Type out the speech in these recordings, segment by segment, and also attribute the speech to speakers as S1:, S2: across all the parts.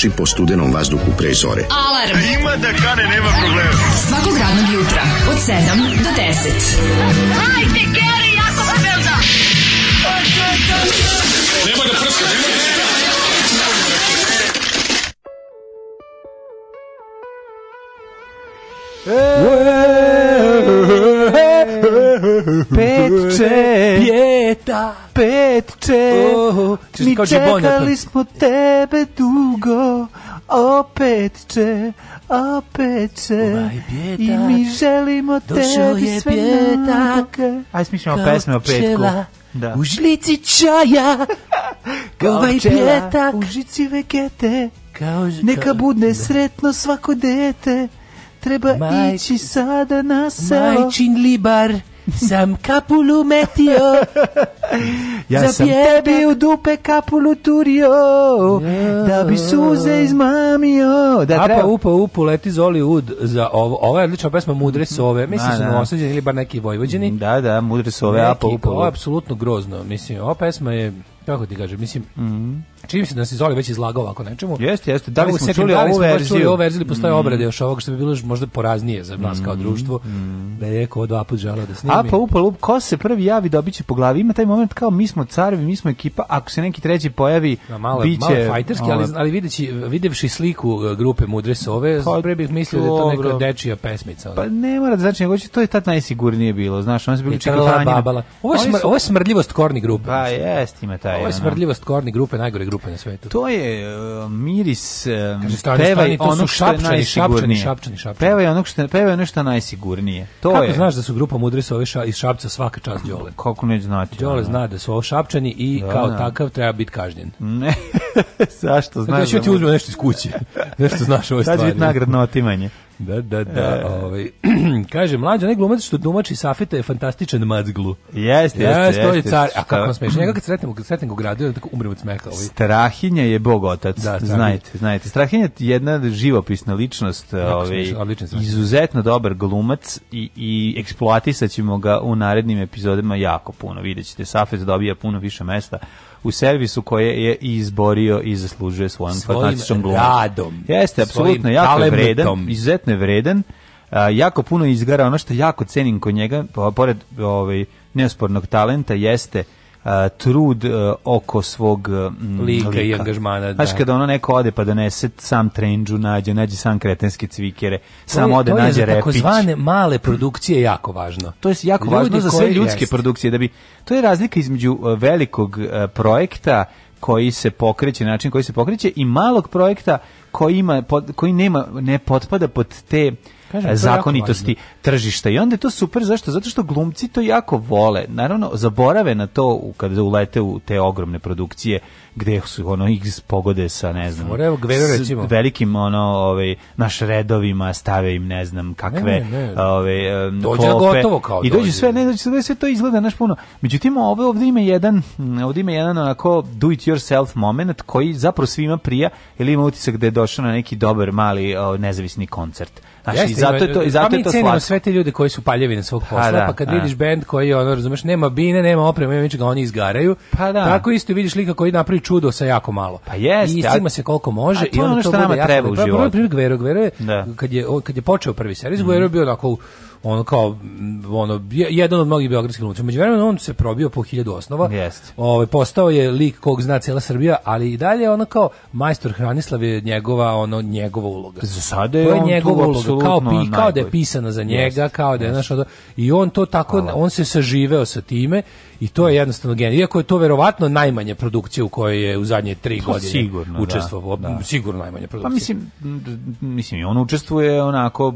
S1: trči po studenom vazduhu pre zore.
S2: Alarm! A ima da kane, nema problema. Svakog
S3: radnog jutra, od 7 do 10. Hajde, Geri, jako se velda! Nemoj da prska, nema da prska! Petče Pjeta Petče oh, oh, oh. Mi čekali smo tebe veče bjedak, ovaj i mi želimo tebi sve najbolje.
S4: Ajde smišljamo pesme o petku. Čela,
S3: da. U žlici čaja, kao ovaj pjetak, u žici vegete, kao, neka budne da. sretno svako dete, treba Maj, ići sada na selo. Majčin
S4: libar, sam kapulu metio, ja za sam tebi u dupe kapulu turio, da bi suze izmamio. Da, Apa,
S5: treba... upa, upu, leti zoli ud za ovo. Ovo je odlična pesma Mudre sove. Mislim, da, su da. novosadjeni ili bar neki vojvođeni.
S6: Da, da, Mudre sove, Apa, upa. Ovo je
S5: apsolutno grozno. Mislim, ova pesma je, kako ti kaže mislim, mm -hmm čini se da se Zoli već izlagao ovako nečemu.
S6: Jeste, jeste. Da li smo da čuli ovu verziju? Ovu
S5: verziju postaje mm. obrade još ovoga što bi bilo možda poraznije za nas kao mm. društvo. Mm. Da je rekao dva put želeo da
S4: snimi. A pa upa lup, ko se prvi javi dobiće po glavi. Ima taj moment kao mi smo carevi, mi smo ekipa. Ako se neki treći pojavi, da, malo, biće malo
S5: fajterski, ali ali videći videvši sliku e, grupe Mudre sove, pa, pre bih mislio da je to neka dečija pesmica.
S4: Pa ne mora da znači, hoće to je tad najsigurnije bilo, znaš, on se bili čekao
S5: Ovo je smrdljivost korni grupe.
S4: Pa
S5: jest, ima taj. Ovo je smrdljivost korni grupe, najgore grupe grupe na
S4: svetu. To je uh, miris e, Kaže, stani, pevaj ono što je najsigurnije. Šapčani, šapčani, šapčani. je ono što pevaj ono što najsigurnije.
S5: To Kako je. znaš da su grupa Mudris ove ša, iz Šapca svaka čast Đole?
S4: Pa kako ne znati?
S5: Đole zna da su ovo Šapčani i da, kao da. takav treba biti kažnjen.
S4: Ne. Zašto
S5: znači, znaš? Da ću ti uzmem nešto iz kuće. Nešto znaš ove stvari. Sad će
S4: biti nagradno otimanje.
S5: Da, da, da. E. Ovaj. Kaže, mlađa, ne glumac što domači Safeta je fantastičan mazglu.
S4: Jeste, jeste,
S5: jeste. to je car. A kako nas smeš? Njega kad sretnemo, kad sretnemo u gradu, tako umrem od smeha.
S4: Ovaj. Strahinja je bog otac.
S5: Da, strahinja.
S4: znajte, znajte. Strahinja je jedna živopisna ličnost. Ovaj, izuzetno dobar glumac i, i eksploatisaćemo ga u narednim epizodima jako puno. Vidjet ćete, Safet dobija puno više mesta u servisu koje je izborio i zaslužuje svojom fantastičnom glumom. radom. Jeste, apsolutno, jako je vredan, izuzetno je vredan. A, jako puno izgara, ono što jako cenim kod njega, pored ovaj, neospornog talenta, jeste trud e, oko svog e, m, lika, lika, i angažmana. Da. Znaš, kada ono neko ode pa donese sam trenđu, nađe, nađe sam kretenske cvikere, sam ode, nađe repić. To je
S5: takozvane male produkcije jako važno.
S4: To je jako Ljudi važno za sve ljudske jest. produkcije. da bi To je razlika između e, velikog projekta koji se pokreće, način koji se pokreće i malog projekta koji, ima, koji nema, ne potpada pod te Kažem, zakonitosti tržišta. I onda je to super, zašto? Zato što glumci to jako vole. Naravno, zaborave na to kada ulete u te ogromne produkcije gde su ono x pogode sa ne znam
S5: Fora, evo, gveru, recimo. S
S4: velikim ono ovaj naš redovima stave im ne znam kakve ovaj ne, ne. Ovaj, dođe gotovo kao i dođe, sve ne dođe sve, sve to izgleda baš puno međutim ovo ovde ima jedan ovde ima jedan onako do it yourself moment koji zapravo svima prija ili ima utisak da je došao na neki dobar mali nezavisni koncert Znači, Jeste, zato je to i zato pa je to slatko.
S5: sve te ljude koji su paljevi na svog pa posla, pa, da, pa kad a. Da. vidiš bend koji ono razumeš nema bine, nema opreme, nema ničega, oni izgaraju. Pa da. Tako isto vidiš lika koji napravi čudo sa jako malo. Pa jeste. I istima se koliko može. A to je ono što nama treba u pa, životu. Prvi primjer Gvero, Gvero je, da. kad, je, kad je počeo prvi servis, mm -hmm. je bio onako ono kao ono jedan od mnogih beogradskih glumaca. Međuvremeno on se probio po hiljadu osnova. Yes. Ovaj postao je lik kog zna cijela Srbija, ali i dalje ono kao majstor Hranislav je njegova ono njegova uloga. Za
S4: sada je, to je on njegova uloga,
S5: kao
S4: pi,
S5: kao da je pisana za njega, yes. kao da je yes. i on to tako on se saživeo sa time i to je jednostavno genij. Iako je to verovatno najmanje produkcije u kojoj je u zadnje tri to pa godine sigurno, da. učestvovao, da, da. sigurno najmanje produkcije.
S4: Pa mislim, mislim i on učestvuje onako,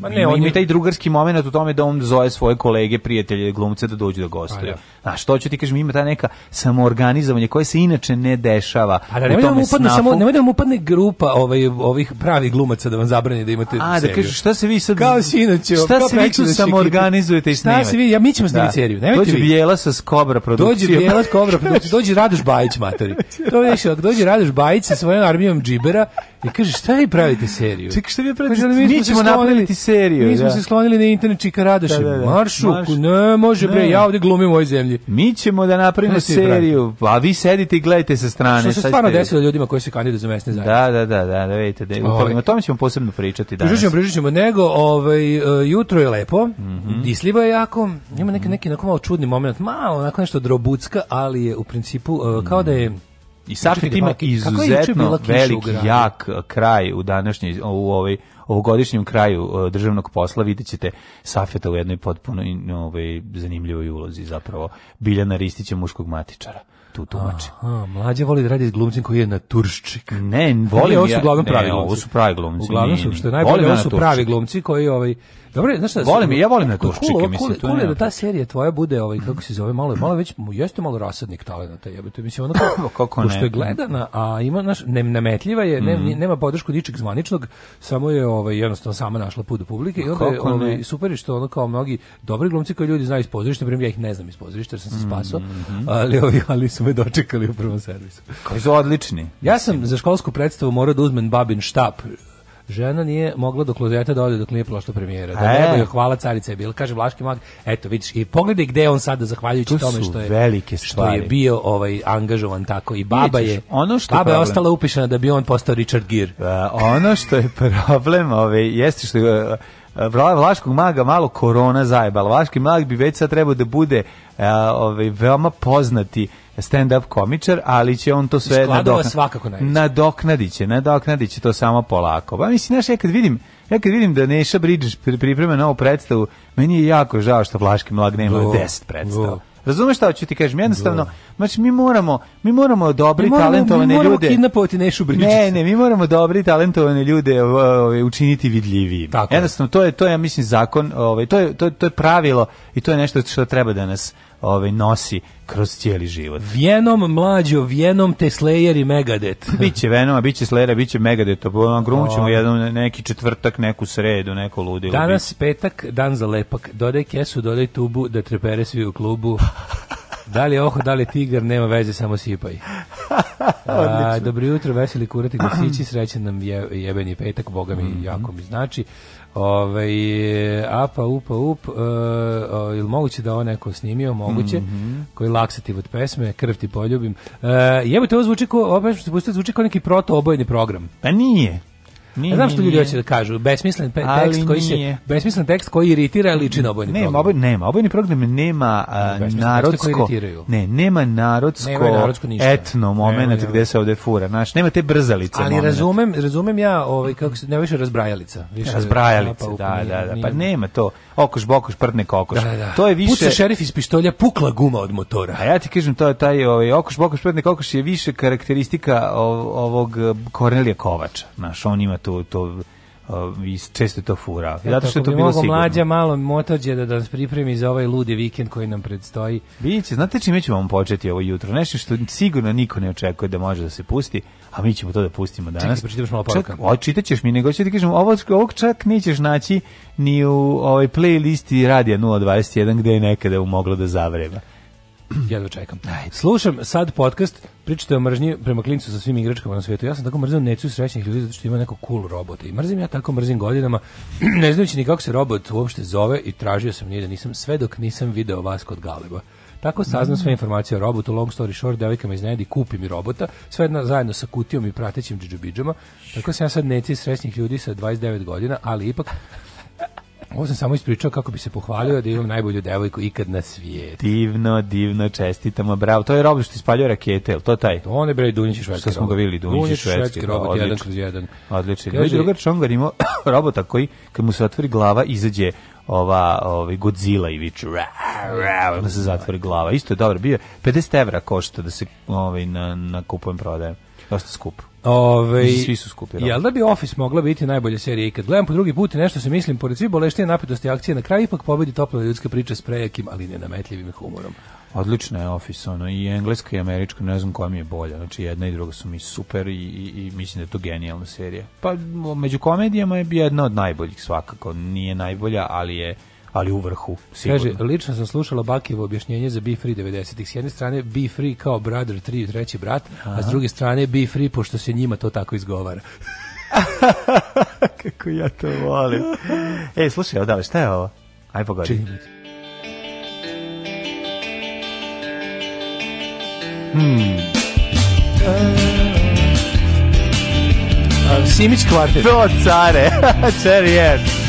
S5: Ma ne, ima, on ima taj drugarski moment u tome da on zove svoje kolege, prijatelje, glumce da dođu da gostuju. A pa da. što ću ti kažem, ima ta neka samoorganizovanje koje se inače ne dešava. A pa da, da nemoj da mu upadne, samo, nemoj da vam upadne grupa ovaj, ovih pravi glumaca da vam zabrani da imate A,
S4: seriju.
S5: da kažeš,
S4: šta se vi sad... Kao
S5: sinoć,
S4: šta se vi tu samoorganizujete i snimate? Šta se vi,
S5: ja, mi ćemo snimati da. seriju, nemojte vi. Dođu bijela sa Kobra produkcija. Dođi Bijelac
S4: Kobra
S5: produkcijom, dođi Radoš Bajić, materi. To je više, dođi Radoš Bajić sa svojom armijom džibera I kaže, šta vi pravite seriju?
S4: Čekaj, šta vi pravite? Kaže, mi,
S5: mi ćemo napraviti seriju. Mi smo da. se sklonili na internet čika Radoše. Da, da, da. Maršu, Marš. ne, može ne. bre, ja ovde glumim u ovoj zemlji.
S4: Mi ćemo da napravimo seriju,
S5: pravi? a vi sedite i gledajte sa strane. Što se stvarno desilo ljudima koji se kandiduju za mesne zajednice.
S4: Da, da, da, da, da vidite, da, ovaj. o tome ćemo posebno pričati
S5: danas. Pričat ćemo, nego ovaj, e, jutro je lepo, mm -hmm. disliva je jako, ima neki, neki, neki malo čudni moment, malo onako nešto drobucka, ali je u principu uh, kao da je
S4: i Safet ima izuzetno veliki, jak eh, kraj u današnjoj, u ovoj ovogodišnjem kraju eh, državnog posla vidjet ćete Safeta u jednoj potpuno ovaj, zanimljivoj ulozi zapravo. Biljana Ristića muškog matičara
S5: tu tumači. Aha, mlađe voli da radi s glumcem koji je na turščik.
S4: Ne, voli ovo
S5: su uglavnom pravi glumci. Ovo su pravi glumci. Uglavnom
S4: su, što je najbolje, ovo su pravi glumci koji ovaj,
S5: Dobro, znaš šta, volim, ja volim na Turčike, cool, mislim, cool, cool je da ta serija tvoja bude, ovaj, kako se zove, malo, malo već, jeste malo rasadnik talenata, jebote, mislim, ono kako, kako ne. je gledana, a ima, naš, ne, nametljiva je, ne, mhm. nema podršku ničeg zvaničnog, samo je, ovaj, jednostavno, sama našla put do publike, i onda je, ovaj, super je što ona kao mnogi dobri glumci koji ljudi znaju iz pozorišta, primjer, ja ih ne znam iz pozorišta, sam se mhm. spasao, ali, ovaj, ali su me dočekali u prvom servisu.
S4: Koji su odlični.
S5: Ja sam za školsku predstavu morao da uzmem babin štap, žena nije mogla do klozeta da ode dok nije prošla premijera. Da e. joj hvala carica je bila. Kaže Vlaški mag, eto vidiš i pogledaj gde je on sada zahvaljujući to tome što je velike stvari. što je bio ovaj angažovan tako i baba je ono što baba je, problem, je ostala upišena da bi on postao Richard Gere.
S4: Uh, ono što je problem, ovaj jeste što uh, Vlaškog maga malo korona zajebala. Vlaški mag bi već sad trebao da bude uh, ovaj, veoma poznati stand-up komičar, ali će on to sve
S5: nadoknaditi. svakako
S4: najveće. Nadoknadiće, nadoknadiće to samo polako. Pa mislim, znaš, ja kad vidim, ja kad vidim da Neša Bridges priprema novu predstavu, meni je jako žao što Vlaški mlad nema 10 predstava. Razumeš šta hoću ti kažem? Jednostavno, znači
S5: mi moramo,
S4: mi moramo dobri mi moramo, talentovane mi
S5: moramo
S4: ljude. Nešu Ne, ne, mi moramo dobri talentovane ljude ovaj učiniti vidljivijim. Jednostavno to je to je ja mislim zakon, ovaj to je to je, to je pravilo i to je nešto što treba da nas ovaj nosi kroz cijeli život.
S5: Vjenom mlađo, Vjenom te Slayer i Megadeth.
S4: biće Venoma, biće Slayer, biće Megadeth, ono grumćemo ovaj. jednom neki četvrtak, neku sredu, neko ludilo.
S5: Danas biće. petak, dan za lepak. Dodaj kesu, dodaj tubu da trepere svi u klubu. Da li je oho, da li je tigar, nema veze, samo sipaj. A, dobro jutro, veseli kurati glasići, da srećen nam je, jebeni petak, Boga mi mm -hmm. jako mi znači. Ove, apa, upa, up, uh, ili e, moguće da ovo neko snimio, moguće, mm -hmm. koji laksativ od pesme, krv ti poljubim. Uh, e, jebite, ovo zvuči kao, ovo zvuči kao neki proto-obojni program.
S4: Pa nije.
S5: Nije, znam što ljudi hoće da kažu, besmislen pe, tekst koji se besmislen tekst koji iritira liči na
S4: obojni program. obojni nema,
S5: obojni
S4: program nema uh, narodsko. Ne, nema narodsko, nema narodsko ništa. etno momenat gde se ovde fura, znaš, nema te brzalice.
S5: Ali
S4: moment.
S5: razumem, razumem ja, ovaj kako se ne više razbrajalica, više
S4: razbrajalica, pa, pa, da, pa, da, da, da, da, pa nema to. Okoš bokoš prdne kokoš. Da, da, da.
S5: To je više Puca šerif iz pištolja, pukla guma od motora. A
S4: ja ti kažem to je taj ovaj okoš bokoš prdne kokoš je više karakteristika ovog eh, Kornelija Kovača. Naš on ima to, to i često je to fura. Zato što je to bi bilo sigurno. mlađa
S5: malo motođe da, da nas pripremi za ovaj ludi vikend koji nam predstoji.
S4: Biće, znate čime ćemo vam početi ovo jutro? Nešto što sigurno niko ne očekuje da može da se pusti, a mi ćemo to da pustimo danas. Čekaj, pročitaš
S5: malo poruka. Čak,
S4: čitaćeš mi, nego ću ti kažem, ovog, ovog čak nećeš naći ni u ovoj playlisti Radija 021 gde je nekada moglo da zavreba
S5: jedva čekam. Slušam sad podcast, pričate o mržnji prema klincu sa svim igračkama na svijetu. Ja sam tako mrzio necu srećnih ljudi zato što ima neko cool robota. I mrzim ja tako mrzim godinama, ne znajući ni kako se robot uopšte zove i tražio sam nije da nisam sve dok nisam video vas kod Galeba. Tako saznam sve informacije o robotu, long story short, devojka iz iznedi, kupi mi robota, sve jedna, zajedno sa kutijom i pratećim džidžubidžama. Tako sam ja sad neci srećnih ljudi sa 29 godina, ali ipak Ovo sam samo ispričao kako bi se pohvalio da imam najbolju devojku ikad na svijetu.
S4: Divno, divno, čestitamo, bravo. To je robot što ispaljuje rakete, jel to taj?
S5: On je brej Dunjić švedski
S4: Što smo ga videli, Dunjić švedski da,
S5: robot,
S4: odlično.
S5: jedan kroz jedan.
S4: Odlično. Kaže, drugar Čongar imao robota koji, kad mu se otvori glava, izađe ova ovaj Godzilla i viče da se zatvori glava isto je dobro bio 50 evra košta da se ovaj na na kupujem prodajem Dosta skup. Ove, ovaj, Svi su skupi.
S5: Da. Jel da bi Office mogla biti najbolja serija ikad? gledam po drugi put i nešto se mislim, pored svih boleštine napetosti akcije, na kraju ipak pobedi topla ljudska priča s prejakim, ali nenametljivim humorom.
S4: Odlično je Office, ono, i engleska i američka, ne znam koja mi je bolja, znači jedna i druga su mi super i, i, i mislim da je to genijalna serija. Pa među komedijama je jedna od najboljih svakako, nije najbolja, ali je ali u vrhu.
S5: Sigurno. Kaže, lično sam slušala Bakijevo objašnjenje za Be Free 90-ih. S jedne strane Be Free kao brother 3, treći brat, Aha. a s druge strane Be Free pošto se njima to tako izgovara.
S4: Kako ja to volim. Ej, slušaj, odavljaj, šta je ovo? Aj pogodi. Čini Hmm. Uh, Simić
S5: kvartet.
S4: To care. Čerijet.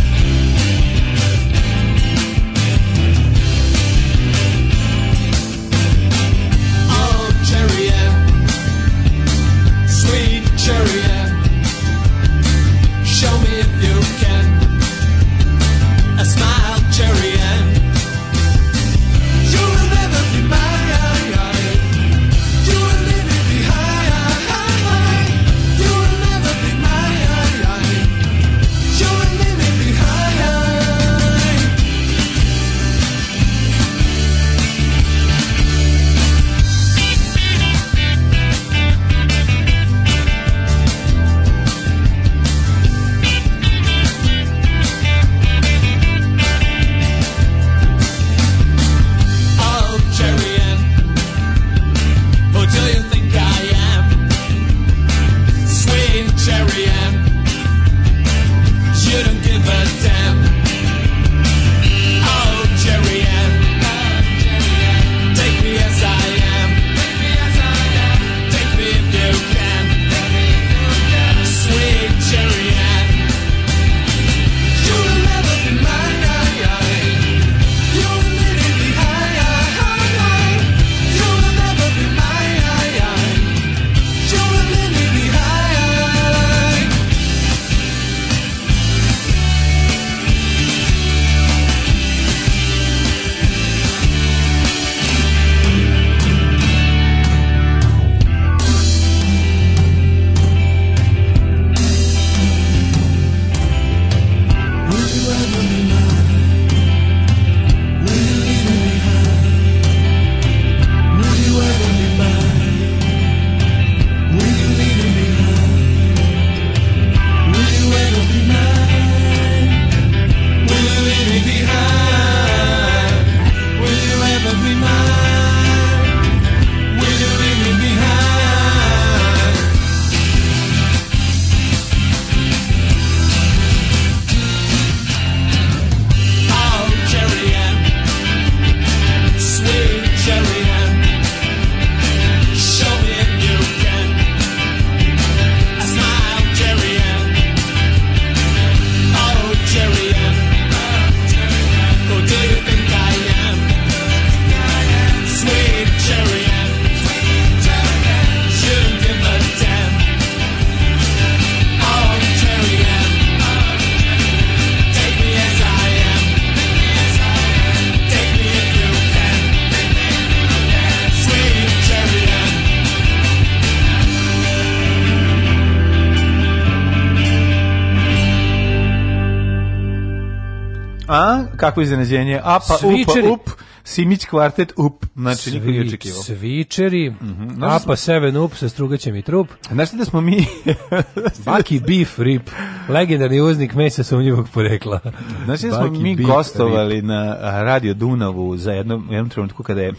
S5: kakvo iznenađenje. Apa, Svičeri. upa, up, Simić kvartet, up. Znači, Svi, niko nije
S4: očekivao. Svičeri, mm -hmm. Znači apa, da smo... seven, up, sa strugaćem
S5: i
S4: trup.
S5: Znaš da smo mi...
S4: Baki beef rip, legendarni uznik mesa sumnjivog porekla.
S5: Znaš da smo mi gostovali rip. na Radio Dunavu za jednom, jednom trenutku kada je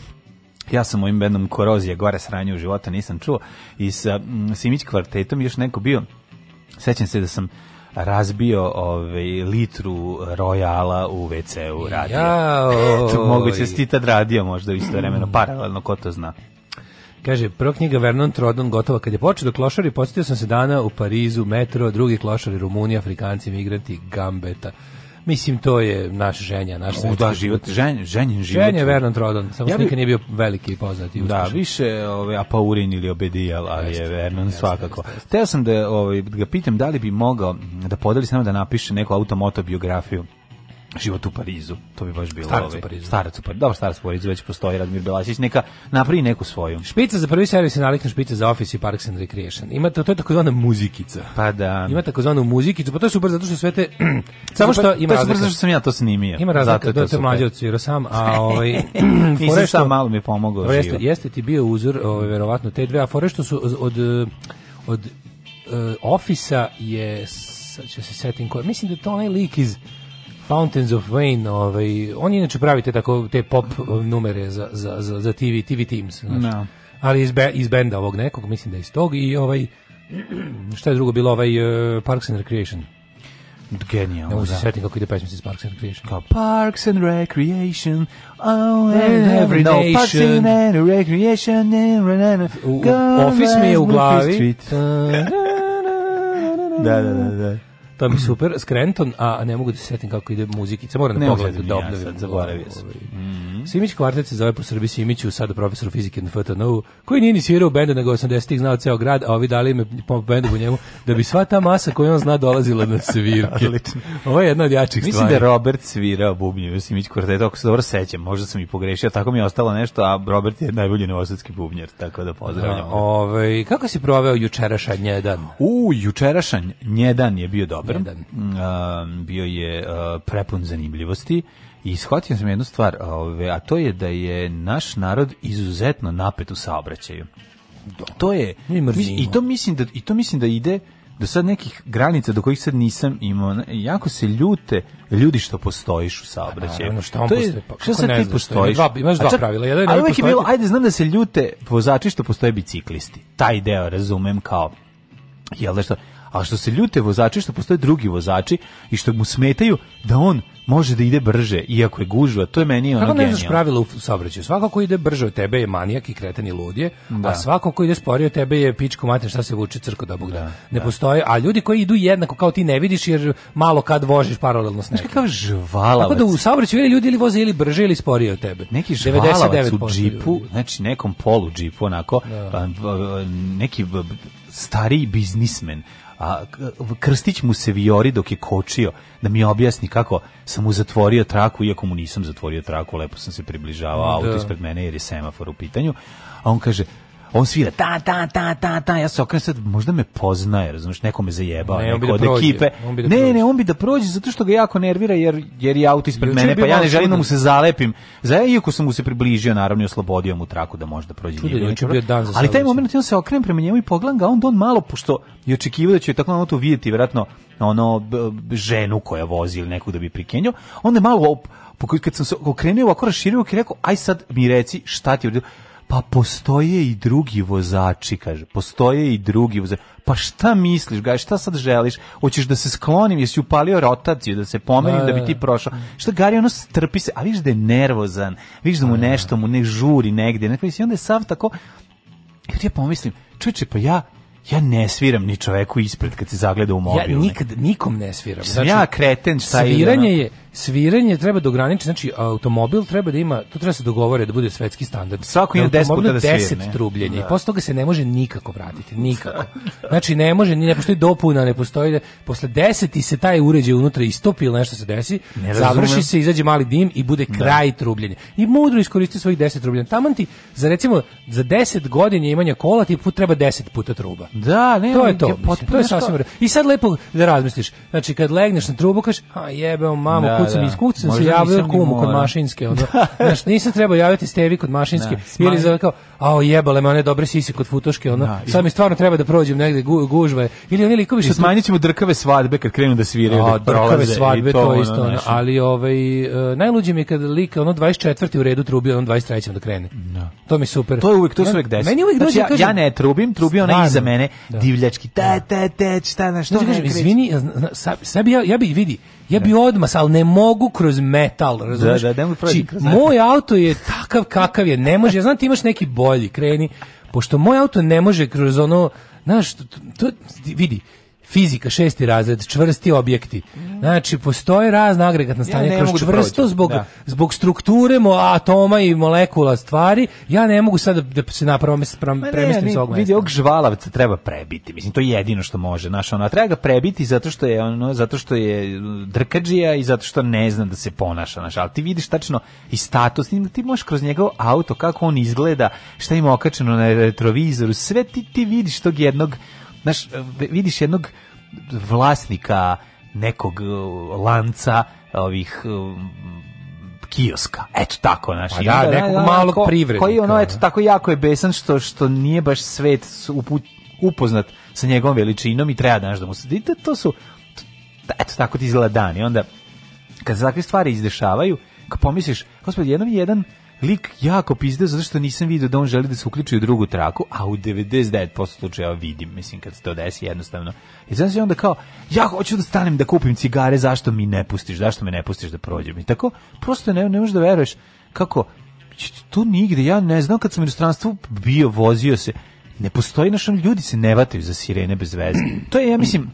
S5: ja sam mojim bendom Korozija, gore sranju u života nisam čuo i sa mm, Simić kvartetom još neko bio sećam se da sam razbio ovaj litru Royala u WC-u radio. Ja, Eto, moguće da stitat radio možda u isto vremeno, paralelno, ko to zna.
S4: Kaže, prva knjiga Vernon Trodon gotova kad je počeo do klošari, podsjetio sam se dana u Parizu, metro, drugi klošari, Rumunija, Afrikanci, migranti, Gambeta. Mislim, to je naša ženja, naš svet. Da, život,
S5: ženj, ženjin život. Ženje Vernon Trodon, samo ja bi... nikad nije bio veliki i poznati.
S4: Da, više ove, ovaj, Apaurin ili Obedijal, ali jeste, je Vernon jeste, svakako. Jeste, Teo sam da, ove, ovaj, da ga pitam da li bi mogao da podeli nama da napiše neku biografiju život u Parizu. To bi baš bilo. Starac ovaj.
S5: u Parizu. Starac u
S4: Parizu. Dobro, starac u Parizu već postoji Radmir Belasić. Neka napravi neku svoju.
S5: Špica za prvi servis je na špica za Office i Parks and Recreation. Imate, to je takozvana muzikica. Pa da. Ima takozvanu muzikicu, pa to je super zato što sve te... samo što super, ima
S4: to je
S5: super zato
S4: što sam ja to
S5: snimio. Ima razlika, zato je to, to mlađe od Ciro sam,
S4: a ovaj... Nisam sam malo mi pomogao. Jeste,
S5: jeste ti bio uzor, ovaj, verovatno, te dve, a forešto su od... Eh, od, od uh, eh, Ofisa je sad ću se setim koja, mislim da je to onaj lik iz Fountains of Wayne, ovaj, oni inače pravite tako te pop numere za, za, za, za TV, TV Teams, znači. No. Da. Ali iz, be, iz benda ovog nekog, mislim da je iz tog i ovaj, šta je drugo bilo, ovaj uh, Parks and Recreation.
S4: Genijalno,
S5: da. se setim kako ide pesmica iz Parks and Recreation.
S4: Kao Parks and Recreation, oh, eh, and every
S5: no,
S4: nation. Parks
S5: and Recreation, and, run,
S4: and, u, u, Office mi je u glavi.
S5: da, da, da, da. To bi super. Skrenton, a ne mogu da se setim kako ide muzikica. Moram da pogledam da obnovim, zaboravio ovaj. sam. Mhm. Simić kvartet se zove po Srbi Simiću, sada profesor fizike na FTNU, koji nije inicirao benda nego 80-ih, znao ceo grad, a ovi dali me pop bendu po njemu, da bi sva ta masa koju on zna dolazila na svirke. Ovo je jedna od jačih
S4: stvari.
S5: Mislim da
S4: Robert svira bubnju u Simić kvartet, ako se dobro sećam, možda sam i pogrešio, tako mi je ostalo nešto, a Robert je najbolji novosadski bubnjar, tako da pozdravljam.
S5: Ovaj kako si proveo jučerašnji jedan?
S4: U, jučerašnji njedan je bio dobar. Program. Jedan. bio je prepun zanimljivosti i shvatio sam jednu stvar, ove, a to je da je naš narod izuzetno napet u saobraćaju. Do. Da. To je i to mislim da i to mislim da ide do sad nekih granica do kojih sad nisam imao jako se ljute ljudi što postojiš u saobraćaju.
S5: Ono pa, što on to je, postoji, pa, šta sad ti postojiš? dva, imaš dva čak, pravila. Jedan ali da
S4: uvijek bilo, ajde, znam da se ljute vozači što postoje biciklisti. Taj deo razumem kao, jel da što, a što se ljute vozači što postoje drugi vozači i što mu smetaju da on može da ide brže iako je gužva to je meni ono genijalno. ne
S5: znaš pravila u saobraćaju? Svako ko ide brže od tebe je manijak i kreten i ludje, da. a svako ko ide sporije od tebe je pičko mater šta se vuče crko da bogda. da. Ne da. postoje, a ljudi koji idu jednako kao ti ne vidiš jer malo kad vožiš paralelno s nekim.
S4: Kakav žvalavac. Tako da
S5: u saobraćaju ili ljudi ili voze ili brže ili sporije od tebe.
S4: Neki žvalavac u džipu, znači nekom polu džipu onako, da. Pa, pa, neki stariji biznismen a Krstić mu se vijori dok je kočio da mi objasni kako sam mu zatvorio traku iako mu nisam zatvorio traku lepo sam se približavao da. auto ispred mene jer je semafor u pitanju a on kaže on svira ta, ta, ta, ta, ta, ja se okrenem sad, možda me poznaje, razumješ nekome zajebao,
S5: ne,
S4: neko da od prođe, ekipe.
S5: Da ne, ne, on bi da prođe, zato što ga jako nervira, jer, jer je auto ispred mene, pa ja ne želim da mu se zalepim. Za, iako sam mu se približio, naravno, i oslobodio mu traku da možda prođe njegov. Ali taj moment, on se okrenem prema njemu i pogledam ga, on don malo, pošto je očekivao da će tako na to vidjeti, vjerojatno, ono, ženu koja vozi ili nekog da bi prikenjao, on je malo, op, kad sam se okrenuo ovako raširio i rekao, aj sad mi reci šta ti je pa postoje i drugi vozači, kaže, postoje i drugi vozači. Pa šta misliš, gaj, šta sad želiš? Hoćeš da se sklonim, jesi upalio rotaciju, da se pomerim, da, da bi da. ti prošao. Šta, Gari, ono strpi se, a vidiš da je nervozan, vidiš da mu nešto, mu ne žuri negdje, nekako, i onda je sav tako, i ja pomislim, čuče, pa ja, ja ne sviram ni čoveku ispred kad se zagleda u mobilni.
S4: Ja nikad nikom ne sviram.
S5: Znači, ja kreten, šta je?
S4: Sviranje je sviranje treba da ograniči, znači automobil treba da ima, to treba se dogovore da bude svetski standard.
S5: Svako ima 10 da puta da svira, 10
S4: trubljenja da. i posle toga se ne može nikako vratiti, nikako. Znači ne može, ne postoji dopuna, ne postoji da, posle 10 i se taj uređaj unutra istopi ili nešto se desi, ne završi se, izađe mali dim i bude da. kraj da. trubljenja. I mudro iskoristi svojih 10 trubljenja. Taman ti za recimo za 10 godina imanja kola ti put treba 10 puta truba.
S5: Da, ne,
S4: to je to. Mislim, to je sasvim. I sad lepo da razmisliš. Znači kad legneš na trubu kažeš, a jebeo mamu, da put sam iskucan se Možda javio kumu kod mašinske, ono. Da, da. Znaš, nisam trebao javiti Stevi kod mašinske, jer je za kao, a jebale me one dobre sise kod futoške, ono. Da, Sad mi stvarno treba da prođem negde gu, gužve. Ili
S5: oni likovi što smanjit ćemo drkave svadbe kad krenu da sviraju. da
S4: drkave svadbe, to, to isto. Ono, ali ovaj, uh, najluđe mi je kad lika ono 24. u redu trubi, ono 23. da krene. Da. To mi super.
S5: To je uvek, to se uvek desi. Meni uvek znači, dođe, znači, ja, ja ne trubim, trubi ona iza mene, da. divljački, te, te, te, šta, na
S4: što znači, ne izvini, sebi ja, ja bi vidi, Ja bi da. odmah, ali ne mogu kroz metal, razumiješ? Da, da, prođi znači, kroz metal. Moj auto je takav kakav je, ne može, ja znam ti imaš neki bolji, kreni, pošto moj auto ne može kroz ono, znaš, to, to vidi, fizika šesti razred, čvrsti objekti. Znači, postoje razna agregatna stanja ja kroz čvrsto da zbog, da. zbog strukture mo, atoma i molekula stvari. Ja ne mogu sad da, da se napravo premestim s ovog
S5: Vidi, ovog žvalavca treba prebiti. Mislim, to je jedino što može. Naša, ono, treba ga prebiti zato što je, ono, zato što je uh, drkađija i zato što ne zna da se ponaša. Znaš, ali ti vidiš tačno i status. Ti možeš kroz njegov auto, kako on izgleda, šta ima okačeno na retrovizoru. Sve ti, ti vidiš tog jednog znaš, vidiš jednog vlasnika nekog uh, lanca ovih um, kioska. Eto tako, znači. Pa
S4: da, da, nekog da, da, malog ko, privrednika.
S5: Koji ono, da. eto, tako jako je besan što, što nije baš svet uput, upoznat sa njegovom veličinom i treba danas da mu se... Dite, To su... To, eto, tako ti izgleda dan. I onda, kad se takve stvari izdešavaju, kad pomisliš, gospod, jednom je jedan lik jako pizdeo zato što nisam video da on želi da se uključi u drugu traku, a u 99% slučajeva vidim, mislim kad se to desi jednostavno. I znači onda kao ja hoću da stanem da kupim cigare, zašto mi ne pustiš? Zašto me ne pustiš da prođem? I tako prosto ne ne možeš da veruješ kako tu nigde ja ne znam kad sam u inostranstvu bio vozio se ne postoji našom ljudi se ne vataju za sirene bez veze. To je ja mislim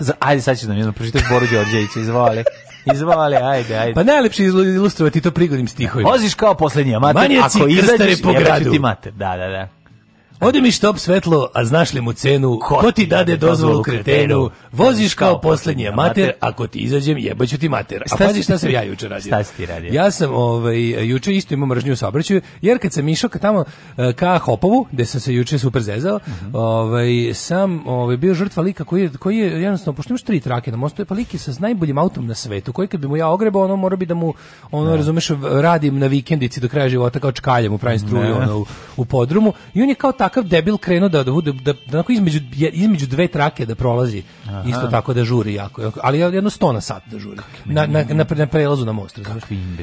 S5: za ajde sad ćeš da mi jedno pročitaš Boru Đorđevića, izvoli. Izvole, ajde, ajde.
S4: Pa najlepše ilustrovati to prigodnim stihovima.
S5: Oziš kao poslednji amater, ako izađeš, po ti mater. Da, da, da. Ode mi štop svetlo, a znaš li mu cenu? Ko, ko ti dade dozvolu kretenu? Voziš kao posljednji amater, ako ti izađem jebaću ti mater. A pazi šta sam ja juče radio. Šta si
S4: ti radio?
S5: Ja sam ovaj, juče isto imao mržnju u saobraćaju, jer kad sam išao ka tamo eh, ka Hopovu, gde sam se juče super zezao, uh mhm. -huh. ovaj, sam ovaj, bio žrtva lika koji je, koji je jednostavno, pošto imaš tri trake na mostu, pa lik je sa najboljim autom na svetu, koji kad bi mu ja ogrebao, ono mora bi da mu, ono, ne. Da. razumeš, radim na vikendici do kraja života kao čkaljem u pravim struju, ono, u, u podrumu, i on je kao tak takav debil krenuo da da da, da, da između između dve trake da prolazi. Aha. Isto tako da žuri jako. Ali jedno 100 na sat da žuri. Na na na, na prelazu na most.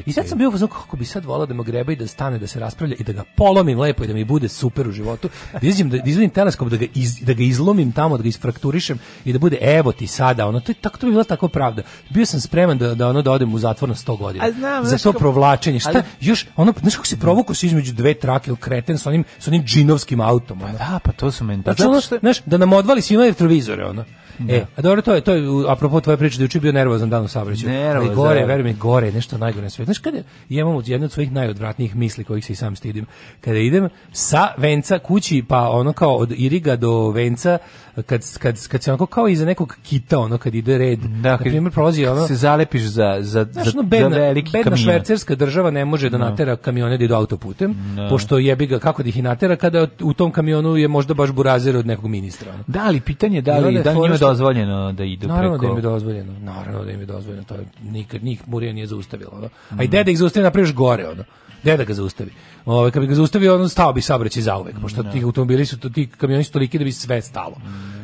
S5: I sad sam bio fazon kako bi sad volao da me greba i da stane da se raspravlja i da ga polomim lepo i da mi bude super u životu. Da izđem da, da izvadim teleskop da ga iz, da ga izlomim tamo da ga isfrakturišem i da bude evo ti sada. Ono to je tako to bi bila tako pravda. Bio sam spreman da da ono da odem u zatvor na 100 godina. znam, za to provlačenje. Šta? Ali... Još ono znači kako se provukao između dve trake, kreten sa onim sa onim džinovskim autom
S4: autom. Ono. Da, pa to su meni.
S5: Pa znači, što... znaš, da nam odvali svima retrovizore, ono. E, da. E, a dobro, to je, to je, apropo tvoje priče, da je bio nervozan dan u saobraćaju. Nervozan. Gore, veruj gore, nešto najgore na svijetu. Znaš, kada imam jednu od svojih najodvratnijih misli kojih se i sam stidim, kada idem sa venca kući, pa ono kao od Iriga do venca, kad, kad, kad se onako kao iza nekog kita, ono kad ide red,
S4: da, na primjer prolazi ono... se zalepiš za, za, znaš, ono,
S5: bedna, za veliki bedna kamion. švercerska država ne može da no. Da. natera kamione da idu autoputem, no. Da. pošto jebi ga kako da ih natera kada u tom kamionu je možda baš burazer od nekog ministra. Ono.
S4: Da, da li pitanje da li, da li njima dozvoljeno da idu preko... Naravno da im je
S5: dozvoljeno, naravno da im je dozvoljeno, to je, nikad njih Murija nije zaustavila. Ono. A i mm. dede ih zaustavio napraviš gore, ono gde da ga zaustavi. Ovaj kad bi ga zaustavio, on stao bi saobraćaj za uvek, pošto da. ti automobili su to ti kamioni su toliki da bi sve stalo.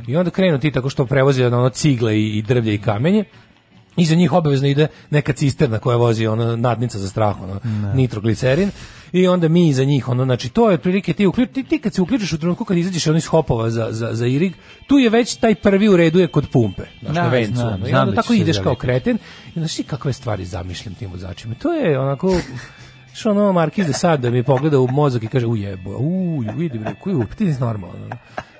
S5: I onda krenu ti tako što prevoze ono cigle i, i drvlje i kamenje. I za njih obavezno ide neka cisterna koja vozi ono nadnica za strah, ono ne. Da. nitroglicerin i onda mi za njih ono znači to je otprilike ti uključi ti, ti kad se uključiš u trenutku kad izađeš onih hopova za, za, za Irig, tu je već taj prvi u redu je kod pumpe, znači na vencu. Znam, ono. I onda da tako ideš kao kreten i znači kakve stvari zamišljam tim vozačima. To je onako Što ono Markiz de Sad da mi pogleda u mozak i kaže ujebo, u, vidi bre, koju, ti nisi normalno.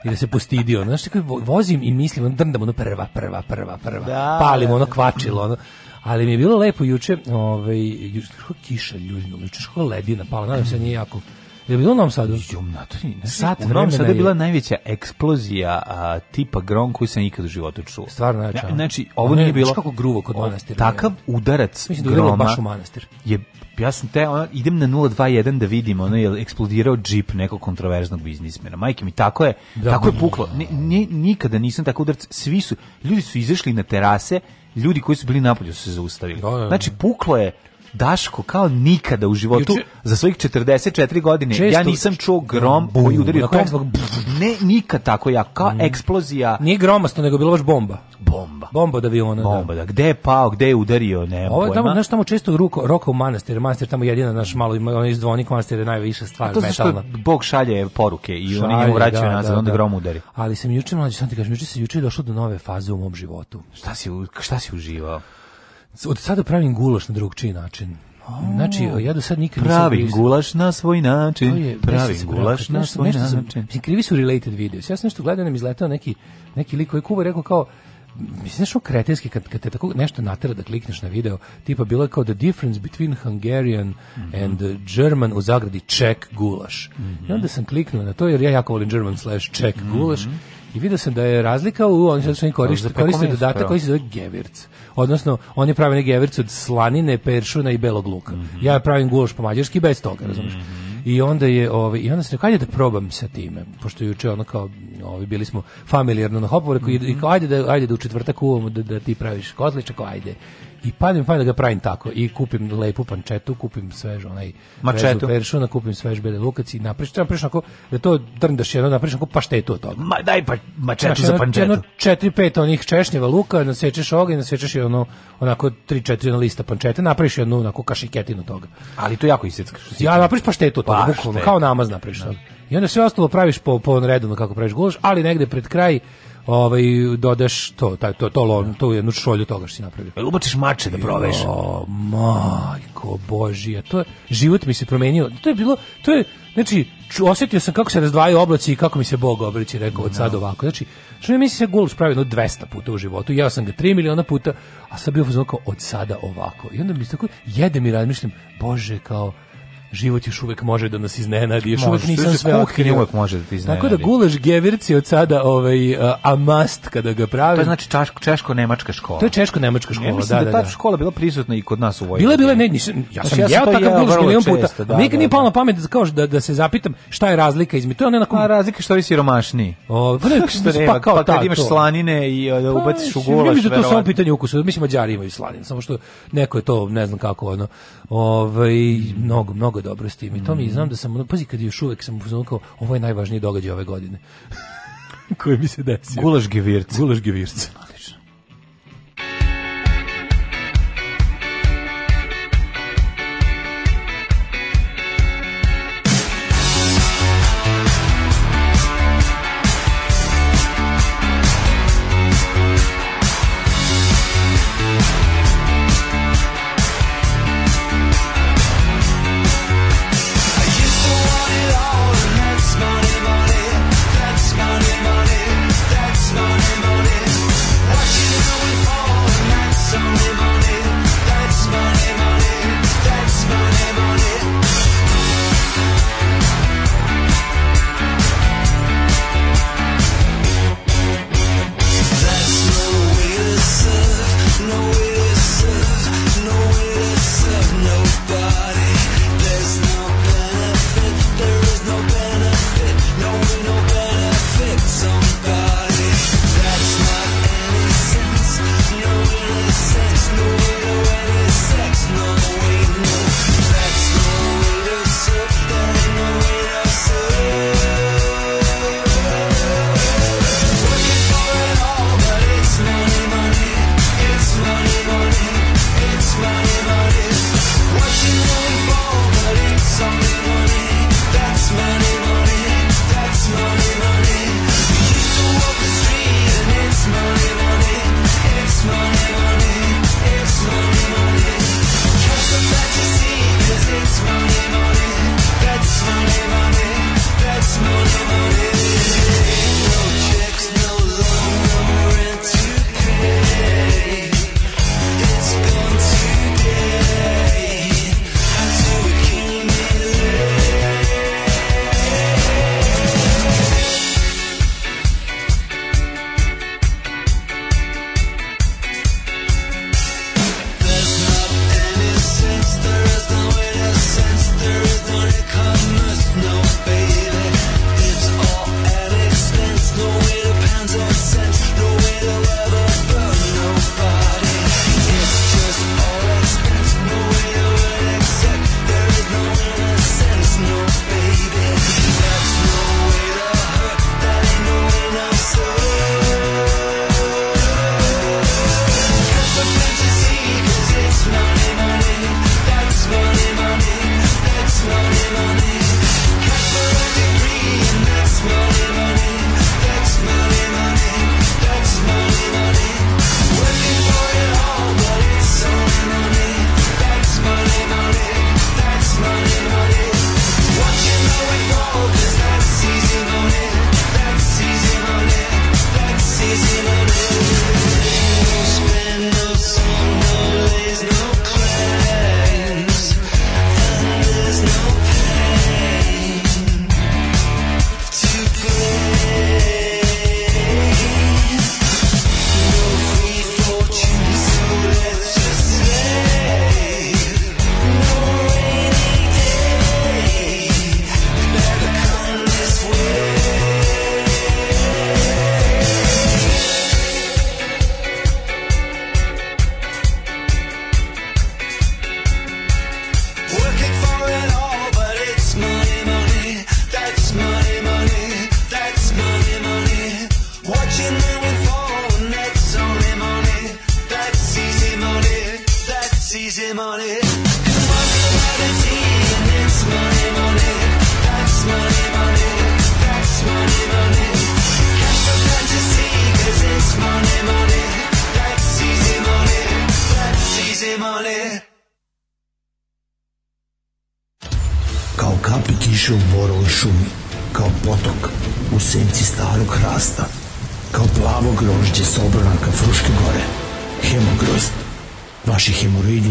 S5: I da se postidio, znaš, tako vozim i mislim, ono drndam, ono prva, prva, prva, prva, da, palim, da, ono da. kvačilo, ono. Ali mi je bilo lepo juče, ovaj, juče, kako kiša ljudi, juče, kako ledina pala, nadam se nije jako Je bilo u Novom Sadu?
S4: Jom, na to ne. Sat u Novom Sadu je bila najveća eksplozija a, tipa grom koju sam ikad u životu čuo.
S5: Stvarno je
S4: čao. Znači, ovo nije bilo... kako
S5: gruvo kod manastira.
S4: Takav udarac Mislim da groma baš u
S5: manastir.
S4: je ja sam te, ono, idem na 021 da vidim, ono je eksplodirao džip nekog kontroverznog biznismena. Majke mi, tako je, da, tako je puklo. Ni, nikada nisam tako udarac. Svi su, ljudi su izašli na terase, ljudi koji su bili napolju su se zaustavili. Da, da, da. Znači, puklo je Daško kao nikada u životu Juče, za svojih 44 godine ja nisam čuo grom bum, koji udari tom, ne nikad tako ja kao mm. eksplozija
S5: nije gromasto nego bilo baš bomba
S4: bomba
S5: bomba da bi ona
S4: bomba da. da gde je pao gde je udario ne ovo je tamo
S5: znaš tamo često ruko roka u manastir manastir tamo jedina naš malo ima onaj zvonik manastir je najviše stvar A
S4: to metalna što bog šalje poruke i oni njemu vraćaju da, nazad da, onda da. grom udari
S5: ali sam juče mlađi sam ti kažem juče se juče došlo do nove faze u mom životu
S4: šta si šta si uživao
S5: Od sada pravim gulaš na drugčiji način. Znači, ja do sad nikad pravi nisam...
S4: Pravi gulaš na svoj način. To
S5: je, pravi gulaš, gulaš na svoj nešto način. Sam, mislim, krivi su related videos. Ja sam nešto gledao, nam izletao neki, neki lik koji kuva rekao kao, mislim nešto kretenski kad, kad te tako nešto natera da klikneš na video, tipa bilo je kao the difference between Hungarian mm -hmm. and German u zagradi Czech gulaš. Mm -hmm. I mhm. onda sam kliknuo na to jer ja jako volim German slash Czech mm -hmm. gulaš I vidio sam da je razlika u oni sad su oni koriste, koriste pa dodatak da. koji se zove gevirc. Odnosno, oni prave neki gevirc od slanine, peršuna i belog luka. Mm -hmm. Ja pravim guloš po mađarski bez toga, mhm. razumiješ? Mm -hmm. I onda je ovaj i onda se rekao ajde da probam sa time. Pošto juče ono kao ovaj, bili smo familijarno na hopu, rekao mm -hmm. i kao ajde da ajde da u četvrtak uvamo da, da ti praviš kotličak, ajde. I padne mi pa da ga pravim tako. I kupim lepu pančetu, kupim svež onaj mačetu, na kupim svež beli lukac i napriš, treba priš da to drndaš jedno, napriš ako paštetu to. toga.
S4: Ma, daj pa mačetu za pančetu. Jedno,
S5: četiri, pet onih češnjeva luka, nasečeš ogen, nasečeš i ono, onako tri, četiri na lista pančete, napraviš jednu onako kašiketinu toga.
S4: Ali to jako iseckaš.
S5: Ja napriš paštetu od toga, bukvalno, kao namaz napriš. Da. I onda sve ostalo praviš po, po redovno kako praviš gulaš, ali negde pred kraj ovaj dodaš to taj to to lon, to jednu šolju toga što si napravio. Pa
S4: ubaciš mače da proveš?
S5: O, majko božija, to je, život mi se promenio. To je bilo to je znači osjetio sam kako se razdvajaju oblaci i kako mi se Bog obrići, rekao od sad ovako. Znači, što mi misli se gulaš pravi jedno 200 puta u životu, jeo sam ga 3 miliona puta, a sad bio fazon kao od sada ovako. I onda mi se tako jede mi razmišljam, bože, kao život još uvek može da nas iznenadi, još uvek nisam sve otkrio.
S4: uvek može da ti
S5: iznenadi. Tako da gulaš gevirci od sada ovaj, a, a kada ga pravi. To je
S4: znači češko-nemačka škola.
S5: To je češko-nemačka škola,
S4: ja, mislim da, da, da. ta da. škola bila prisutna i kod nas u Vojvodini. Bila,
S5: bila, ne, nisam, ja znači, sam, znači, ja sam jeo takav gulaš milion puta. Da, da, Nikad nije da. palo na pamet da, kao, da, da se zapitam šta je razlika između. To je onako... A
S4: pa, razlika što je siromašni.
S5: O, pa ne, što pa nema, pa, kao pa kad imaš slanine i e, pa, ubaciš u gulaš. Ja da to samo pitanje ukusa. Mislim, Mađari imaju slanine, samo što neko je to, ne znam kako, ono, ovaj, mnogo, mnogo dobro s tim mm. i to mi mm. znam da sam, pazi kad još uvek sam kao, ovo je najvažniji događaj ove godine koji mi se desio.
S4: Gulaš gevirc.
S5: Gulaš gevirc. Odlično.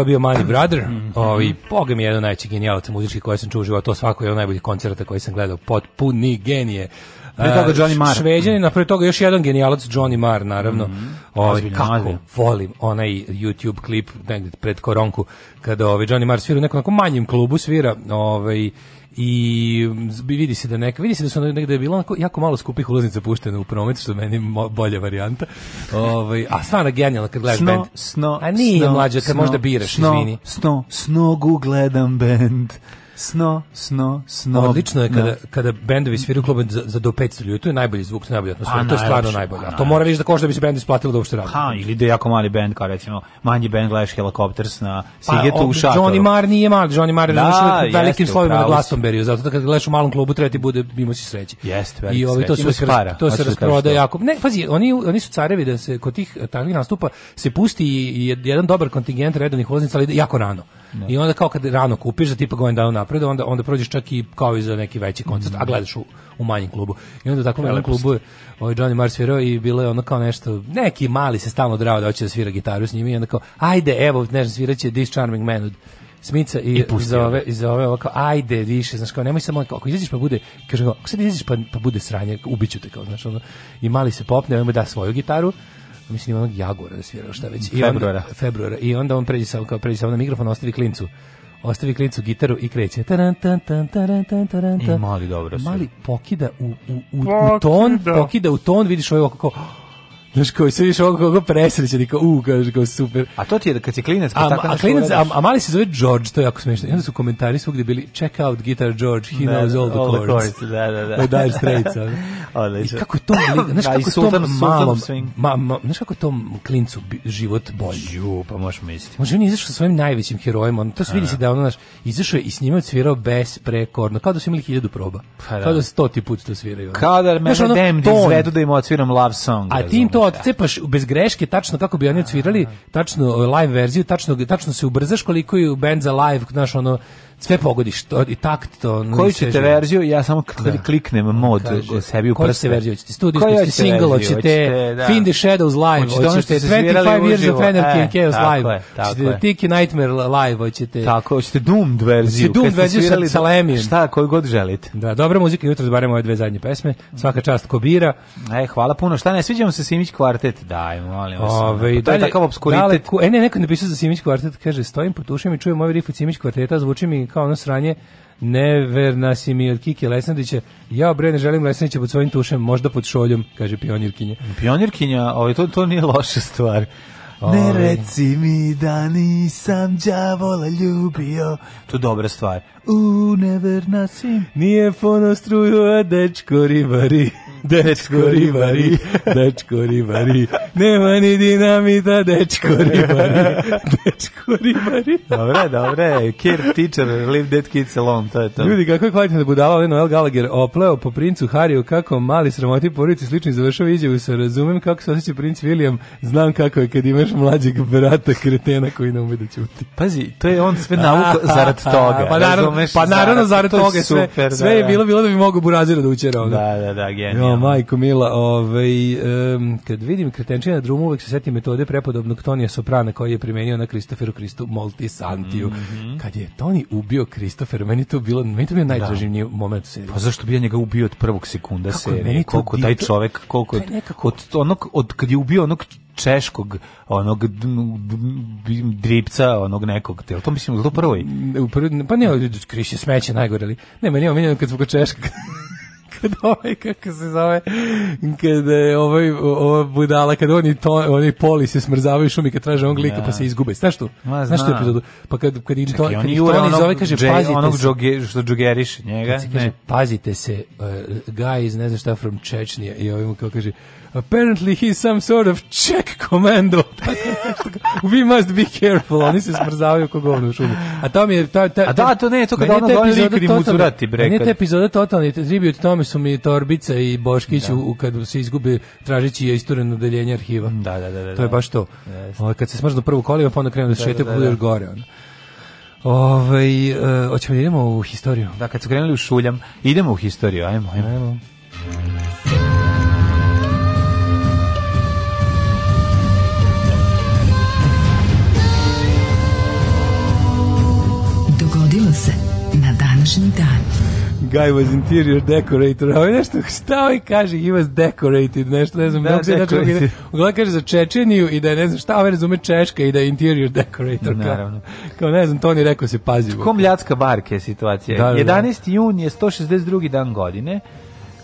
S5: Ovo je bio Money Brother, mm -hmm. Ovi, ovaj, poga mi je jedan najveći genijalaca muzički koji sam čuo život, to svako je od najboljih koncerta koji sam gledao, potpuni genije.
S4: Pre toga Johnny Marr. Šveđani, mm.
S5: na pre toga još jedan genijalac Johnny Marr, naravno. Mm Ovaj, ozbiljno, kako ozbiljno. volim onaj YouTube klip negde pred koronku kada ovaj Johnny Marr svira u nekom, nekom manjem klubu svira ovaj i vidi se da neka vidi se da su negde bilo onako jako malo skupih ulaznica puštene u promet što meni bolja varijanta. Ovaj a stvarno genijalno kad gledaš bend. band. a nije mlađe kad možda biraš, sno, izvini.
S4: Sno, snogu gledam bend sno, sno, sno.
S5: Odlično je da. kada, no. kada bendovi sviraju klub za, za do 500 ljudi, to je najbolji zvuk, to je najbolja atmosfera, pa to je stvarno najbolje. A pa to mora viš da košta da bi se bend isplatilo da uopšte radi.
S4: Ha, pa, ili da je jako mali bend, kao recimo manji bend Glash Helicopters na Sigetu pa, u Šatoru.
S5: Johnny Marr nije mali, Johnny Marr da, da je velikim slovima na Glastonberryu, zato da kad gledaš u malom klubu treba ti bude, imao si sreći.
S4: Jeste, I ovaj,
S5: to, se,
S4: para,
S5: to se da rasproda jako. Ne, pazi, oni, oni su carevi da se kod tih eh, takvih nastupa se pusti jedan dobar kontingent redovnih voznica, ali jako rano. Da. I onda kao kad rano kupiš, da tipa godin dana napred, onda onda prođeš čak i kao i za neki veći koncert, mm. a gledaš u, u manjem klubu. I onda tako u klubu ovaj Johnny Mars svirao i bilo je ono kao nešto, neki mali se stalno drao da hoće da svira gitaru s njim i onda kao, ajde, evo, ne znam, sviraće This Charming Man od Smica i, I ove, iz ove ovako, ajde više, znaš kao, nemoj samo, ako izađeš pa bude, kaže, ako sad izađeš pa, pa bude sranje, ubiću te, kao, znaš, ono, i mali se popne, on da svoju gitaru, mislim onog Jagora da svira, šta već. I
S4: februara.
S5: Onda, februara. I onda on pređe sa, kao pređe sa na mikrofon, ostavi klincu. Ostavi klincu gitaru i kreće. Taran, tan, tan, taran,
S4: tan, taran, I mali dobro.
S5: Mali pokida u, u, u, u ton, pokida u ton, vidiš ovo kako Znaš, koji se više koga presrećen i kao, u, kaže, kao super.
S4: A
S5: to
S4: ti je da kad
S5: si klinac, pa a, tako a, klinac, a, a, mali se zove George, to je jako smiješno. I onda su komentari svugdje bili, check out guitar George, he da, knows all, all the all chords. The
S4: chords. Da, da, da. Od Dire Straits.
S5: I kako je to, znaš, kako je to malom, ma, ma, znaš kako to klincu život bolji. Ju,
S4: pa možeš misliti.
S5: Može on izašao sa svojim najvećim herojem, on, to se vidi se da, da. da on, znaš, izašao je i s njima odsvirao besprekorno, kao da su imali hiljadu proba. Pa, da. Kao da stoti put to sviraju.
S4: Kao da mene Demdi izvedu da im odsviram love song. A tim to
S5: to odcepaš bez greške, tačno kako bi oni svirali tačno e, live verziju, tačno, tačno se ubrzaš koliko je band za live, znaš, ono, sve pogodiš to, i takt to
S4: koju ćete verziju ja samo da. kliknem mod Kaže, sebi u prste koju ste
S5: verziju ćete studiju ćete single hoćete da. Find the Shadows live hoćete ono što je 25 years of Anarchy e, and Chaos live hoćete Tiki Nightmare live hoćete
S4: tako hoćete
S5: Doom verziju hoćete Doomed verziju sa Salemijem
S4: šta koju god želite
S5: da dobra muzika jutros barem ove dve zadnje pesme svaka čast Kobira
S4: e hvala puno šta ne sviđamo se Simić kvartet
S5: daj molim
S4: vas ovaj
S5: to je takav obskuritet
S4: e ne neko napisao za Simić kvartet kaže stojim potušim i čujem ove rif Simić kvarteta zvuči mi kao ono sranje Neverna si mi od Kike Lesandrića. Ja bre ne želim Lesandrića pod svojim tušem, možda pod šoljom, kaže pionirkinja.
S5: Pionirkinja, ali to, to nije loša stvar.
S4: Ne reci mi da nisam đavola ljubio. To je dobra stvar. U neverna si.
S5: Nije fono struju, a dečko rivari. Dečko rivari, dečko rivari. Nema ni dinamita, dečko rivari. Dečko
S4: rivari. dobre, dobre. Kid teacher, leave dead kids alone, to je to.
S5: Ljudi, kako je kvalitetna da budala ali Noel Gallagher opleo po princu Harryu, kako mali sramoti porici slični završava izjavu sa razumem kako se osjeća princ William, znam kako je kad imaš imaš mlađeg brata kretena koji ne ume da ćuti.
S4: Pazi, to je on sve nauka zarad toga.
S5: Pa naravno, pa naravno zarad, toga sve, super, da, sve da, je bilo, bilo da mi mogu burazira da učera. Ono.
S4: Da, da, da, genijalno. Jo,
S5: majko mila, ovaj, um, kad vidim kretenčina na drumu, uvek se setim metode prepodobnog Tonija Soprana koji je primenio na Kristoferu Kristu Moltisantiju. Mm -hmm. Kad je Toni ubio Kristofer, meni to bilo, meni to bio da. najdraži moment u
S4: Pa zašto bi ja njega ubio od prvog sekunda serije? Koliko taj čovek, koliko od, onog, od kad je ubio onog češkog onog dripca, onog nekog, jel to mislim, to
S5: prvoj? U prvi, pa ne, kriš je smeće najgore, ali ne, meni je omenjeno kad zbog kod češka, kad ovaj, kako se zove, kad ovaj, ova budala, kad oni, to, oni poli se smrzavaju šumi, kad traže onog lika, ja. pa da. se izgube. Znaš što Znaš tu epizodu? Pa kad,
S4: kad im to, oni to oni zove, kaže, džeg, pazite onog se. Džoge, što džogeriš njega. kaže,
S5: ne. pazite se, uh, guy iz ne znam šta from Čečnija, i ovim kao kaže, apparently he's some sort of check commando. We must be careful. Oni se smrzavaju ko govno u šumi. A to mi je... Ta, ta, A
S4: da, to ne, to kada ono doli likri mucurati, bre.
S5: Meni je te epizode totalni tribut tome su mi Torbica i Boškić da. u, kad se izgubi tražeći je istoreno deljenje arhiva.
S4: Da, da, da, da.
S5: To je da. baš to. Yes. O, ovaj, kad se smrzno prvu kolima, pa onda krenu da se da, šete, da, da, da. još gore. Ono. Ove, ovaj, uh, hoćemo da idemo u historiju.
S4: Da, kad su krenuli u šuljam, idemo u historiju, ajmo, ajmo. ajmo.
S5: današnji dan. Guy was interior decorator. A ovo je nešto, šta ovaj kaže? He was decorated, nešto, ne znam. Da, mnogo decorated. Znači, uglavnom kaže za Čečeniju i da je, ne znam šta, ovaj razume Češka i da je interior decorator. Naravno. Kao, ne znam, to ni rekao se pazivo.
S4: Kom ljacka barke situacija. Da, da, da. 11. jun je 162. dan godine. Uh,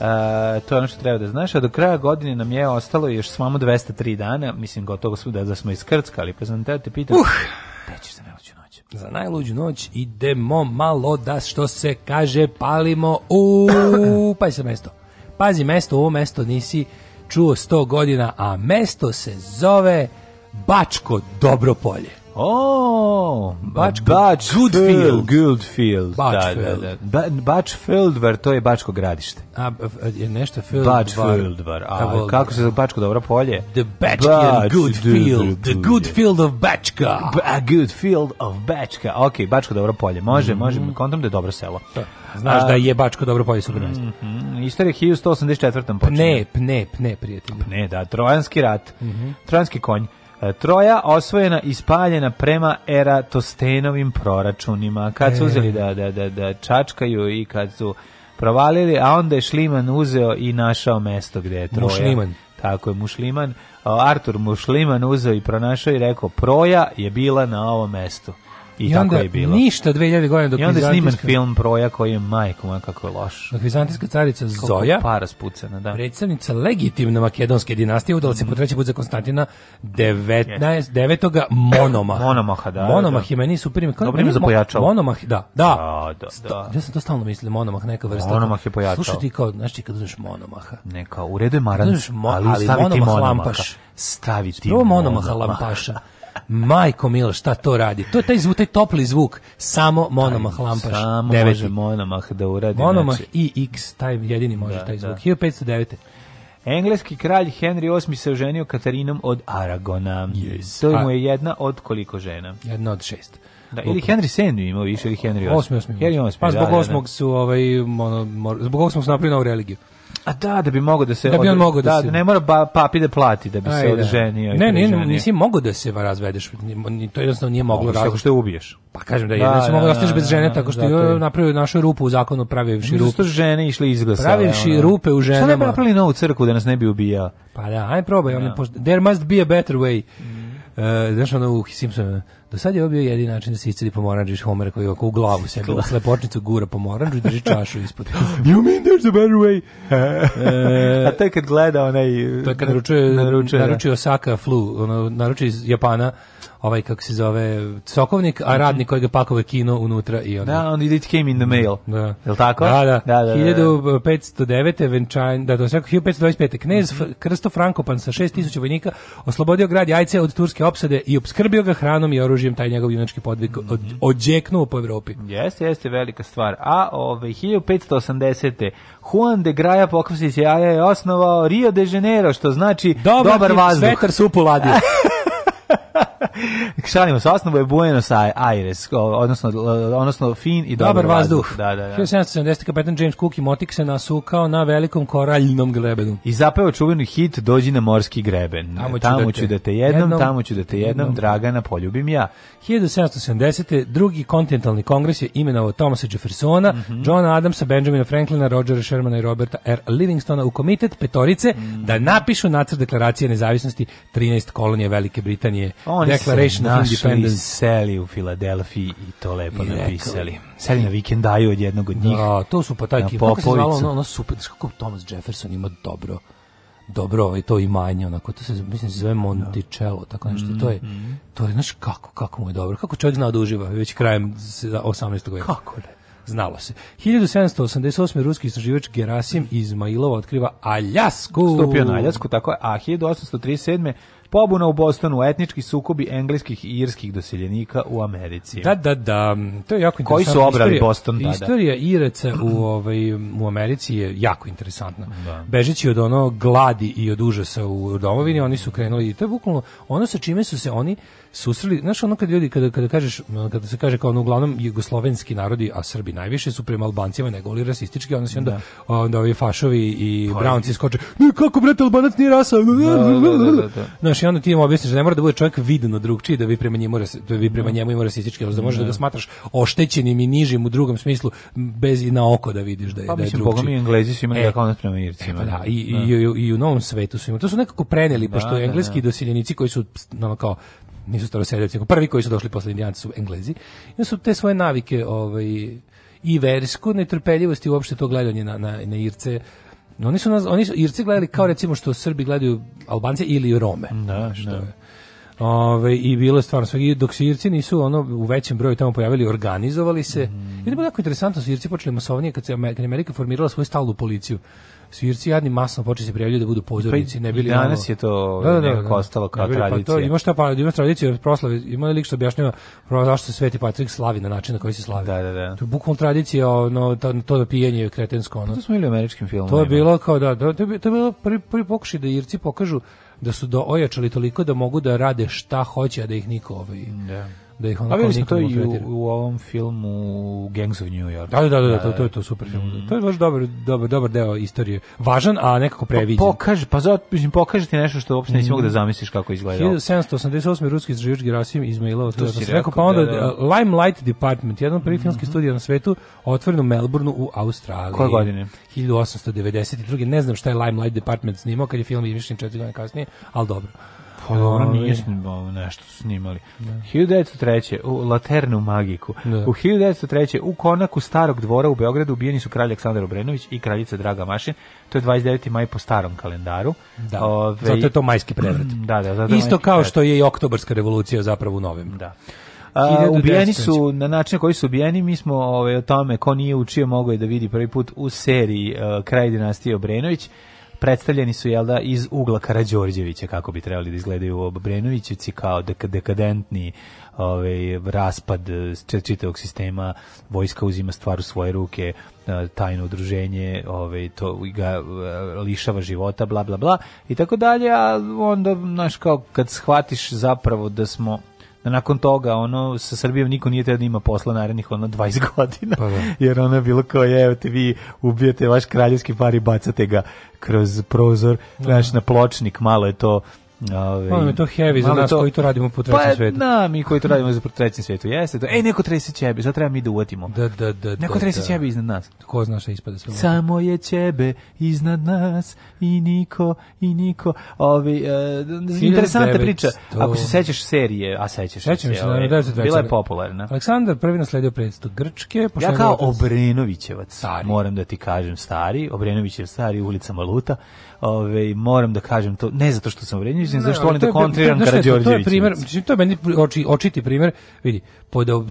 S4: to je ono što treba da znaš, a do kraja godine nam je ostalo još svamo 203 dana, mislim gotovo su da, da smo iskrckali, pa sam te te pitam. Uh
S5: za najluđu noć idemo malo da što se kaže palimo u se mesto. Pazi mesto, ovo mesto nisi čuo 100 godina, a mesto se zove Bačko Dobro polje.
S4: Oh, Bač, Bač, Goodfield.
S5: Goodfield,
S4: da, da, da. Bačfeldvar, to je Bačko gradište. A,
S5: je nešto Feldvar.
S4: Bačfeldvar, a kako se zove Bačko dobro polje?
S5: The Bačkian Goodfield, the
S4: Goodfield of Bačka. A Goodfield of Bačka, ok, Bačko dobro polje, može, mhm. može, kontam da je dobro selo.
S5: Znaš da je Bačko dobro polje super
S4: mesto. Mm -hmm. Istorija 1184.
S5: počinje. Ne, pne, ne, prijatelji.
S4: Pne, da, Trojanski rat, mhm. Trojanski konj. E, troja osvojena i spaljena prema Eratostenovim proračunima. Kad su e. uzeli da, da, da, da čačkaju i kad su provalili, a onda je Šliman uzeo i našao mesto gde je Troja.
S5: Mušliman.
S4: Tako je, Mušliman. Artur Mušliman uzeo i pronašao i rekao, Proja je bila na ovom mestu. I,
S5: I
S4: tako
S5: onda
S4: je bilo.
S5: Ništa 2000 godina dok
S4: I onda je sniman film Proja koji je majko moja kako je loš.
S5: Dok vizantijska carica Zoja, para
S4: spucena, da.
S5: predstavnica legitimne makedonske dinastije, udala se mm. po mhm. treći put za Konstantina 19, yes. 9. Monoma.
S4: Monomaha, da. Monomah
S5: da. je meni super ime.
S4: Dobro ime za pojačalo.
S5: Monomah, da. Da, da, da. Sta, da. ja sam to stalno mislio, Monomah neka vrsta.
S4: Monomah je pojačalo. Slušaj
S5: ti kao, znaš ti kad uzmeš Monomaha.
S4: Neka, u redu je Maran, ali, ali staviti Monomaha. lampaš.
S5: Staviti
S4: Monomaha lampaša. Majko Milo, šta to radi? To je taj zvuk, taj topli zvuk. Samo monomah lampaš.
S5: Samo deveti. može monomah da uradi.
S4: Monomah znači. i X, taj jedini može da, taj da. zvuk. Da. 1509. Engleski kralj Henry VIII se oženio Katarinom od Aragona. Yes. To je mu je jedna od koliko žena?
S5: Jedna od šest.
S4: Da, ili Henry VII imao više, ili Henry VIII. Osmi,
S5: osmi. Henry VIII, pa zbog da, da, osmog su, ovaj, ono, zbog osmog su napravili novu religiju.
S4: A da, da bi mogao da se...
S5: Da
S4: bi on
S5: mogao da, da se...
S4: Ne mora papi da plati da bi Aj, se odženio. Da.
S5: Ne, ne, ne, nisi mogao da se razvedeš. Ni, to jednostavno nije moglo razvedeš. Tako
S4: što je ubiješ.
S5: Pa kažem da, da je, da, da, da, mogao da, da ostaneš bez da, žene tako što je napravio našu rupu u zakonu pravivši rupu. Zato
S4: žene išli izglasa.
S5: Pravivši ono. rupe u ženama.
S4: Šta ne bi napravili novu crku da nas ne bi ubijao?
S5: Pa
S4: da,
S5: aj probaj. Ja. There must be a better way. Mm. Uh, znaš ono u Simpsonu, do sad je ovo bio jedini način da se iscedi pomoranđiš Homera koji ovako u glavu sebi da slepočnicu gura pomoranđu i drži čašu ispod.
S4: you mean there's a better way? uh, a to je kad gleda onaj...
S5: To je kad naručuje, naručuje, naručuje Osaka flu, ono, naručuje iz Japana ovaj kako se zove sokovnik, a mhm. radnik koji ga pakuje kino unutra i
S4: on.
S5: Da,
S4: on it came in the mail. Da. Je l' tako?
S5: Da, da. da, da 1509. Venčan, da, do da. 1525. Da, da, Knez mm -hmm. Krsto Frankopan sa 6000 vojnika oslobodio grad Jajce od turske opsade i obskrbio ga hranom i oružjem taj njegov junački podvig od, mhm. odjeknuo po Evropi.
S4: Jeste, jeste velika stvar. A ove ovaj, 1580. Juan de Graja se Jaja je osnovao Rio de Janeiro, što znači dobar, dobar
S5: vazduh. Svetar supu
S4: Šalimo se, osnovu je Buenos Aires, odnosno, odnosno fin i dobar, dobar vazduh. vazduh.
S5: Da, da, da. 1770. kapetan James Cook i Motik se nasukao na velikom koraljnom grebenu.
S4: I zapeo čuveni hit Dođi na morski greben. Tamo ću, tamo da, te, da te jednom, jednom, tamo ću da te jednom, jednom. Dragana poljubim ja.
S5: 1770. drugi kontinentalni kongres je imenovao Thomasa Jeffersona, mm -hmm. Johna Adamsa, Benjamina Franklina, Rogera Shermana i Roberta R. Livingstona u komitet petorice mm -hmm. da napišu nacrt deklaracije nezavisnosti 13 kolonije Velike Britanije Oni Declaration of Independence.
S4: seli u Filadelfiji i to lepo
S5: I napisali. Seli na vikendaju
S4: od jednog od
S5: njih. Da, to su pa taj kip. Kako se zvalo ono, ono super, kako Thomas Jefferson ima dobro dobro ovaj to imanje onako to se mislim se zove Monticello da. tako nešto to je mhm. to je znaš kako kako mu je dobro kako čovjek zna da uživa već krajem 18. veka
S4: kako ne
S5: Znalo se. 1788. ruski istraživač Gerasim Izmailov otkriva Aljasku.
S4: Stupio na Aljasku, tako je. A
S5: 1837 pobuna u Bostonu, etnički sukobi engleskih i irskih doseljenika u Americi.
S4: Da, da, da, to je jako interesantno.
S5: Koji su obrali istorija, Boston? Da,
S4: istorija da. Iraca u, ovaj, u Americi je jako interesantna. Da. Bežeći od ono gladi i od užasa u domovini, oni su krenuli, i to je bukvalno ono sa čime su se oni susreli, znaš ono kad ljudi, kada, kada, kažeš, kada se kaže kao ono, uglavnom jugoslovenski narodi, a Srbi najviše su prema Albancima nego rasistički, onda se onda, da. onda ovi fašovi i pa, brownci skoče, ne, kako brate, Albanac nije rasa, da da, da, da, da, Znaš, i onda ti im objasniš da ne mora da bude čovjek vidno drugčiji da bi prema njemu, da bi prema njemu ima rasistički, da možeš da ga smatraš oštećenim i nižim u drugom smislu, bez i na oko da vidiš da
S5: je, pa,
S4: da je
S5: mislim, drugči. mi Englezi su imali e, kao nas prema
S4: Ircima. E, pa da, i, i, i, i, u novom svetu su imali. To su nekako preneli, pošto engleski doseljenici koji su, ono, kao, nisu staroseljaci, prvi koji su došli posle Indijanci su Englezi. I su te svoje navike ovaj, i versku netrpeljivost i uopšte to gledanje na, na, na Irce, oni su, nas, oni su Irci gledali kao recimo što Srbi gledaju Albance ili Rome.
S5: Da, da. što da.
S4: Ove, I bilo je stvarno sve. dok se Irci nisu ono, u većem broju tamo pojavili, organizovali se. Mm. I to je bilo jako interesantno, da su Irci počeli masovnije kad se Amerika, Amerika formirala svoju stalnu policiju svirci jadni masno počeli se prijavljuju da budu pa pozornici,
S5: pa ne bili danas ono, je to da, da, da, nekako da. ostalo kao
S4: bili,
S5: tradicija. Pa to ima
S4: šta pa ima tradicija proslave, ima lik što objašnjava zašto se Sveti Patrik slavi na način na koji se slavi.
S5: Da, da, da.
S4: To je bukvalno tradicija ono to, to da pijenje kretensko ono. Pa
S5: to smo ili američkim filmovima.
S4: To je bilo kao da, da to je bilo prvi, prvi pokušaj da Irci pokažu da su do ojačali toliko da mogu da rade šta hoće a da ih niko ovaj. Da da ih onako pa niko to
S5: i u, u, ovom filmu Gangs of New York.
S4: Da, da, da, da, da to, to, je da. to super film. Mm. To je baš dobar, dobar, dobar deo istorije. Važan, a nekako pa previđen.
S5: Pa, pokaže, pa zato, mislim, pokaže ti nešto što uopšte nisi mm. da mhm. zamisliš kako izgleda.
S4: 1788. ruski izraživač Gerasim Izmailov. To, je si
S5: da rekao,
S4: pa onda da, da. Limelight Department, jedan prvi mm -hmm. filmski studij na svetu, otvoren u Melbourneu u Australiji. Koje
S5: godine?
S4: 1892. Ne znam šta je Limelight Department snimao, kad je film izmišljen četiri godine kasnije, ali dobro.
S5: Pa dobro, nije ovaj. snimao nešto snimali. Da. 1903. u Laternu magiku. Da. U 1903. u konaku Starog dvora u Beogradu ubijeni su kralj Aleksandar Obrenović i kraljica Draga Mašin. To je 29. maj po starom kalendaru.
S4: Da. Ove... Zato je to majski prevrat.
S5: Da, da, zato
S4: Isto kao što je i oktobarska revolucija zapravo u novim. Da.
S5: A, ubijeni su na način koji su ubijeni, mi smo ovaj, o tome ko nije učio mogao je da vidi prvi put u seriji uh, Kraj dinastije Obrenović predstavljeni su jel da iz ugla Karađorđevića kako bi trebali da izgledaju Obrenovićevci kao dekadentni ovaj raspad eh, čitavog sistema vojska uzima stvar u svoje ruke eh, tajno udruženje ovaj to ga eh, lišava života bla bla bla i tako dalje a onda znaš kao kad shvatiš zapravo da smo da nakon toga ono sa Srbijom niko nije teo da ima posla narednih ono 20 godina. Pa da. Jer ona bilo kao je, evo te vi ubijete vaš kraljevski par i bacate ga kroz prozor, da. znaš, na pločnik, malo je to
S4: Ove, Ono to heavy za nas to, koji to radimo po pa, trećem pa, svetu.
S5: Pa mi koji to radimo po trećem svetu, jeste. To. Ej, neko trese ćebe, sad treba mi da uvatimo. Da, da, da. Neko da, trese da. ćebe iznad nas.
S4: Ko zna šta ispada
S5: sve? Samo je ćebe iznad nas i niko, i niko. Ovi, uh, e, interesanta priča. Ako se sećaš serije, a sećaš Sećam
S4: se, ove, da,
S5: da, da bila je da. popularna.
S4: Aleksandar prvi nasledio predstav Grčke.
S5: Ja kao Obrenovićevac, stari. moram da ti kažem stari. Obrenovićev stari, ulica Maluta. Ove, moram da kažem to, ne zato što sam Obrenović, mislim zašto oni da kontriram
S4: Karađorđević. To je primer, mislim to je meni oči, očiti primer, vidi.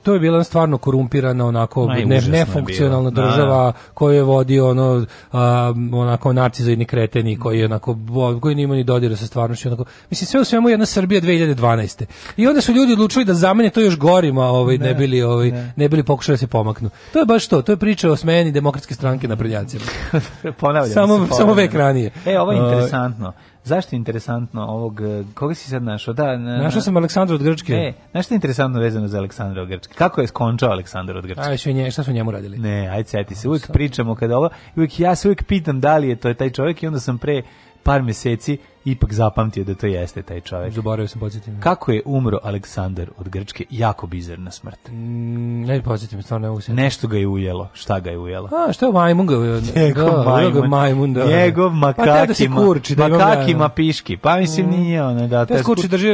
S4: to je bila stvarno korumpirana onako
S5: ne, nefunkcionalna da. država koju je vodio ono a, onako narcizoidni kreteni koji onako koji nima ni dodira sa stvarnošću onako. Mislim sve u svemu jedna Srbija 2012. I onda su ljudi odlučili da zamene to još gorima, ovaj ne, ne bili ovaj ne. ne bili pokušali da se pomaknu. To je baš to, to je priča o smeni demokratske stranke na Ponavljam. Samo se, ponavljam. samo vek ranije.
S4: E, ovo je interesantno zašto je interesantno ovog, e, koga si sad našao?
S5: Da, na, našao sam Aleksandra od Grčke.
S4: E, znaš što je interesantno vezano za Aleksandra od Grčke? Kako je skončao Aleksandar od Grčke? A, su nje,
S5: šta su njemu radili?
S4: Ne, aj, seti se, uvijek pričamo kada ovo, uvijek, ja se uvijek pitam da li je to taj čovjek i onda sam pre par meseci ipak zapamtio da to jeste taj čovjek.
S5: Zaboravio
S4: sam
S5: podsjetiti.
S4: Kako je umro Aleksandar od Grčke? Jako bizarna
S5: smrt. Mm, ne podsjetim, stvarno ne mogu
S4: Nešto ga je ujelo. Šta ga je ujelo?
S5: A, što je majmun ga ujelo? Njegov
S4: da, majmun. majmun da, da. Njegov pa da makakima.
S5: Pa
S4: kurči. Da makakima da. piški. Pa mislim mm, nije ona.
S5: Da, te skurči drži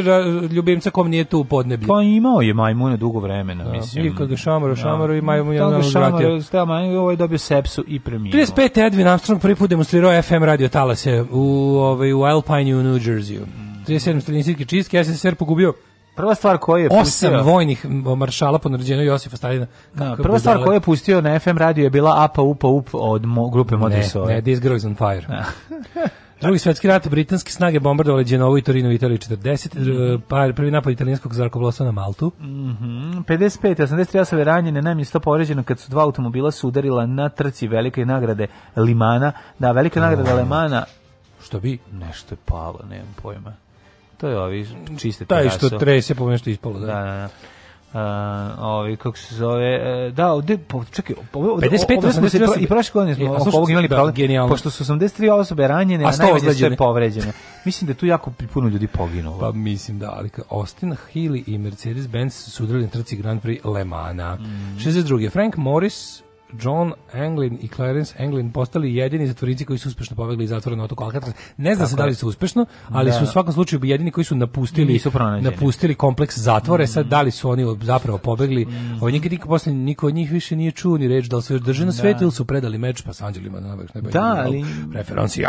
S5: ljubimca kom nije tu u podneblju.
S4: Pa imao je majmune dugo vremena. Da, mislim. Ivka ga
S5: šamaro, šamaro i majmun je
S4: ono vratio. Da, majmun ovaj dobio sepsu i preminuo.
S5: 35. Edwin Armstrong prvi put demonstrirao FM radio talase u, ovaj, u Alpine Pine u New Jerseyu. 37 mm. stalinijski čistke, SSR pogubio
S4: Prva stvar koju je pustio... Osam
S5: vojnih maršala po naređenju Josifa Stalina.
S4: Da, prva stvar koju je pustio na FM radio je bila Apa Upa Up od mo, grupe Modri
S5: Ne, ne, This Girl is on Fire. Da. Drugi svetski rat, britanske snage bombardovali Genovu i Torino u Italiji 40, mm -hmm. prvi napad italijanskog zrakoplovstva na Maltu. Mm
S4: -hmm. 55, 83 osobe ranjene, najmanje 100 povređeno kad su dva automobila sudarila na trci velike nagrade Limana. Da, velika nagrada Limana
S5: što bi
S4: nešto je palo, nemam pojma. To je ovi čiste
S5: Taj što trese po nešto ispalo,
S4: da. da, da, da. Uh, ovi, kako se zove, uh, da, ovde, po, pa, čekaj, pa, ovde, 55, ovde smo se i prošle godine smo e, oko ovog imali da, problem, genijalno. pošto su 83 osobe ranjene, a, a najmanje sve povređene. Mislim da tu jako puno ljudi poginulo.
S5: Pa mislim da, ali Austin Healy i Mercedes-Benz su udrali na trci Grand Prix Le Mana. Mm. 62. Frank Morris John Anglin i Clarence Anglin postali jedini zatvorici koji su uspešno pobegli iz zatvora na otoku Alcatraz. Ne zna se da li su uspešno, ali da. su u da. svakom slučaju jedini koji su napustili su napustili kompleks zatvore. Mm. Sad da li su oni zapravo pobegli? Mm. Ovo nikad posle niko od njih više nije čuo ni reč da li su još drže na da. svetu ili su predali meč pa sa Anđelima na
S4: ne Da, da ali referenci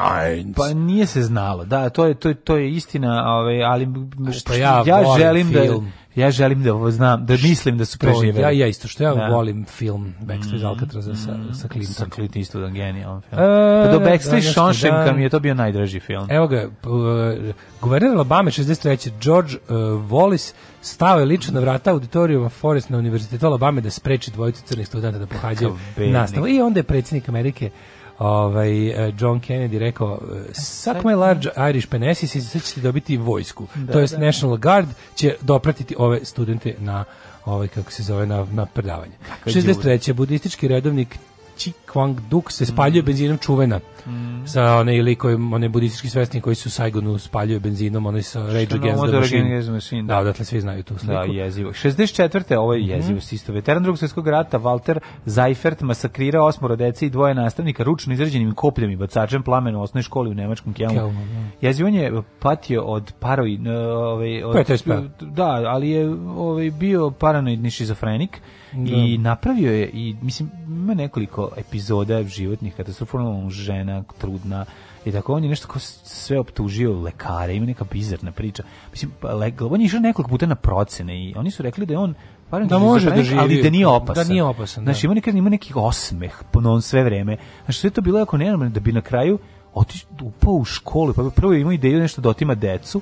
S4: Pa nije se znalo. Da, to je to je, to je istina, ovaj, ali pa što, pa ja, ja želim film. da ja želim da znam, da mislim da su
S5: preživeli. Ja, ja isto, što ja da. volim film Backstreet mm, Alcatraz sa, mm,
S4: sa Clint. Sa Clint Eastwood, genijalan
S5: film. E, pa do Backstreet da, da, mi je to bio najdraži film.
S4: Evo ga, uh, guverner Alabama 63. George uh, Wallace stao je lično na vrata auditorijuma Forest na univerzitetu Alabama da spreči dvojicu crnih studenta da pohađaju nastavu. I onda je predsjednik Amerike ovaj, eh, John Kennedy rekao eh, suck my large Irish penesis i sad ćete dobiti vojsku. Da, to je da. National Guard će dopratiti ove studente na ovaj kako se zove na na predavanje. 63. budistički redovnik Chi Kwang Duk se spaljuje mm. benzinom čuvena. Mm. Sa onaj likovi, onaj budistički svesni koji su u Saigonu spaljuje benzinom, onaj sa Rage Against the Machine. Machine.
S5: Da. da, odatle svi znaju tu
S4: da, sliku. Da, jezivo. 64. ovo je mhm. jezivo mm. isto. Veteran drugog svjetskog rata, Walter Zeifert masakrirao osmoro dece i dvoje nastavnika ručno izrađenim kopljem i bacačem plamena u osnovnoj školi u nemačkom Kelnu. Kelnu da. Jezivo je patio od paroi... Ovaj, od, PTSP. Pa. Da, ali je ovaj, bio paranoidni šizofrenik Da. I napravio je, i mislim, ima nekoliko epizoda životnih katastrofalno žena, trudna, i tako on je nešto kao sve optužio lekare, ima neka bizarna priča. Mislim, pa on je išao nekoliko puta na procene i oni su rekli da je on Param da, da može da živi, ali da nije da opasan. Da nije opasan. Da. Znači, ima, nekad, ima neki osmeh, on sve vreme. Znači, sve to bilo jako nenormalno da bi na kraju otiš, upao u školu, pa prvo ima ideju nešto da otima decu,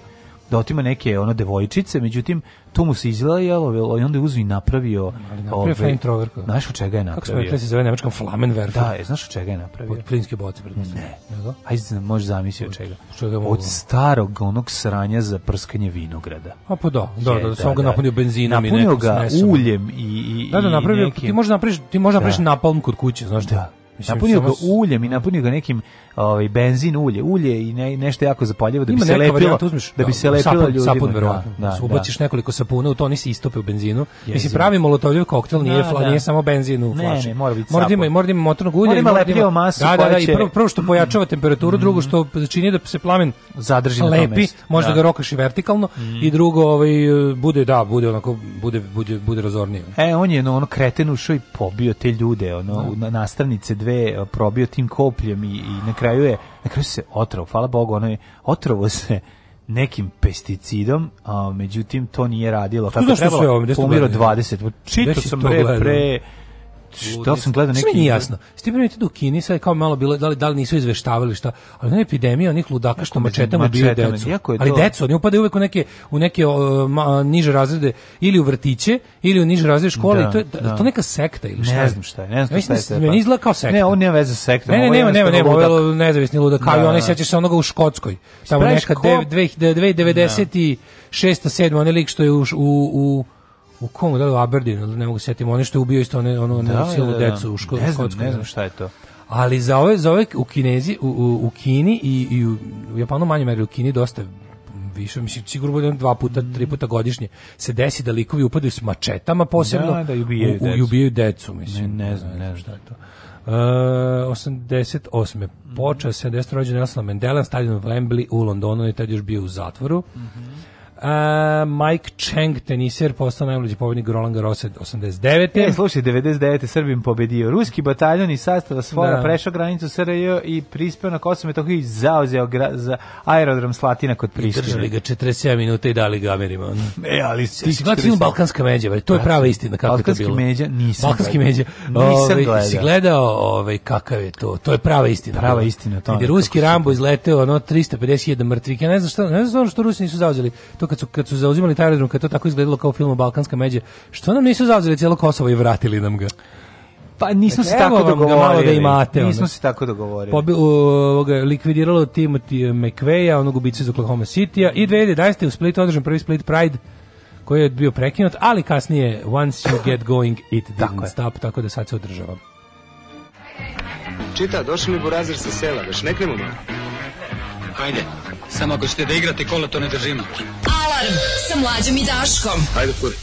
S4: da otima neke ono devojčice, međutim to mu se izlajalo, ovaj, i onda
S5: je uzmi
S4: napravio
S5: ali napravio
S4: ovaj, Znaš od čega je napravio?
S5: Kako
S4: se
S5: rekli se zove nemačkom Flamenwerfer?
S4: Da, je, znaš od čega je napravio? Od
S5: plinske boce
S4: pretpostavljam. Ne. Nego? Ajde, možeš zamisliti
S5: od
S4: čega. čega
S5: mogu? Od starog onog sranja za prskanje vinograda.
S4: A pa da, da, e, da, da, da, samo ga da. napunio benzinom
S5: napunio i nekom ga uljem i,
S4: i, da, da, napravio, nekim... ti možda napraviš, ti možda napraviš da. napalm kod kuće, znaš
S5: da napunio ga uljem i napunio ga nekim ovaj benzin ulje, ulje i ne, nešto jako zapaljivo da
S4: bi
S5: se lepilo, varijanta,
S4: uzmiš, da
S5: bi
S4: se
S5: lepilo sapun, ljudima. Sapun verovatno. Da, da, da. Ubaciš da. nekoliko sapuna u to, oni se istope u benzinu. Jezim. Mislim pravi molotovljev koktel nije, da, da. nije samo benzin u flaši. Ne, ne, mora biti. Mora da ima, mora
S4: ima motornog ulja, mora
S5: ima lepljivo masu. Da,
S4: da, da, i prvo, prvo što pojačava mm. temperaturu, mm. drugo što mm. čini da se plamen zadrži lepi, na tom mestu. Možda da. ga da rokaš i vertikalno mm. i drugo ovaj bude da, bude onako bude bude bude razornije.
S5: E, on je ono kreten ušao i pobio te ljude, ono da. nastavnice dve dve e, probio tim kopljem i, i na kraju je na kraju se otrao, hvala Bogu, ono je otrovo se nekim pesticidom, a međutim to nije radilo. Kako trebalo, sve ovdje,
S4: 20. Čito sam pre, pre
S5: Šta da sam gledao
S4: neki nije jasno. Ste primite da u Kini sad kao malo bilo da li da li nisu izveštavali šta, ali ne epidemija onih ludaka što mačetama biju decu. Ali decu, oni upadaju uvek u neke u neke uh, ma, niže razrede ili u vrtiće ili u niže razrede škole da, i to je da. to neka sekta ili šta. Ne
S5: znam šta je, ne znam šta da je. Mislim
S4: meni pa- izgleda kao sekta. Ne,
S5: on nema veze sa sektom.
S4: Ne, ne, nema, nema, nema, ovo nezavisni ludak, kao i da, oni sećaš se onoga u Škotskoj. Tamo neka 2090 i 607 onaj lik što je u u u kom da li u Aberdeenu, ne mogu setim, one što je ubio isto one ono da, silnu da, da, da, decu u školu, ne znam, kocku, ne
S5: znam da. šta je to.
S4: Ali za ove za ove u Kinezi, u, u, u Kini i, i u, u Japanu manje meri u Kini dosta više, mislim, sigurno budem dva puta, tri puta godišnje, se desi da likovi upadaju s mačetama posebno, da, da ubijaju, u, decu. ubijaju decu,
S5: mislim. Ne, ne znam, ne znam šta je to.
S4: Uh, e, 88. Počeo 70. rođen Nelson Mandela, stadion Wembley u Londonu, on je tad još bio u zatvoru. Mm -hmm. Uh, Mike Cheng, teniser, postao najmlađi pobednik Roland Garrosa 89. E,
S5: slušaj, 99. Srbim pobedio. Ruski bataljon i sastava Svora da. prešao granicu SRJ i prispeo na Kosovo Metohiju i zauzeo gra, za aerodrom Slatina kod Prištine.
S4: Držali ga 47 minuta i dali ga Amerima. e,
S5: ali
S4: ti si gledao Balkanska međa, vaj, to je prava istina kako Balkanski je to
S5: bilo. Međa, nisam Balkanski međa,
S4: nisam ove, ovaj, gledao. Si gledao ovaj, kakav je to, to je prava istina.
S5: Prava istina,
S4: to. Gdje ruski Rambo izleteo, ono, 350.000 mrtvih, ja ne znam što, ne znam što Rusi nisu zauzeli, to kad su, kad su zauzimali taj aerodrom, kad to tako izgledalo kao film Balkanska međe, što nam nisu zauzeli celo Kosovo i vratili nam ga?
S5: Pa nismo se tako dogovorili. Malo da imate.
S4: Nismo se tako dogovorili. Pobi, uh,
S5: likvidiralo Timothy McVeja, onog ubica iz Oklahoma City-a. I 2011. u Split održan prvi Split Pride koji je bio prekinut, ali kasnije once you get going, it didn't tako stop, tako da sad se održava. Čita, došli mi burazir sa sela, da šneknemo malo? Hajde. Samo ako ćete da igrate kola, to ne držimo. Alarm sa mlađom i Daškom. Hajde, kuri.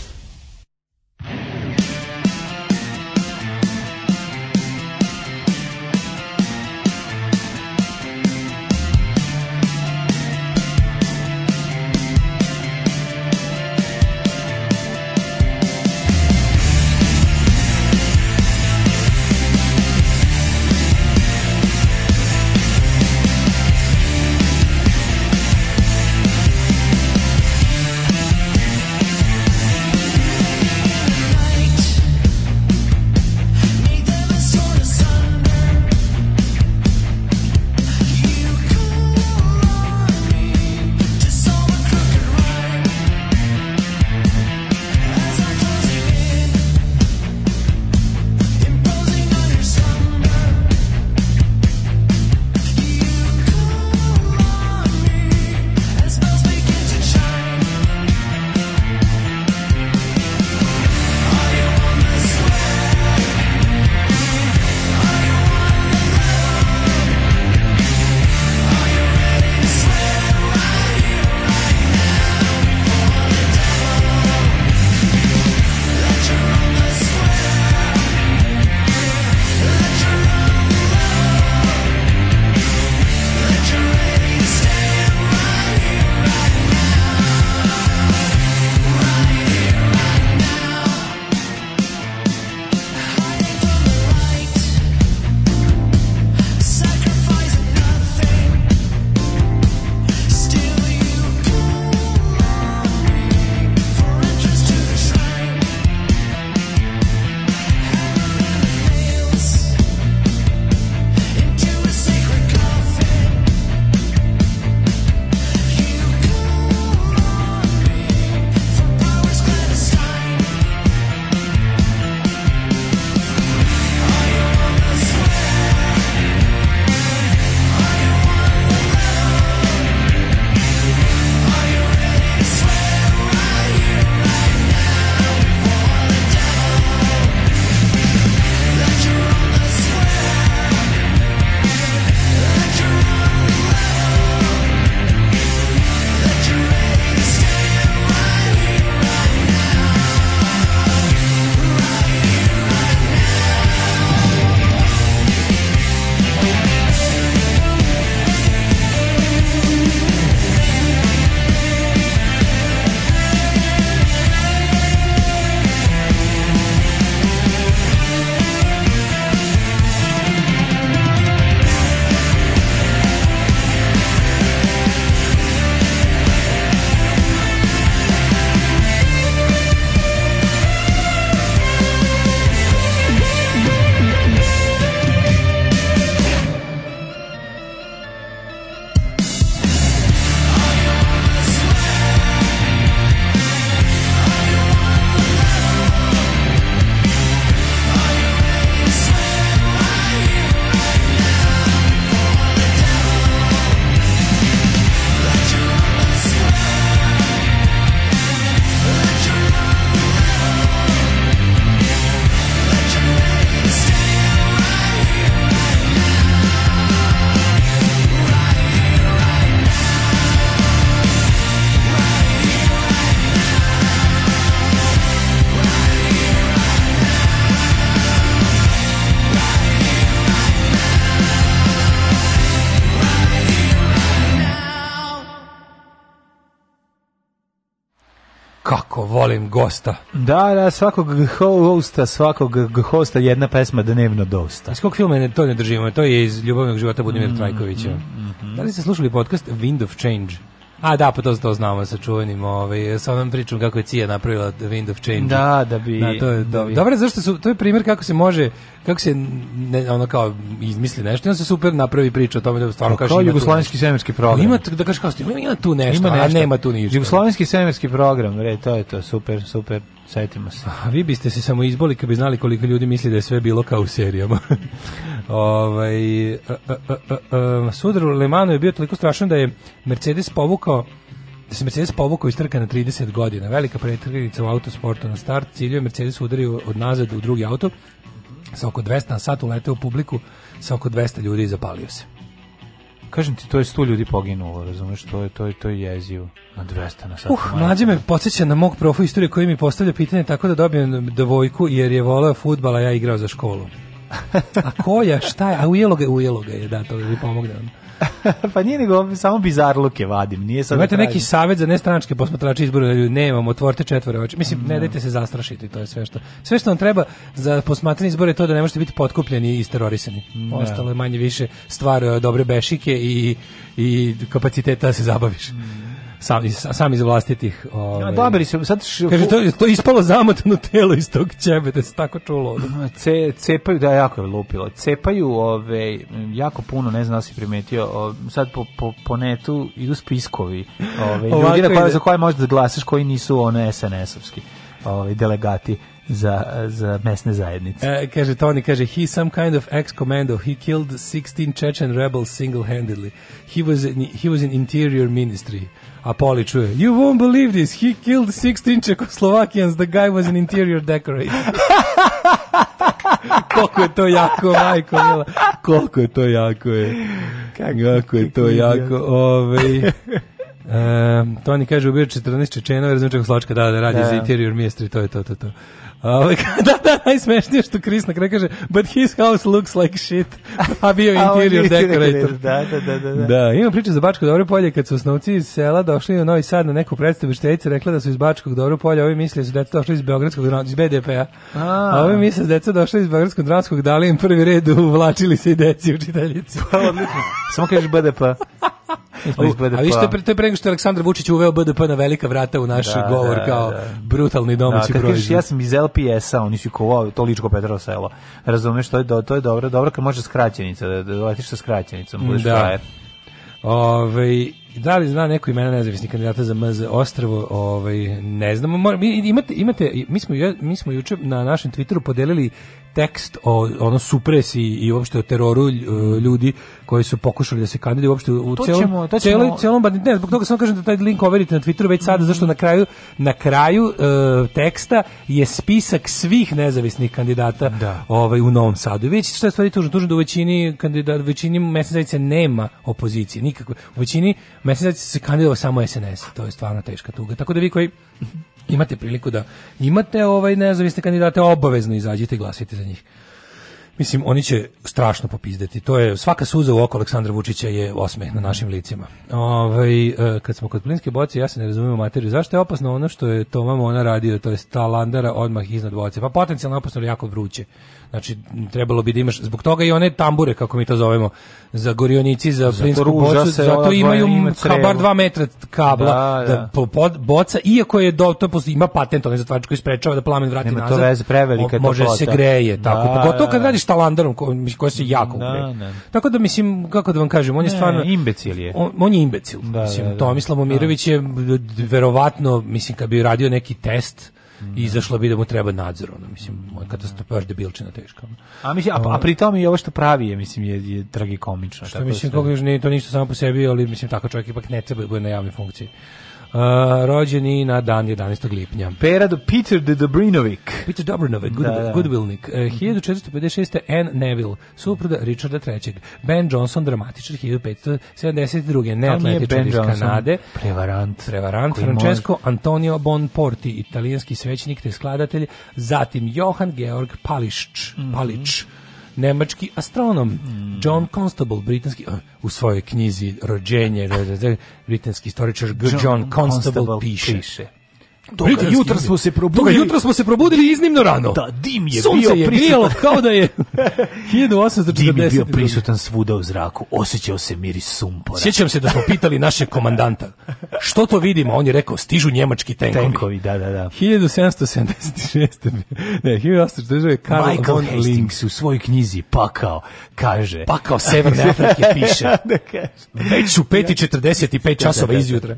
S4: kako volim gosta.
S5: Da, da, svakog hosta, svakog hosta jedna pesma dnevno dosta.
S4: Iz kog filma ne, to ne držimo? To je iz Ljubavnog života Budimira mm, Trajkovića. Mm, mm, da li ste slušali podcast Wind of Change? A da, pa to, to znamo sa čuvenim, ovaj, sa onom pričom kako je Cija napravila The Wind of Change. Da, da bi... Da, to je, da, da bi.
S5: Dobre,
S4: zašto su, to je primjer kako se može, kako se ne, ono kao izmisli nešto, on se super napravi priča o tome da stvarno
S5: kaže... Kao jugoslovenski svemirski program.
S4: Ima, da kaže kao, ima, ima tu nešto, ima nešto, a nema tu ništa.
S5: Jugoslovenski svemirski program, re, to je to, super, super. Setimo se. A
S4: vi biste se samo izboli kad bi znali koliko ljudi misli da je sve bilo kao u serijama. ovaj, e, e, e, sudar u Lemanu je bio toliko strašan da je Mercedes povukao da se Mercedes povukao iz trka na 30 godina. Velika pretrgnica u autosportu na start. Cilju je Mercedes udario od nazad u drugi auto sa oko 200 na sat uleteo u publiku sa oko 200 ljudi i zapalio se.
S5: Kažem ti, to je 100 ljudi poginulo, razumeš, to je, to je, to je jezivo. Na 200 na sat.
S4: Uh, mlađi me podseća na mog profu istorije koji mi postavlja pitanje tako da dobijem devojku jer je voleo futbal, a ja igrao za školu. a koja, šta je? A ujelo ga je, ujelo ga je, da, to mi pomogne.
S5: pa nije nego samo bizarluke vadim. Nije sad Imate da
S4: neki savet za nestranačke posmatrače izbora da ljudi, nemamo, otvorite četvore oči. Mislim, ne da. dajte se zastrašiti, to je sve što. Sve što vam treba za posmatranje izbora je to da ne možete biti potkupljeni i isterorisani. Ostalo je manje više stvar e, dobre bešike i, i kapaciteta da se zabaviš. Mm sam, iz, sam iz vlastitih...
S5: ovaj Ove, Dobri
S4: su,
S5: sad...
S4: Šu, kaže, to, to ispalo zamotano telo iz tog ćebe, da se tako čulo.
S5: Ce, cepaju, da, jako je lupilo. Cepaju ove, jako puno, ne znam da si primetio, o, sad po, po, po netu idu spiskovi ove, ljudi na koje, za koje možeš da glasaš, koji nisu one SNS-ovski delegati za, za mesne zajednice. E,
S4: kaže Tony, kaže, he some kind of ex-commando, he killed 16 Chechen rebels single-handedly. He was, in, he was in interior ministry. A Poli čuje, you won't believe this, he killed 16 Czechoslovakians, the guy was an interior decorator. koliko je to jako, majko mila. Koliko je to jako, je. Kako, je to jako, ovaj... Um, Toni kaže, ubio 14 Čečenova, razumijem Čehoslovačka, da, da radi da. za interior mjestri, to je to, to, to. Ove, ovaj, da, da, najsmešnije što Kris na kraju kaže but his house looks like shit. A bio interior decorator.
S5: Da, da, da, da. Da,
S4: da ima priča za Bačko Dobro polje kad su osnovci iz sela došli u Novi Sad na neku predstavu štejice, rekla da su iz Bačkog Dobro polja, ovi misle da su deca došli iz Beogradskog, iz BDP-a. A, a ovi misle da su deca došli iz Beogradskog dramskog, dali im prvi red, uvlačili se i deci učiteljici. Pa
S5: odlično. Samo kažeš BDP.
S4: a vi ste pa- pre, to je pre što Aleksandar Vučić uveo BDP na velika vrata u naš da, govor da, kao da. brutalni da, domaći
S5: da,
S4: proizvod. ja
S5: sam iz LPS-a, oni su kovao to Ličko Petrovo selo. Razumeš, to je, to je dobro, dobro kad može skraćenica, da, da letiš sa skraćenicom, budeš
S4: da. frajer. Ove, da li zna neko imena nezavisnih kandidata za MZ Ostravo, ovaj ne znamo. Moram, imate imate mi smo mi smo juče na našem Twitteru podelili tekst o ono supresi i uopšte o teroru eh, ljudi koji su pokušali da se kandiduju uopšte u to celom ćemo, to ćemo... celom, celom ne, zbog toga samo kažem da taj link overite na Twitteru već sada mm -hmm. zašto na kraju na kraju e, teksta je spisak svih nezavisnih kandidata da. ovaj u Novom Sadu. Vidite šta stvari tužno, tužno da u većini kandidat većini mesne nema opozicije nikakve. U većini mesne se kandidovao samo SNS. To je stvarno teška tuga. Tako da vi koji imate priliku da imate ovaj nezavisne kandidate obavezno izađite i glasajte za njih. Mislim, oni će strašno popizdeti. To je, svaka suza u oko Aleksandra Vučića je osmeh na našim licima. Ovaj, e, kad smo kod plinske boce, ja se ne razumijem materiju. Zašto je opasno ono što je Toma Mona radio, to je ta landara odmah iznad boce? Pa potencijalno opasno je jako vruće. Znači, trebalo bi da imaš, zbog toga i one tambure, kako mi to zovemo, za gorionici, za zato plinsku bocu, zato imaju ima bar dva metra kabla da, da. da po, boca, iako je do, to ima patent, onaj zatvač koji sprečava da plamen vrati Nema nazad.
S5: to veze, prevelika
S4: Može se greje, da, tako. Da, da, pogotovo kad radiš talandarom, koji se jako da, greje. Tako da, mislim, kako da vam kažem, on je stvarno...
S5: Imbecil je. On,
S4: on je imbecil. mislim, Tomislav Momirović je verovatno, mislim, kad bi radio neki test, izašla bi da mu treba nadzor, ono, mislim, katastrofa je debilčina teška.
S5: A, mislim, a, a ovaj. pri i ovo što pravi je, mislim, je, je tragikomično.
S4: Što mislim, koga još nije to ništa samo po sebi, ali mislim, tako čovjek ipak ne treba da bude na javnoj funkciji. Uh, rođeni na dan 11. lipnja.
S5: Perad Peter de Dobrinovic.
S4: Peter Dobrinovic, good, da, da. Goodwillnik. Uh, 1456. Anne Neville, supruga Richarda III. Ben Johnson, dramatičar 1572. Da Neatletičar iz Kanade.
S5: Prevarant.
S4: Prevarant. Francesco može... Antonio Bonporti, italijanski svećnik te skladatelj. Zatim Johan Georg Pališč. Mm -hmm. Palič nemački astronom mm. John Constable, britanski u svojoj knjizi Rođenje, da, da, da, britanski istoričar John, John Constable, Constable piše, piše Toga jutro
S5: smo se
S4: probudili. Toga smo
S5: se probudili iznimno rano.
S4: Da, dim je
S5: Sunce bio je grijalo kao da je
S4: 1840. Dim je bio
S5: prisutan svuda u zraku. Osećao se miris sumpora.
S4: Sjećam se da smo pitali našeg komandanta. Što to vidimo? On je rekao, stižu njemački tenkovi. Tenkovi,
S5: da, da, da.
S4: 1776. Ne, 1846. je
S5: Karl Michael von Hastings Link. u svojoj knjizi Pakao kaže. Pakao Severne Afrike piše. Da, da, da kaže. Već u 5.45 da, časova izjutra.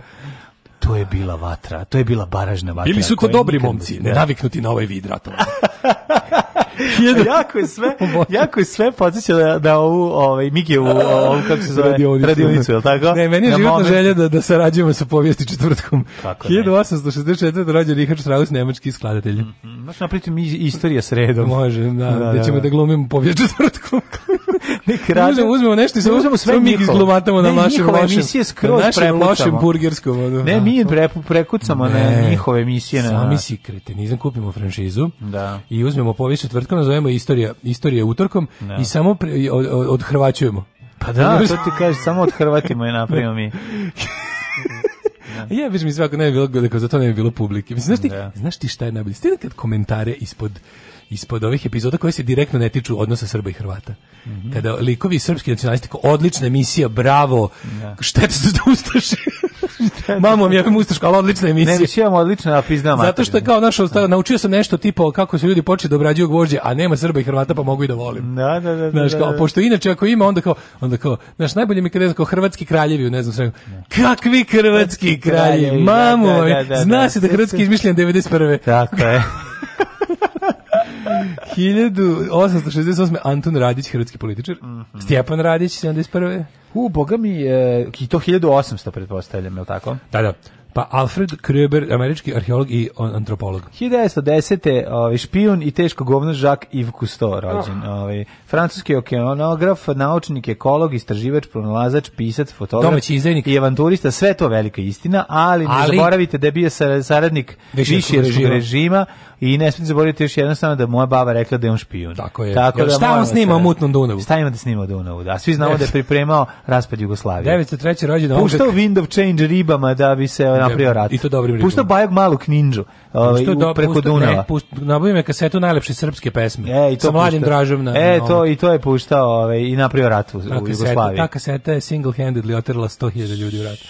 S5: To je bila vatra, to je bila baražna vatra.
S4: Bili su to dobri momci, ne naviknuti na ovaj vid ratova.
S5: jako je sve, jako je sve podsjeća da, da ovu, ovaj, Miki u, ovu, kako se zove, radionicu, radionicu je li tako?
S4: Ne, meni je životna moment... želja da, da sarađujemo sa povijesti četvrtkom. Kako 1864. rođen Richard Strauss, nemački skladatelj. Mm
S5: -hmm. Možeš napriti mi istorija
S4: sredom. Može, da, da, da, da ćemo da,
S5: da glumimo povijest četvrtkom.
S4: Uzmemo, uzmemo nešto i samo, uzmemo sve mi
S5: izglumatamo na našem lošem.
S4: skroz našem lošem
S5: burgerskom. Ono.
S4: Ne, mi pre, prekucamo ne. na njihove emisije. Na... Sami si
S5: kretenizam, kupimo franšizu da. i uzmemo povijest četvrtkom, nazovemo istorija, istorija utorkom ne. Da. i samo pre, od, od, odhrvaćujemo.
S4: Pa da, to ti kažeš, samo odhrvatimo i napravimo mi.
S5: Ja bih mi svako ne bi bilo, da za to ne bi bilo publike. Mislim, znaš ti, da. znaš ti šta je najbolje? Stine kad komentare ispod ispod ovih epizoda koje se direktno ne tiču odnosa Srba i Hrvata. Mm -hmm. Kada likovi srpski nacionalisti odlična emisija, bravo, da. ja. šteta su da ustaše. Mamo mi je mustaška, ali odlična emisija. Ne, mislim,
S4: odlična, a
S5: pizda Zato što je kao našo, naučio sam nešto tipa kako su ljudi počeli da obrađuju gvožđe, a nema Srba i Hrvata, pa mogu i
S4: da
S5: volim.
S4: Da, da, da. da
S5: znaš, da,
S4: kao,
S5: pošto inače ako ima, onda kao, onda kao, znaš, najbolje mi kada je kao hrvatski kraljevi, ne znam sve. Kakvi hrvatski kraljevi, mamo, zna se da hrvatski izmišljen 91.
S4: Tako je.
S5: 1868. Antun Radić, hrvatski političar. Mm -hmm. Stjepan Radić, 71.
S4: U, boga mi, e, i to 1800, pretpostavljam, je li tako?
S5: Da, da. Pa Alfred Kröber, američki arheolog i antropolog.
S4: 1910. Ovi, ovaj, špijun i teško govno Žak Yves Cousteau rođen. Oh. Ah. Ovi, ovaj. francuski okeanograf, naučnik, ekolog, istraživač, pronalazač, pisac, fotograf Domaći i avanturista. Sve to velika istina, ali, ali ne zaboravite da je bio saradnik višijskog režima. režima I ne smijem zaboraviti još jedno da moja baba rekla da je on špijun.
S5: Tako je. Tako da
S4: šta on snima u mutnom Dunavu?
S5: Šta ima da snima u Dunavu? Da, svi znamo da je pripremao raspad
S4: Jugoslavije.
S5: 903. rođendan. Puštao Wind of Change ribama da bi se napravio da, rat. I to
S4: dobrim ribama. Puštao
S5: Bajog malu kninđu ovaj, preko Dunava.
S4: Nabavio me kasetu najlepše srpske pesme. E, i to sa mladim Dražom na,
S5: E, to i to je puštao ovaj, i naprio rat u, u Jugoslaviji. Ta
S4: kaseta je single-handedly otrla 100.000 ljudi u ratu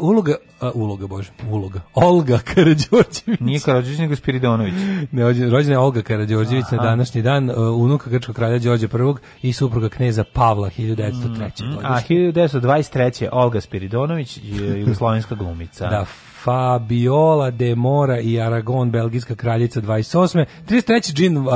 S4: uloga, a, uloga, bože, uloga. Olga Karadžorđević.
S5: Nije Karadžorđević, nego Spiridonović.
S4: Ne, rođena je Olga Karadžorđević na današnji dan, e, unuka grčkog kralja Đorđa prvog i supruga kneza Pavla 1903.
S5: Mm, a 1923. Olga Spiridonović, jugoslovenska glumica.
S4: Da, Fabiola de Mora i Aragon, belgijska kraljica 28. 33. Jean, uh,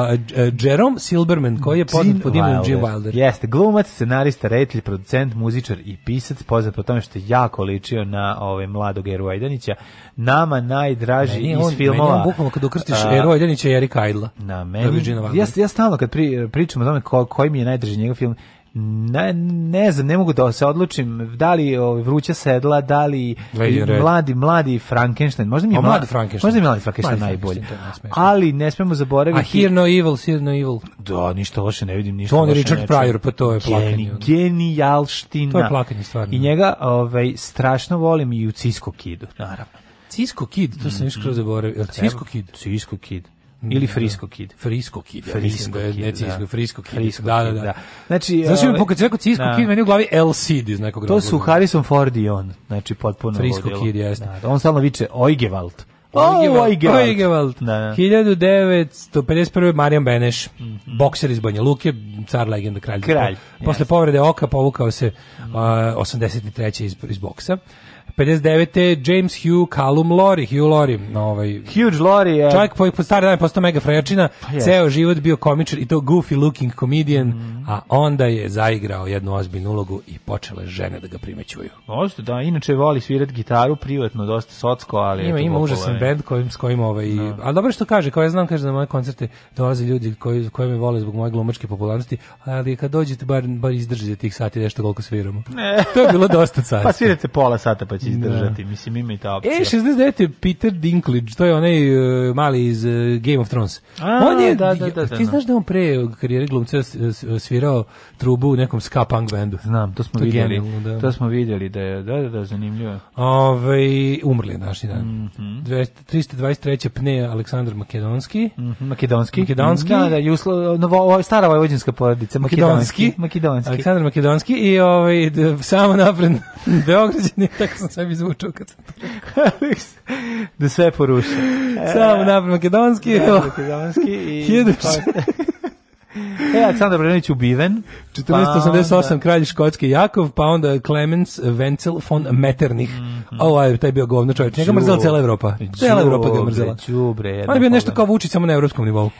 S4: Jerome Silberman, koji je poznat pod imenom
S5: Jim Wilder.
S4: Jeste, glumac, scenarista, reditelj, producent, muzičar i pisac, poznat po tome što je jako ličio na ovaj mladog Eru Ajdanića. Nama najdraži meni on, iz filmova. Meni on
S5: bukvalno kad ukrstiš uh, Eru Ajdanića i Erika Ajdla.
S4: Na meni. Ja, ja stalno kad pri, pričam o tome ko, koji mi je najdraži njegov film, ne, ne znam, ne mogu da se odlučim da li ovaj vruća sedla, da li mladi, mladi Frankenstein. Možda mi je mladi Frankenstein. Možda mi je mladi Frankenstein najbolje. Ali ne smemo zaboraviti. A
S5: here no evil, here no evil.
S4: Da, ništa loše, ne vidim ništa. Tony
S5: Richard nečem. Pryor, pa to je plakanje. Geni,
S4: genijalština.
S5: To je plakanje stvarno.
S4: I njega ovaj, strašno volim i u Cisco Kid,
S5: naravno.
S4: Cisco Kid, to sam mm -hmm. još zaboravio. Cisco
S5: Kid? Cisco
S4: Kid. Mhm. ili
S5: Frisco
S4: Kid.
S5: Frisco Kid, ja Frisco
S4: da je da. Cisco, da. Frisco Kid. Frisco
S5: da, da, da. da.
S4: Znači,
S5: znači mi ovaj, pokazuje kako Cisco da. Kid meni u glavi LCD
S4: iz nekog To su Harrison Ford i on, znači potpuno
S5: Frisco vodilo. Kid jeste. Da,
S4: da, on stalno viče Oigewald. Oigewald. Da, da. 1951. Marijan Beneš, mm -hmm. bokser iz Banja Luke, car legenda kralj. kralj Posle yes. povrede oka povukao se uh, 83. iz, iz boksa. 59. James Hugh Callum Lori, Hugh Lori, ovaj Huge Lori je. Čovjek po, po stari dan postao mega frajerčina, pa ceo život bio komičar i to goofy looking comedian, mm. a onda je zaigrao jednu ozbiljnu ulogu i počele žene da ga primećuju.
S5: Možete da, inače voli svirati gitaru privatno, dosta socsko, ali ima
S4: ima užasan bend kojim s kojim ovaj, no. Da. a dobro što kaže, kao ja znam kaže da na moje koncerte dolaze ljudi koji koji me vole zbog moje glumačke popularnosti, ali kad dođete bar bar izdržite tih sati nešto koliko sviramo. Ne. To je bilo dosta sati.
S5: pa svirate pola sata pa pa će izdržati. Da. Mislim, ima i ta opcija.
S4: E, 69 je Peter Dinklage, to je onaj uh, mali iz uh, Game of Thrones. A, on je, da, da, da, ti da, da. znaš da on pre karijere glumca e, svirao trubu u nekom ska punk bendu?
S5: Znam, to smo to vidjeli. Da. To smo vidjeli da je, da, da, da, zanimljivo. Ove,
S4: ovaj, umrli
S5: je
S4: naši dan. Mm -hmm. 323. pne Aleksandar Makedonski. Mm
S5: -hmm. Makedonski.
S4: Makedonski. Da, da, Juslo, novo, stara vojvođinska porodica. Makedonski. Makedonski.
S5: Makedonski. Aleksandar Makedonski i ovaj, samo napred Beograđani, tako sam sebi zvučao kad sam Alex, da sve poruši.
S4: E, samo napred makedonski. Da,
S5: makedonski i... Pa- e, Aleksandar Brenović ubiven.
S4: 1488, pa kralj Škotske Jakov, pa onda Clemens Wenzel von Metternich. Mm -hmm. O, aj, taj bio govno čovjek. Njega mrzela cijela Evropa. Cijela Evropa ga mrzela.
S5: Čubre,
S4: On je bio nešto kao Vučić, samo na evropskom nivou.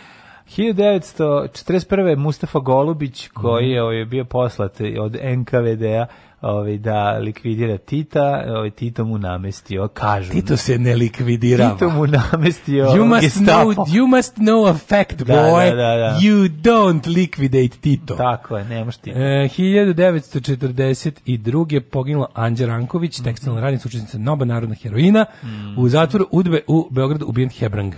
S5: 1941. Mustafa Golubić, koji je ovaj, bio poslat od NKVD-a, ovaj, da likvidira Tita, ovaj, Tito mu namestio, kažu.
S4: Tito se ne likvidira.
S5: Tito mu namestio you must gestapo.
S4: Know, you must know a fact, da, boy. Da, da, da. you don't liquidate Tito.
S5: Tako je, nemoš ti.
S4: E, 1942. je poginula Anđa Ranković, mm. tekstilna radnica, učesnica Noba narodna heroina, mm. u zatvoru Udbe u Beogradu ubijen Hebrang.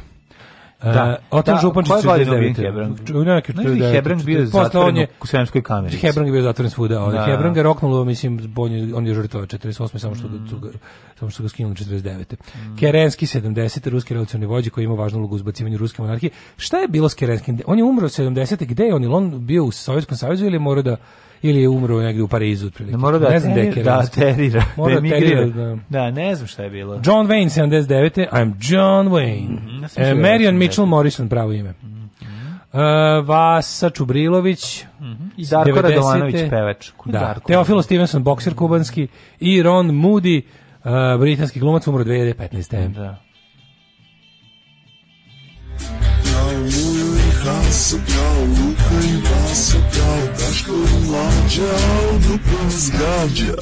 S4: Da. Uh, Otan da, Župančić je
S5: 49. Neki Hebrang bio zatvoren je,
S4: u Sremskoj kameri. Znači,
S5: Hebrang je bio zatvoren svuda, ali da. Hebrang je roknulo, mislim, on je, on je žrtva 48. samo što, mm. samo što ga skinuli 49. Mm.
S4: Kerenski 70. ruski revolucionarni vođi koji ima važnu ulogu u zbacivanju ruske monarhije. Šta je bilo s Kerenskim? On je umro 70. Gde je on? Je on bio u Sovjetskom savezu ili mora da ili je umro negdje u Parizu
S5: otprilike. Ne mora da, ne znam terira, da, terira, da, terira, da. da, ne znam šta je bilo.
S4: John Wayne 79. I'm John Wayne. Mm -hmm, e, da Marion Mitchell Morrison pravo ime. Mm -hmm. e, Vasa Čubrilović mm -hmm.
S5: i Darko Radovanović pevač.
S4: Da. Darko. Teofilo Stevenson bokser kubanski i Ron Moody e, britanski glumac umro 2015. Da. sakal Ukrayna sakal Taşkın lacal Dupınız garca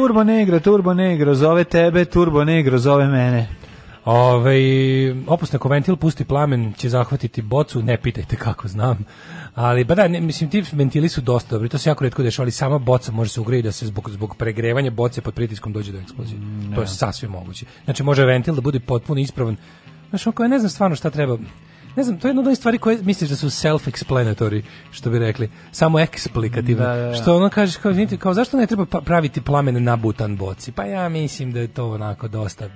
S4: Turbo Negro, Turbo Negro, zove tebe, Turbo Negro, zove mene. Ove, opusna koventil pusti plamen će zahvatiti bocu, ne pitajte kako znam. Ali, ba da, ne, mislim, ti ventili su dosta dobri, to se jako redko dešava, ali sama boca može se ugrije da se zbog, zbog pregrevanja boce pod pritiskom dođe do eksplozije. Mm, to je da. sasvim moguće. Znači, može ventil da bude potpuno ispravan. Znaš, on ne znam stvarno šta treba, ne znam, to je jedna od onih stvari koje misliš da su self-explanatory, što bi rekli, samo eksplikativne. Da, da, da. Što ono kažeš, kao, znite, kao zašto ne treba pa, praviti plamen na butan boci? Pa ja mislim da je to onako dosta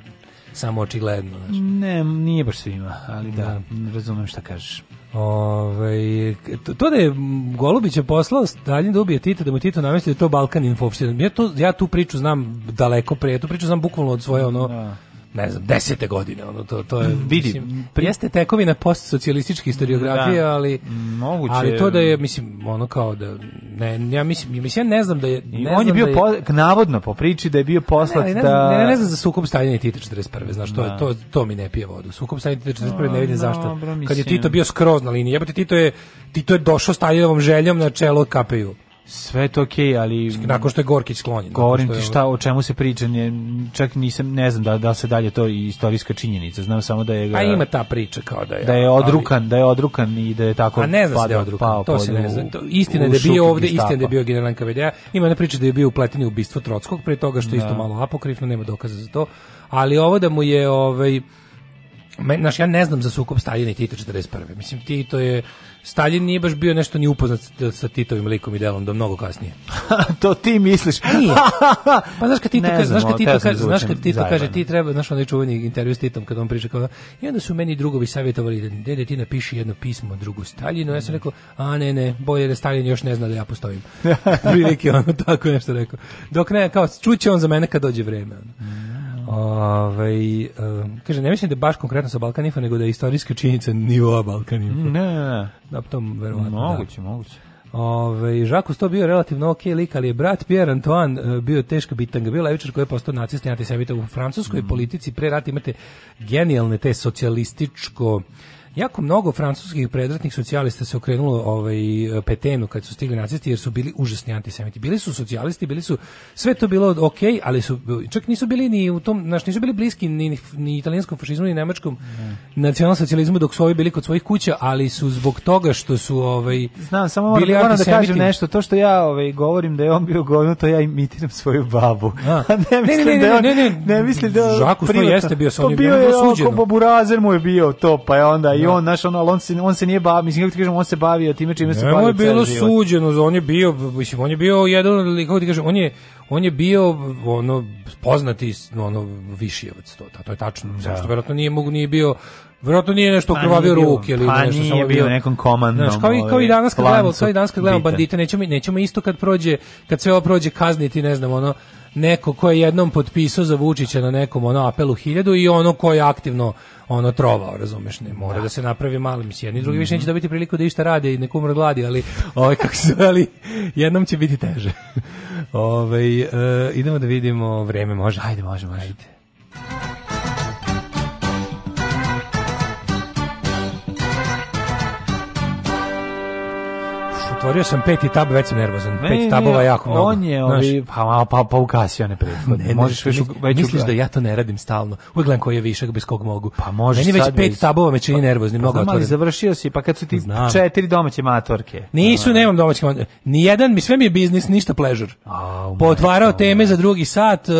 S4: samo očigledno. Znači.
S5: Ne, nije baš svima, ali da, da razumijem šta kažeš.
S4: Ove, ovaj, to, to da je Golubić je poslao Stalin da ubije Tita, da mu Tito namesti da je to Balkan info opština. Ja, to, ja tu priču znam daleko pre, ja tu priču znam bukvalno od svoje ono, da ne znam, desete godine, ono, to, to je, mm,
S5: vidi,
S4: mislim, jeste tekovina postsocijalističke historiografije, da, ali, moguće, ali to da je, mislim, ono kao da, ne, ja mislim, mislim, ja ne znam da je, ne
S5: on je bio, da je, po, navodno, po priči da je bio poslat
S4: ne, ne,
S5: da...
S4: Ne, ne, ne znam za sukob Staljina i Tita 41. Znaš, to, je, da. to, to mi ne pije vodu. Sukob Staljina i Tita 41. ne vidim no, pa, zašto. Bro, Kad je Tito bio skroz na liniji, jebate, Tito je, Tito je došao Staljinovom željom na čelo kapeju
S5: sve to okej, okay, ali
S4: nakon što je Gorkić sklonjen.
S5: Govorim ti šta o čemu se priča, ne, čak nisam ne znam da da se dalje to istorijska činjenica, znam samo da je ga,
S4: A ima ta priča kao da je
S5: da je odrukan, ali, da je odrukan i da je tako A ne znam da
S4: je
S5: odrukan, pao,
S4: to se ne zna. To, istina da, da, da je bio ovde, istina da je bio general kvd Ima na priče da je bio upleten u ubistvo Trockog pre toga što da. isto malo apokrifno, nema dokaza za to. Ali ovo da mu je ovaj Me, naš, ja ne znam za sukob Staljina i Tita 41. Mislim, Tito je... Stalin nije baš bio nešto ni upoznat sa Titovim likom i delom, do da mnogo kasnije.
S5: to ti misliš?
S4: Nije. Pa znaš kad Tito, ne znaš kad Tito, kaže, znaš kad Tito, kaže, ti treba, znaš onaj čuveni intervju s Titom kad on priča kao, i onda su meni drugovi savjetovali da dede ti napiši jedno pismo drugu Staljinu, ja sam mm. rekao, a ne, ne, bolje da Stalin još ne zna da ja postojim. Prilike ono tako nešto rekao. Dok ne, kao, čuće on za mene kad dođe vreme. Ono. Mm. Ove, ovaj, um, kaže, ne mislim da baš konkretno sa Balkaninfo, nego da je istorijska činjenica nivoa Balkaninfo.
S5: Ne,
S4: ne, ne. Tom, verovatno,
S5: moguće,
S4: da.
S5: moguće.
S4: Ove, ovaj, Žakus to bio relativno ok lik, ali je brat Pierre Antoine eh, bio teška bitanga. Bio levičar koji je postao nacista i antisemita u francuskoj mm. politici. Pre rata imate genijalne te socijalističko Jako mnogo francuskih predratnih socijalista se okrenulo ovaj petenu kad su stigli nacisti jer su bili užasni antisemiti. Bili su socijalisti, bili su sve to bilo ok, ali su čak nisu bili ni u tom, znači nisu bili bliski ni, ni italijanskom fašizmu ni nemačkom ne. nacionalsocijalizmu dok su ovi bili kod svojih kuća, ali su zbog toga što su ovaj Znam, samo moram, bili moram
S5: da
S4: kažem
S5: nešto, to što ja ovaj govorim da je on bio govno, to ja imitiram svoju babu. A.
S4: ne mislim ne, da ne, da on, ne, ne, ne, mislim da Žakus jeste bio sa on je bio,
S5: bio je,
S4: suđeno.
S5: Boburazer mu je bio to, pa je onda i da. on naš ono on se on se nije bavio, mislim kako ti kažem, on se bavio time čime se
S4: bavio.
S5: je
S4: bilo suđeno, on je bio mislim on je bio jedan ili kako ti kažem, on je on je bio ono poznati ono višijevac to, to je tačno. Da. Zašto verovatno nije mogu nije bio Verovatno nije nešto pa krvavio ruke
S5: ili pa nešto nije samo bio nekom komandom.
S4: Znaš, kao i kao i ovaj, danas kad gledamo, kao i danas kad gledamo bandite, nećemo nećemo isto kad prođe, kad sve ovo prođe kazniti, ne znam, ono neko ko je jednom potpisao za Vučića na nekom ono apelu 1000 i ono ko je aktivno ono trovao, razumeš, ne mora da, da se napravi mali mislim, jedni drugi mm -hmm. više mhm. neće dobiti priliku da išta rade i nek umre gladi, ali ovaj kako se ali jednom će biti teže. Ove, ovaj, e, idemo da vidimo vreme, može, ajde, može, može. Ajde. otvorio sam peti tab, već sam nervozan. Ne, Pet tabova jako
S5: mnogo. On je, ovi, pa, pa, pa ugasio
S4: ne prethodne. Možeš već, već misliš da ja to
S5: ne
S4: radim stalno. Uvijek gledam koji je višak bez kog mogu.
S5: Pa možeš Meni
S4: već pet tabova me čini pa- nervozni, pa mnogo
S5: otvoren. ali završio si, pa kad su ti četiri domaće matorke.
S4: Nisu, nemam domaće matorke. Nijedan, mi sve mi je biznis, ništa pleasure. Potvarao teme za drugi sat, e,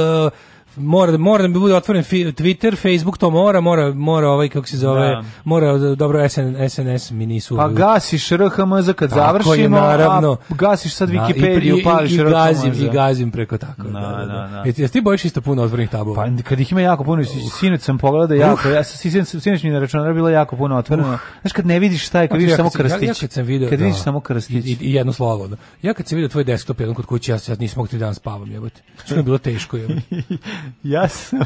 S4: mora, da- mora da mi bude otvoren Twitter, Facebook to mora, mora, mora ovaj, kako se zove, da. mora, da, dobro, SN, SNS mi nisu...
S5: Pa gasiš RHMZ kad tako završimo, je, naravno. a gasiš sad da, Wikipediju,
S4: da, pališ i, i, i gazim, I gazim preko tako. Da, da, da. da. Jesi ti bojiš isto puno otvorenih tabova?
S5: Pa kad ih ima jako puno, uh. sinoć sam pogledao jako, uh. ja sam sinoć, sinoć mi na računaru bilo jako puno otvoreno. Uh. Znaš, kad ne vidiš šta je, kad znači, vidiš samo krstić. Ja,
S4: kad vidiš
S5: samo krstić. I,
S4: jedno slovo. Ja kad sam video tvoj desktop jedan kod kuće, ja, ja nisam mogao tri dana spavam, jebote. Što je bilo teško, jebote.
S5: ja sam,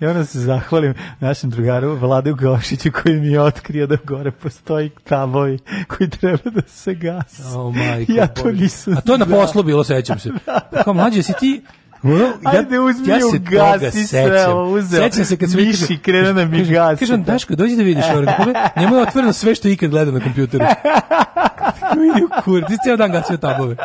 S5: ja moram se zahvalim našem drugaru Vladu Gošiću koji mi je otkrio da gore postoji tavoj koji treba da se gasi. Oh, ja to
S4: nisam A to je na poslu bilo, sećam se. Kao mlađe, si ti,
S5: ja, Ajde, uzmi ja se
S4: toga sećam. Uzeo. Sećam se kad Miši da kažem, krenu na mi gasi. Kažem, Daško, dođi da vidiš ovo. Njemu je otvoreno sve što ikad gleda na kompjuteru. Vidi, kur, ti si ceo dan gasio tabove.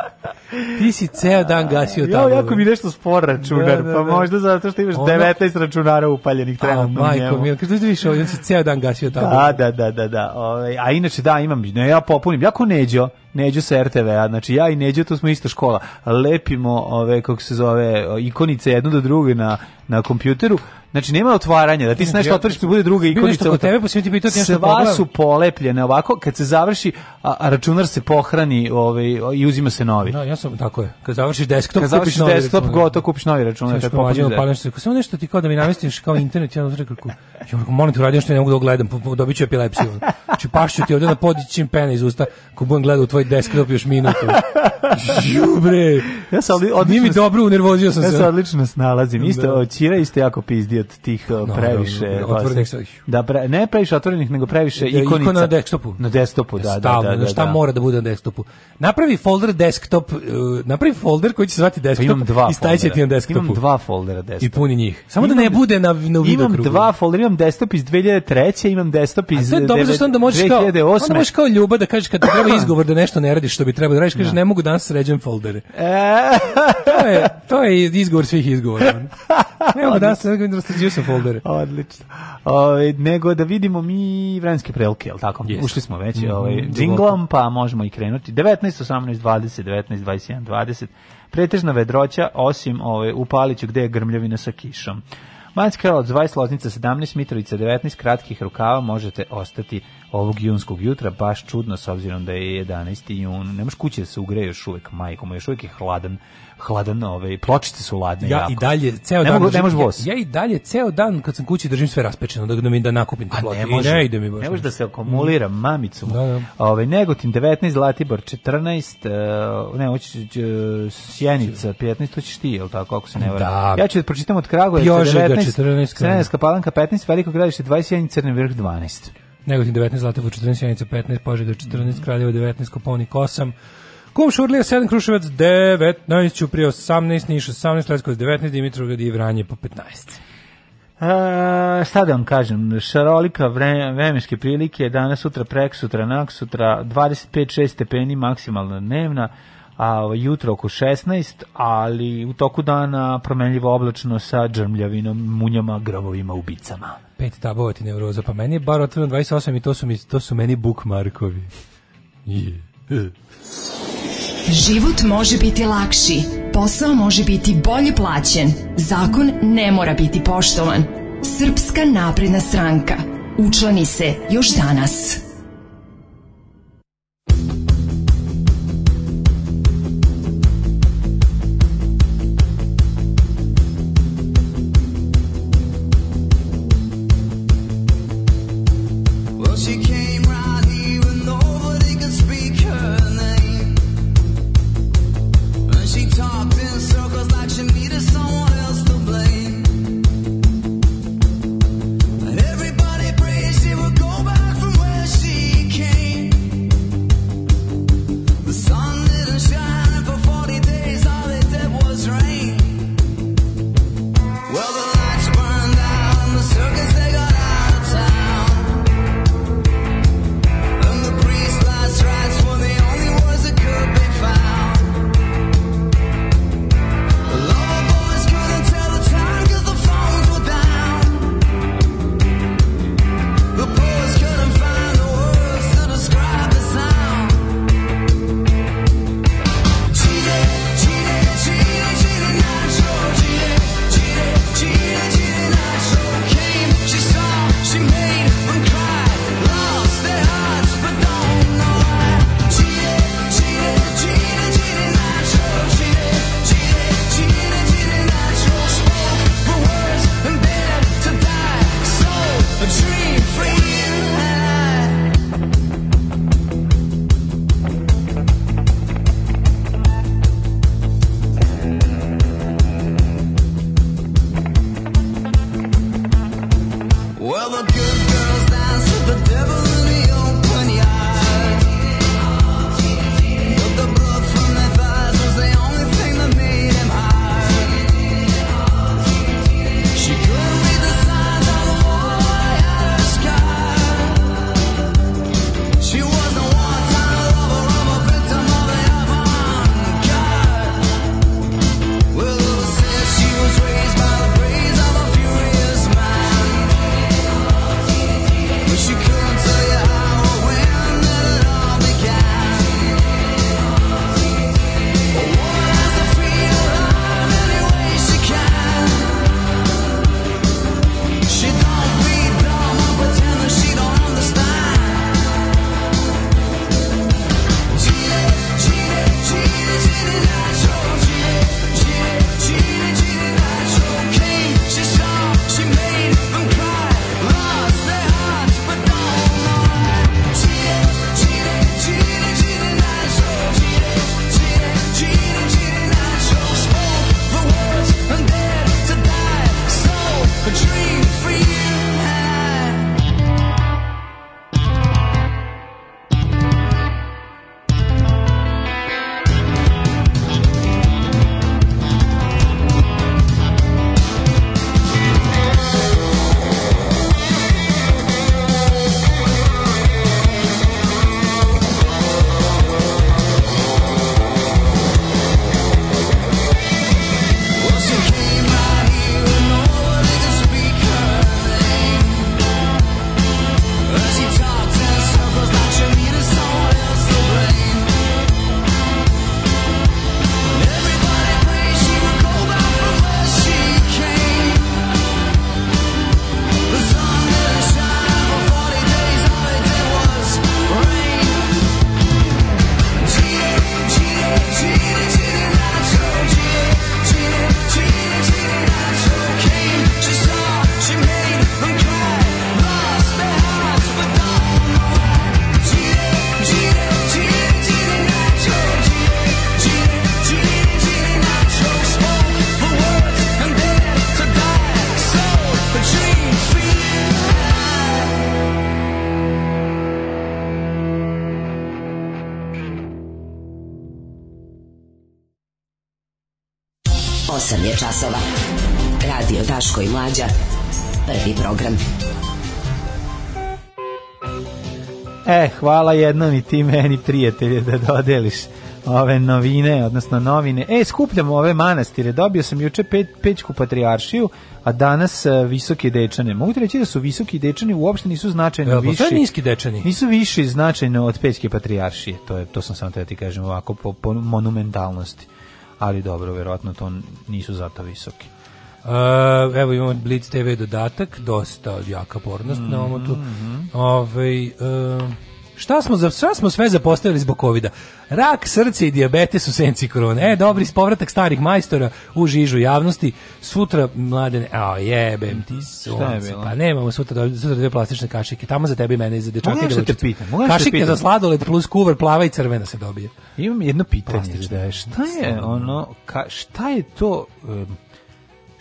S4: Ti si ceo dan gasio tabove. Ja,
S5: jako mi nešto spor računar, da, da, pa da. pa možda zato što imaš Onda... 19 računara upaljenih trenutno. A, majko, mi,
S4: kažeš, dođi da vidiš ovo, on si ceo dan gasio tabove.
S5: Da, da, da, da. da. Ove, ovaj, a inače, da, imam, ne, ja popunim, jako neđo. Neđu sa RTV-a, znači ja i Neđu, to smo ista škola, lepimo ove, kako se zove, ikonice jednu do druge na, na kompjuteru, Znači nema otvaranja, da ti znaš što otvoriš, bude druga ikonica.
S4: Kod tebe posveti pa pitati
S5: nešto Sva su polepljene ovako, kad se završi, a, računar se pohrani ovaj, i uzima se novi.
S4: Da, ja sam, tako je. Kad završiš
S5: desktop,
S4: kad završiš desktop,
S5: novi gotovo kupiš novi računar.
S4: Kad popiš desktop. Samo nešto ti kao da mi namestiš kao internet, ja rekao, ja molim te uradio što ne mogu da gledam, dobit ću epilepsiju. Znači pašću ti ovdje na da podićim pene iz usta, ko budem gledao u tvoj desktop još minutu. Jubre!
S5: Ja sam odlično...
S4: Nije mi dobro, unervozio sam se. Ja
S5: sam odlično snalazim. Isto, da. Ćira isto jako pizdio od tih uh, no, previše no, pa no, otvorenih da pre, ne previše otvorenih nego previše da, ikonica ikona
S4: na desktopu
S5: na desktopu da, da Stavno, da, da, da, šta
S4: da. mora da bude na desktopu napravi folder desktop e, napravi folder koji će se zvati desktop pa
S5: imam dva i
S4: staviće ti na desktopu imam
S5: dva foldera desktop
S4: i puni njih
S5: samo
S4: imam,
S5: da ne bude na na vidokrugu imam
S4: dva foldera imam desktop iz 2003 imam desktop iz 2008 onda možeš kao onda možeš kao ljuba da kažeš kad treba izgovor da nešto ne radiš što bi trebalo da radiš kažeš da. ne mogu danas sređujem foldere e. to je to je izgovor svih izgovora ne mogu danas Juice folder.
S5: Odlično. Ove, nego da vidimo mi vremenske prelike, jel tako? Yes. Ušli smo već mm -hmm. ovaj, džinglom, pa možemo i krenuti. 19, 18, 20, 19, 21, 20. Pretežna vedroća, osim ove, u Paliću gde je grmljavina sa kišom. Manjska od 20, Loznica 17, Mitrovica 19, kratkih rukava možete ostati ovog junskog jutra, baš čudno s obzirom da je 11. jun. Nemaš kuće da se ugreje još uvek, majkom, još uvek je hladan hladan, ove ovaj, pločice su ladne
S4: ja jako. i dalje ceo ne dan ne možeš voz. Ja, ja, i dalje ceo dan kad sam kući držim sve raspečeno da, da mi da nakupim te ploče. Ne, može,
S5: ne ide mi baš. Ne može da se akumulira mm. mamicom. Da, da. Ove ovaj, Negotin 19, Zlatibor 14, uh, e, ne, hoće uh, e, Sjenica 15, to ćeš ti, je tako, ako se ne varam. Da. Ja ću da pročitam od Kragujevca 19, 14, Srenjanska Palanka 15, Veliko Gradište 21, Crni vrh 12.
S4: Negotin 19, Zlativo 14, Janica 15, Požega 14, Kraljevo 19, Koponik 8, Kumšurlija 7, Kruševac 19, Ćuprije 18, Niš 18, Leskovac 19, Dimitrovgrad i Vranje po 15.
S5: A, šta da vam kažem, šarolika vre, vremenske prilike, danas, sutra, prek, sutra, nak, sutra, 25-6 stepeni maksimalna dnevna, a, ovaj, jutro oko 16, ali u toku dana promenljivo oblačno sa džrmljavinom, munjama, grovovima, ubicama.
S4: Pet tabova ti neuroza, pa meni je bar otvoreno 28 i to su, mi, to su meni bookmarkovi. Yeah. Život može biti lakši, posao može biti bolje plaćen, zakon ne mora biti poštovan. Srpska napredna stranka. Učlani se još danas.
S5: 8 je časova. Radio Daško i Mlađa. Prvi program. E, hvala jednom i ti meni prijatelje da dodeliš ove novine, odnosno novine. E, skupljam ove manastire. Dobio sam juče pet, Pećku patrijaršiju, a danas uh, visoke dečane. Mogu ti reći da su visoki dečani uopšte nisu značajno e, viši. Pa
S4: niski dečani.
S5: Nisu viši značajno od Pećke patrijaršije. To je to sam samo te da ti kažem ovako po, po monumentalnosti ali dobro, verovatno to nisu zato visoki.
S4: Uh, evo imamo Blitz TV dodatak, dosta jaka pornost mm -hmm. na omotu. Mhm. Ove, ovaj, uh, Šta smo, za, šta smo sve zapostavili zbog kovida? Rak, srce i dijabetes u senci korone. E, dobri, povratak starih majstora u žižu javnosti. Sutra, mladene, a jebem ti sunce. Pa nemamo sutra, sutra dve plastične kašike. Tamo za tebe i mene i za dečake. Mogu da te
S5: pitam? Da
S4: kašike pitan. za sladoled plus kuvar plava i crvena se dobije.
S5: Imam jedno pitanje. Plastične. Šta je ono, ka, šta je to... Um,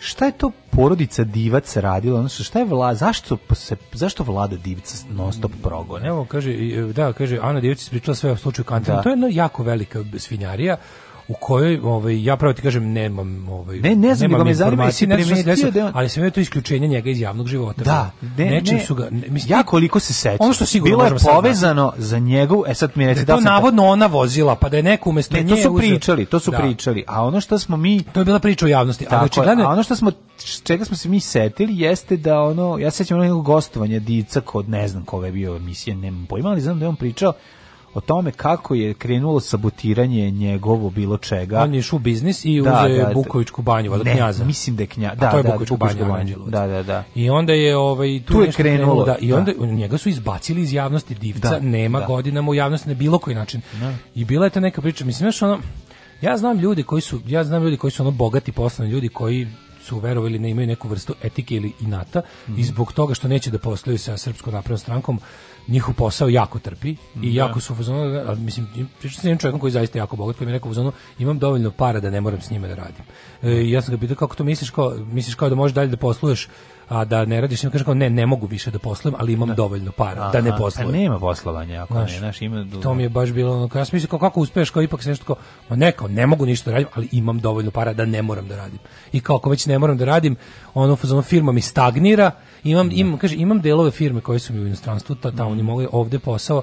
S5: šta je to porodica Divac radila, odnosno šta je vla, zašto se zašto vlada Divca non stop progone?
S4: Evo kaže e, da, kaže Ana Divac pričala sve o slučaju Kantana. Da. To je jedna jako velika svinjarija u kojoj ovaj ja pravo ti kažem nemam ovaj Ne, ne znam, nego me zanima jesi
S5: primetio da on... ali se je to isključenje njega iz javnog života.
S4: Da, ne,
S5: nečim ne, su ga
S4: ne, mislim ja koliko se sećam.
S5: Ono što sigurno bilo
S4: je povezano za njegov, e sad mi reći
S5: da, da to navodno ona vozila, pa da je neko umesto nje. To su pričali, to su
S4: da.
S5: pričali, a ono što smo mi
S4: To je bila priča u javnosti, a znači
S5: očigledno
S4: ono
S5: što smo čega smo se mi setili jeste da ono ja sećam onog gostovanja Dica kod ne znam koga je bio emisija, nemam pojma, ali znam da je on pričao o tome kako je krenulo sabotiranje njegovo bilo čega.
S4: On je išao u biznis i
S5: da, uzeo
S4: da, da, Bukovičku banju, valjda knjaza.
S5: Mislim da je knjaza. Da, to je
S4: da, Bukovičku banju, banju.
S5: Da, da, da.
S4: I onda je ovaj
S5: tu, tu je krenulo,
S4: da, i da. onda da. njega su izbacili iz javnosti divca, da, nema da. godinama u javnosti na bilo koji način. Da. I bila je ta neka priča, mislim još ono Ja znam ljude koji su, ja znam ljudi koji su ono bogati poslani ljudi koji su verovali ne da imaju neku vrstu etike ili inata mm. i mhm. zbog toga što neće da posluju sa Srpskom naprednom strankom njihov posao jako trpi mm, i da. jako su fazonu, da, mislim, pričam sa jednim čovjekom koji je zaista jako bogat, koji mi je rekao fazonu, imam dovoljno para da ne moram s njima da radim. E, ja sam ga pitao kako to misliš, kao, misliš kao da možeš dalje da posluješ a da ne radiš, njima kaže kao ne, ne mogu više da poslujem, ali imam da. dovoljno para Aha, da
S5: ne
S4: poslujem.
S5: Pa nema poslovanja ako znaš, ne, znaš, ima dugo.
S4: To mi je baš bilo ono, ja sam mislio kao kako uspeš, kao ipak se nešto kao, ma ne, kao, ne mogu ništa da radim, ali imam dovoljno para da ne moram da radim. I kao ako već ne moram da radim, ono, ono firma mi stagnira, Imam, da. imam, kaže, imam delove firme koje su mi u inostranstvu, ta, tamo mhm. oni mogu ovde posao,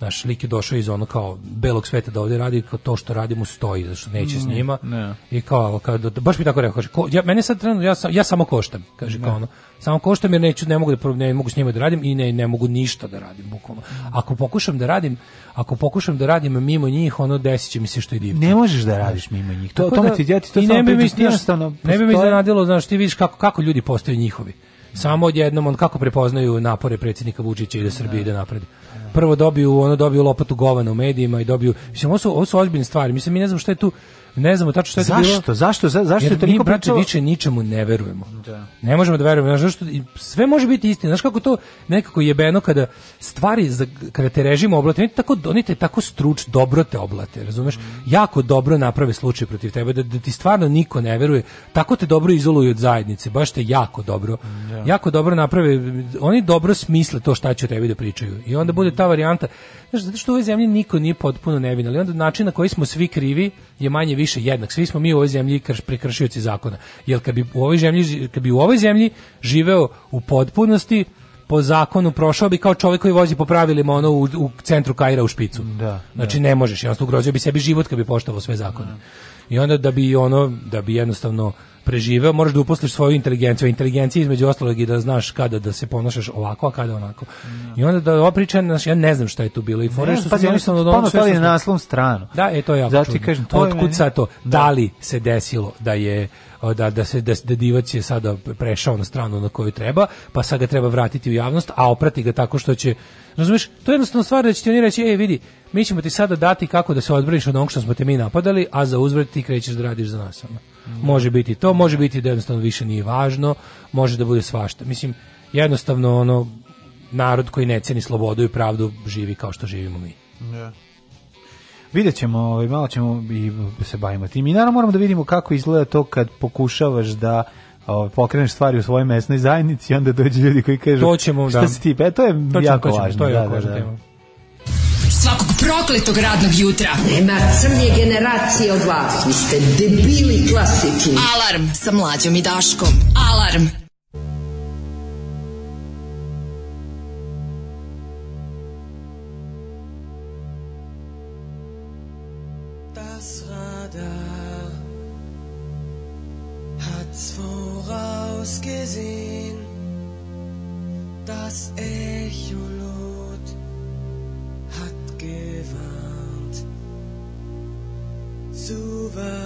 S4: naš lik je došao iz ono kao belog sveta da ovde radi, kao to što radimo stoji, zašto neće s mhm, njima. Ne. I kao, kao da, da, baš mi tako rekao, kaže, ko, ja, mene sad trenutno, ja, ja samo koštam, kaže, ne. kao ono, samo koštam jer neću, ne mogu, da, ne mogu s njima da radim i ne, ne mogu ništa da radim, bukvalno. Mhm. Ako pokušam da radim, ako pokušam da radim mimo njih, ono desit će mi se što i divno.
S5: Ne možeš da radiš mimo njih, to, to, to, da ti, ja ti to
S4: samo ne bi mi iznenadilo, znaš, ti vidiš kako, kako ljudi postaju njihovi. Samo odjednom on kako prepoznaju napore predsjednika Vučića i da Srbija ide napred. Prvo dobiju, ono dobiju lopatu govana u medijima i dobiju, mislim ovo su, ovo su ozbiljne stvari. Mislim mi ne znam šta je tu Ne znamo tačno šta je zašto? bilo. Zašto?
S5: Zašto? Za, zašto
S4: je to mi brate više ničemu ne verujemo. Da. Ne možemo da verujemo. Znaš, što, sve može biti istina. Znaš kako to nekako jebeno kada stvari za, kada te režimo oblate, oni tako oni te tako struč dobro te oblate, razumeš? Mm. Jako dobro naprave slučaj protiv tebe da, da, ti stvarno niko ne veruje. Tako te dobro izoluju od zajednice, baš te jako dobro. Da. Jako dobro naprave, oni dobro smisle to šta će o tebi da pričaju. I onda mm. bude ta varijanta. Znaš, zato što u ovoj zemlji niko nije potpuno nevin, ali onda način na koji smo svi krivi je manje više jednak. Svi smo mi u ovoj zemlji krš, prekršioci zakona. Jer kad bi u ovoj zemlji, kad bi u ovoj zemlji živeo u potpunosti po zakonu prošao bi kao čovjek koji vozi po pravilima ono u, u centru Kaira u špicu. Da, znači da. ne možeš, jednostavno ugrozio bi sebi život kad bi poštovao sve zakone. Da. I onda da bi ono da bi jednostavno preživeo, moraš da uposliš svoju inteligenciju, inteligenciju između ostalog i da znaš kada da se ponašaš ovako, a kada onako. No. I onda da ova priča, ja ne znam šta je tu bilo i fore što
S5: pa oni su od onog stavili na naslovnu stranu.
S4: Da, e to je jako. Zato znači, ti kažem, to otkud sad to? Da. da li se desilo da je da, da se da, da Divac je sada prešao na stranu na koju treba, pa sad ga treba vratiti u javnost, a oprati ga tako što će Razumeš, to je jednostavno stvar da će ti oni reći, ej vidi, mi ćemo ti sada dati kako da se odbraniš od onog što smo te mi napadali, a za uzvrat ti krećeš da radiš za nas. Ono. Može biti to, može biti da jednostavno više nije važno, može da bude svašta. Mislim, jednostavno ono, narod koji ne ceni slobodu i pravdu živi kao što živimo mi.
S5: Yeah. Da. Vidjet ćemo, ovaj, malo ćemo i se bavimo tim. I naravno moramo da vidimo kako izgleda to kad pokušavaš da ovaj, pokreneš stvari u svojoj mesnoj zajednici i onda dođu ljudi koji kažu to ćemo,
S4: šta da.
S5: si ti, e,
S4: to je to jako
S5: ćemo, važno. To je da, jako da, važna da, tema
S7: svakog prokletog radnog jutra. Nema crnje generacije od vas. Vi ste debili klasiki. Alarm sa mlađom i Daškom. Alarm. Das Radar hat's vorausgesehen, das Echo over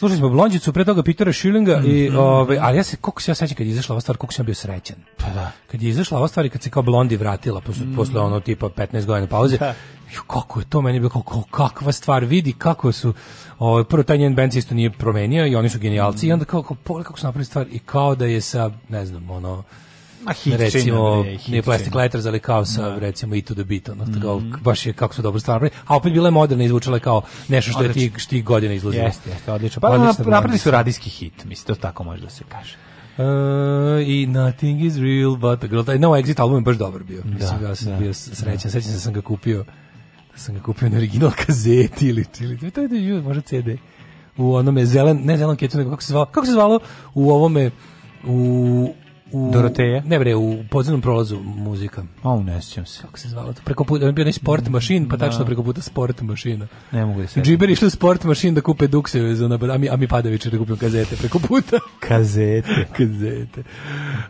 S4: Slušali smo Blonđicu, pre toga Petera Schillinga mm -hmm. i mhm. ovaj ali ja se kako se ja sećam kad je izašla ova stvar, kako sam bio srećan.
S5: Pa da.
S4: Kad je izašla ova stvar i kad se kao Blondi vratila posle mm. posle ono tipa 15 godina pauze. Da. Ju, kako je to meni bilo kako kakva stvar vidi kako su ovaj prvo taj njen bend isto nije promenio i oni su genijalci mm. i onda kao, kao kako su napravili stvar i kao da je sa ne znam ono
S5: Ma hit recimo
S4: ne Plastic Lighters ali kao sa da. recimo i to the beat ono, mm -hmm. tako, mhm. baš je kako su dobro stvarno a opet bila je moderna izvučala kao nešto što je ti šti godine izlazi.
S5: jeste jeste odlično
S4: pa, pa odlično, na, napravili su radijski hit mislim to tako može da se kaže Uh, i Nothing is real but the girl I know Exit album je baš dobar bio. Da, Mislim, ja sam da, bio da. srećan, da. se da sam ga kupio da sam ga kupio na original kazeti ili, ili to je da možda CD u onome zelen, ne zelen kecu, nego kako se zvalo, kako se zvalo u ovome u u
S5: Doroteja.
S4: Ne bre, u podzemnom prolazu muzika.
S5: A oh, ne sjećam
S4: se. Kako se zvalo to? Preko puta, on bio sport mm, mašin, pa da. tačno preko puta sport mašina.
S5: Ne mogu da se.
S4: Džiber išli sport mašin da kupe dukseve za a mi a mi Padović da kupio kazete preko puta.
S5: kazete,
S4: kazete.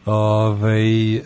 S4: Ove, ovaj, uh,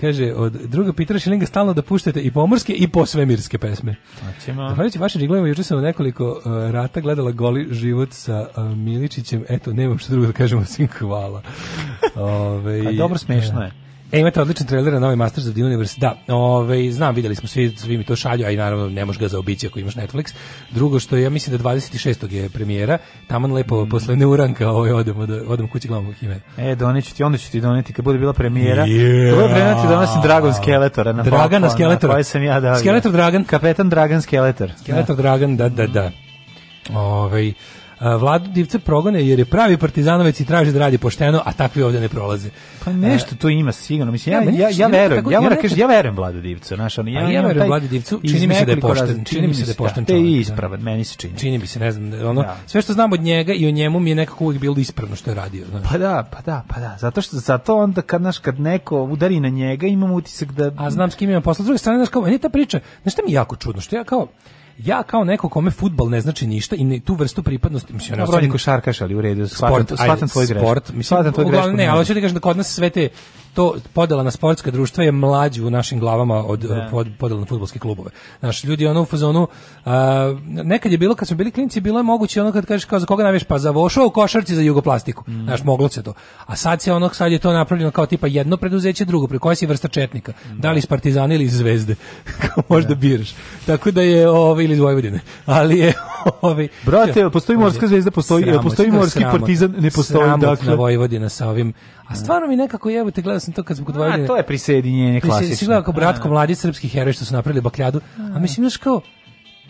S4: kaže od druga Petra Šilinga stalno da puštate i pomorske i posvemirske pesme. Hoćemo. Zahvaljujući vaše riglovima juče sam nekoliko uh, rata gledala goli život sa uh, Miličićem. Eto, nemam šta drugo da kažemo, osim hvala.
S5: Ovaj dobro, da. smešno je.
S4: E, imate odličan trailer na novi Masters of the Universe. Da, ove, ovaj, znam, videli smo svi, svi mi to šalju, a i naravno ne možeš ga zaobići ako imaš Netflix. Drugo što je, ja mislim da 26. je premijera, taman lepo mm. posle neuranka ovaj, odemo, do, odemo kući glavom u
S5: E, doneću ti, onda ću ti doneti kad bude bila premijera.
S4: Yeah. Bude
S5: premijera ti donosim da Dragon Skeletora.
S4: Na Dragana Falcon, Skeletora.
S5: Na sam ja da,
S4: Skeletor Dragan.
S5: Kapetan Dragan Skeletor.
S4: Skeletor da. Dragan, da, da, da. Mm. Ove, ovaj, Vladu Divce progone jer je pravi partizanovec i traži da radi pošteno, a takvi ovde ne prolaze.
S5: Pa nešto to ima sigurno. Mislim, ja, ja, ja, verujem, ja moram ja verujem Vladu Divcu. Znaš, on,
S4: ja, ja verujem Vladu
S5: Divcu, čini mi se da je pošten.
S4: Čini mi se da je da, pošten čovjek. Te da. i ispravan, meni se čini.
S5: Čini mi se, ne znam, da ono, sve što znam od njega i o njemu mi je nekako uvijek bilo ispravno što je radio. Znaš.
S4: Pa da, pa da, pa da. Zato što zato onda kad naš kad neko udari na njega, imam utisak da
S5: A znam s kim
S4: imam
S5: posla. S druge strane, znaš, kao, meni ta priča, znaš šta mi jako čudno, što ja kao ja kao neko kome futbal ne znači ništa i ne, tu vrstu pripadnosti mislim ja
S4: sam košarkaš ali u redu shvatam tvoj greš sport
S5: mislim tvoj greš ne ali hoćete da kažeš da kod nas sve te to podela na sportska društva je mlađi u našim glavama od, ne. Da. podela na futbolske klubove. Naš ljudi ono u fazonu a, nekad je bilo kad smo bili klinci bilo je moguće ono kad kažeš kao za koga naveš pa za Vošo u košarci za Jugoplastiku. Mm. Znaš moglo se to. A sad se ono sad je to napravljeno kao tipa jedno preduzeće drugo pri koja si vrsta četnika. Mm. Da li iz Partizana ili iz Zvezde. Možda da. biraš. Tako da je ovo ovaj, ili iz Vojvodine. Ali je ovaj
S4: Brate, postoji morska zvezda, postoji sramot, postoji morski sramot, partizan, ne postoji
S5: dakle. Vojvodina sa ovim A stvarno mi nekako jebote, gledao sam to kad smo
S4: kod Vojvodine.
S5: A
S4: to je prisjedinjenje klasično. Si
S5: gledao kao da, bratko da. mladi srpski heroj što su napravili bakljadu. A da. mislim, znaš kao,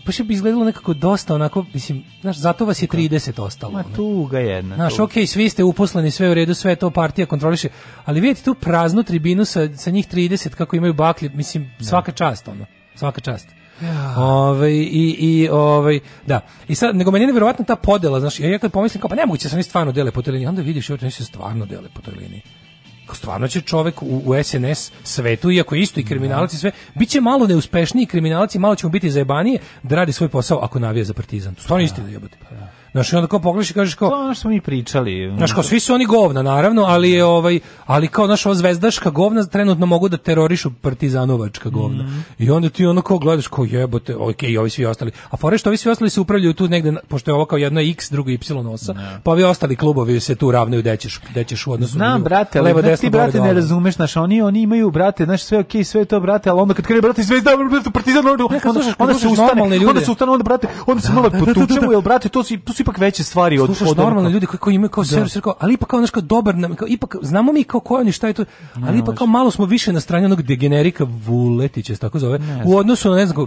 S5: baš bi izgledalo nekako dosta onako, mislim, znaš, zato vas je 30 ostalo.
S4: Ma tu ga jedna.
S5: Znaš, okej, ok, svi ste uposleni, sve u redu, sve to partija kontroliše, ali vidite tu praznu tribinu sa, sa njih 30 kako imaju baklje, mislim, svaka čast, ono, svaka čast. Ja. Ovaj i i ovaj da. I sad nego meni je neverovatna ta podela, znači ja kad pomislim kao pa nemoguće da se oni stvarno dele po toj liniji, onda vidiš oni se stvarno dele po toj liniji. Stvarno će čovek u, u SNS svetu, iako isto i kriminalci da. sve, bit će malo neuspešniji kriminalci, malo ćemo biti zajebanije da radi svoj posao ako navija za partizan. Stvarno ja. istina da. jebote. Pa, ja. Znaš, i onda kao pogledaš i kažeš kao... To ono
S4: što smo
S5: mi pričali. Znaš, kao, svi su oni govna, naravno, ali je ovaj, ali kao, znaš, ova zvezdaška govna trenutno mogu da terorišu partizanovačka govna. Mm. I onda ti ono kao gledaš, kao jebote, ok, i ovi svi ostali. A fore što ovi svi ostali se upravljaju tu negde, pošto je ovo kao jedno x, drugo y osa, ne. Da. pa ovi ostali klubovi se tu ravnaju dećeš, ćeš u odnosu.
S4: Znam,
S5: brate, ali levo, desno,
S4: ti, brate,
S5: ne razumeš, znaš, oni, oni imaju, brate, znaš, sve okay, sve to, brate, ali onda kad krene, brate, zvezda, partizan, onda, onda, onda, onda, se ustane, onda se ustane, onda, brate, onda se da, malo da, potučemo, jel, brate, to si, tu su ipak veće stvari od
S4: Slušaš, od normalno ljudi koji, koji imaju kao da. servis, rekao, ali ipak kao nešto dobar, kao, ipak znamo mi kako ko oni šta je to, ali ipak kao malo smo više na strani onog degenerika Vuletića, tako zove. Ne u odnosu na ne znam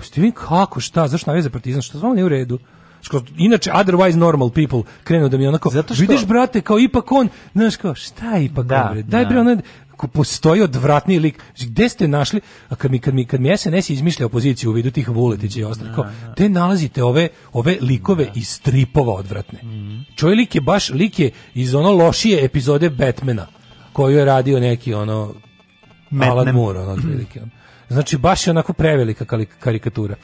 S4: kako, šta, zašto navija za partizan, što zvamo nije u redu Što inače otherwise normal people krenu da mi onako što... vidiš brate kao ipak on znaš kao šta je ipak da, bre? daj da. bre onaj ko postoji odvratni lik. Gde ste našli, a kad mi, kad mi, kad mi SNS izmišlja opoziciju u vidu tih Vuletića i ostalo, da, te da. nalazite ove, ove likove da. iz stripova odvratne. Mm. Čoj lik je baš, lik je iz ono lošije epizode Batmana, koju je radio neki ono Alan Moore, ono, Znači, baš je onako prevelika karikatura.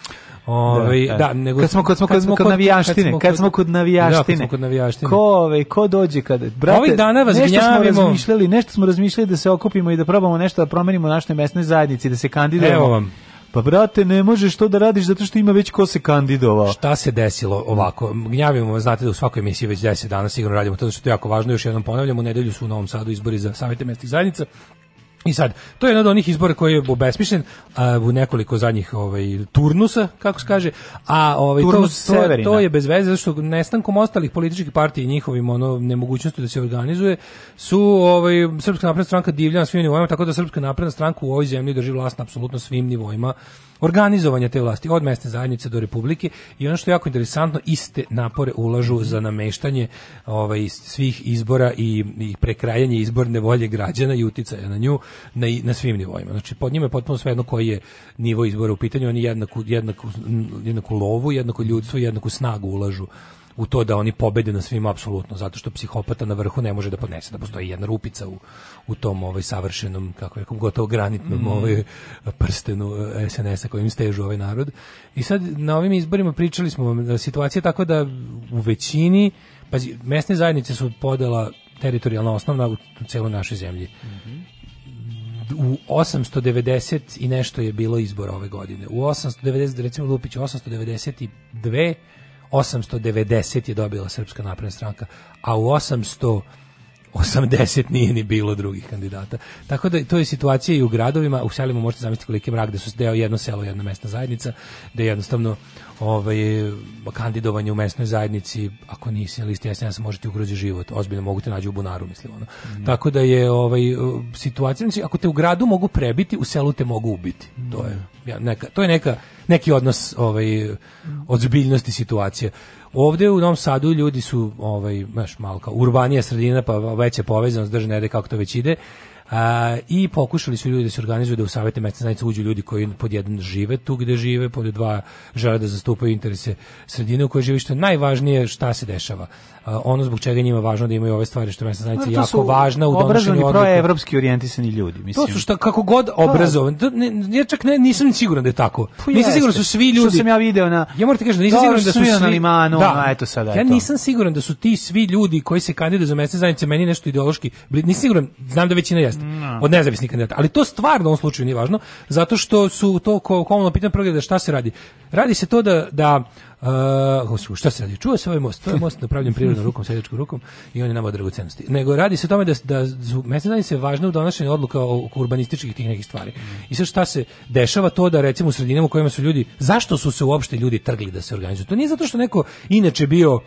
S5: Ovaj da, da, da, nego
S4: kad smo kad smo kad smo kod navijaštine, kad
S5: smo kod da, navijaštine. Da, kod navijaštine.
S4: Ko, ovaj, ko dođe kad brate. Ovih dana
S5: vas
S4: nešto smo razmišljali, nešto smo razmišljali da se okupimo i da probamo nešto da promenimo u našoj mesnoj zajednici, da se kandidujemo. Evo vam. Pa brate, ne možeš to da radiš zato što ima već ko se kandidovao.
S5: Šta se desilo ovako? Gnjavimo, znate da u svakoj emisiji već 10 dana sigurno radimo to, što je jako važno, još jednom ponavljam, u nedelju su u Novom Sadu izbori za savete mesnih zajednica I sad, to je jedan od onih izbora koji je besmišljen a, u nekoliko zadnjih ovaj, turnusa, kako se kaže, a ovaj, to, to, to, je bez veze, zato što nestankom ostalih političkih partija i njihovim ono, nemogućnosti da se organizuje, su ovaj, Srpska napredna stranka divlja na svim nivoima, tako da Srpska napredna stranka u ovoj zemlji drži vlast na apsolutno svim nivoima organizovanja te vlasti od mesne zajednice do republike i ono što je jako interesantno iste napore ulažu za nameštanje ovaj svih izbora i, i prekrajanje izborne volje građana i uticaja na nju na, na svim nivoima. Znači pod njima je potpuno svejedno koji je nivo izbora u pitanju, oni jednaku jednaku jednaku lovu, jednako ljudstvo, jednaku snagu ulažu u to da oni pobede na svim apsolutno zato što psihopata na vrhu ne može da podnese da postoji jedna rupica u, u tom ovaj savršenom kako je gotovo granitnom mm. ovaj prstenu eh, SNS-a kojim stežu ovaj narod i sad na ovim izborima pričali smo da situacija tako da u većini pa mesne zajednice su podela teritorijalna osnovna u, u celoj našoj zemlji mm u 890 i nešto je bilo izbora ove godine. U 890, recimo Lupić 892, 890 je dobila Srpska napredna stranka, a u 800 80 nije ni bilo drugih kandidata. Tako da to je situacija i u gradovima, u selima možete zamisliti koliki mrak, da su deo jedno selo, jedna mesna zajednica, da jednostavno ovaj, kandidovanje u mesnoj zajednici, ako nisi na listi SNS, možete ugrozi život, ozbiljno mogu te nađu u bunaru, mislim ono. Mm. Tako da je ovaj, situacija, znači, ako te u gradu mogu prebiti, u selu te mogu ubiti. Mm. To je, mhm. ja, neka, to je neka, neki odnos ovaj, odzbiljnosti situacije. Ovde u Novom Sadu ljudi su, ovaj, baš malka, urbanija sredina, pa veća povezanost, držne, ne kako to već ide, A, I pokušali su ljudi da se organizuju da u savete mesne zajednice uđu ljudi koji pod jedan žive tu gde žive, pod dva žele da zastupaju interese sredine u kojoj žive, što je najvažnije šta se dešava. A, ono zbog čega njima važno da imaju ove stvari što mesna zajednica jako su važna u donošenju
S4: odluka. proevropski orijentisani ljudi, mislim.
S5: To su šta kako god obrazovani. Ja čak ne, nisam siguran da je tako. Pa nisam siguran da su svi ljudi.
S4: Što sam ja video na Ja
S5: moram ti kažem da nisam siguran da su svi na
S4: limanu, da, no, eto sada
S5: Ja nisam siguran da su ti svi ljudi koji se kandiduju za mesne zajednice meni nešto ideološki. Nisam siguran, znam da većina jeste no. Da. od nezavisnih kandidata. Ali to stvarno u ovom slučaju nije važno, zato što su to komunalno pitanje prvo da šta se radi. Radi se to da, da Uh, šta se radi? Čuva se ovaj most, to je most napravljen prirodnom rukom, seljačkom rukom i on je nama dragocenosti. Nego radi se o tome da, da mesne da se važno u donošenju odluka o urbanističkih tih nekih stvari. I sve šta se dešava to da recimo u sredinama u kojima su ljudi, zašto su se uopšte ljudi trgli da se organizuju? To nije zato što neko inače bio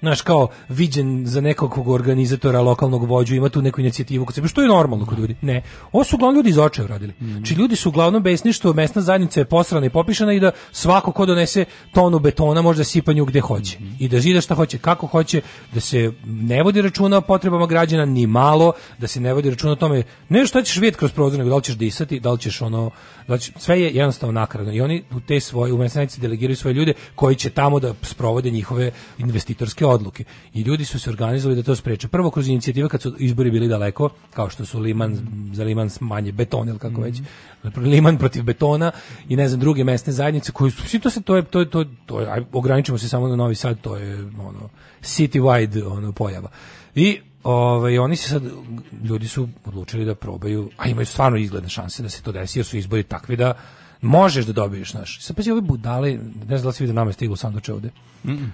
S5: naš kao viđen za nekog organizatora lokalnog vođu, ima tu neku inicijativu kod sebe, što je normalno kod ljudi. Ne. Ovo su uglavnom ljudi iz očeva radili. Mm. Či znači, ljudi su uglavnom besni što mesna zajednica je posrana i popišana i da svako ko donese tonu betona može da sipa nju gde hoće. Mm. I da žida šta hoće, kako hoće, da se ne vodi računa o potrebama građana ni malo, da se ne vodi računa o tome ne šta ćeš vidjeti kroz prozor, nego da li ćeš disati, da li ćeš ono, da li ćeš, sve je jednostavno nakaradno. I oni u te svoje, u mesnici delegiraju svoje ljude koji će tamo da sprovode njihove investitorske odluke i ljudi su se organizovali da to spreče. Prvo kroz inicijative kad su izbori bili daleko, kao što su Liman za Liman manje beton ili kako mm. već, mhm. Liman protiv betona i ne znam druge mesne zajednice koji su to se to je to je, to, je, to je, ograničimo se samo na Novi Sad, to je ono city wide ono pojava. I ovaj, oni se sad, ljudi su odlučili da probaju, a imaju stvarno izgledne šanse da se to desi, jer su izbori takvi da možeš da dobiješ, znaš. Sad pa si budale, ne znam da li si vidio nama je stiglo sanduče ovde. Mm -mm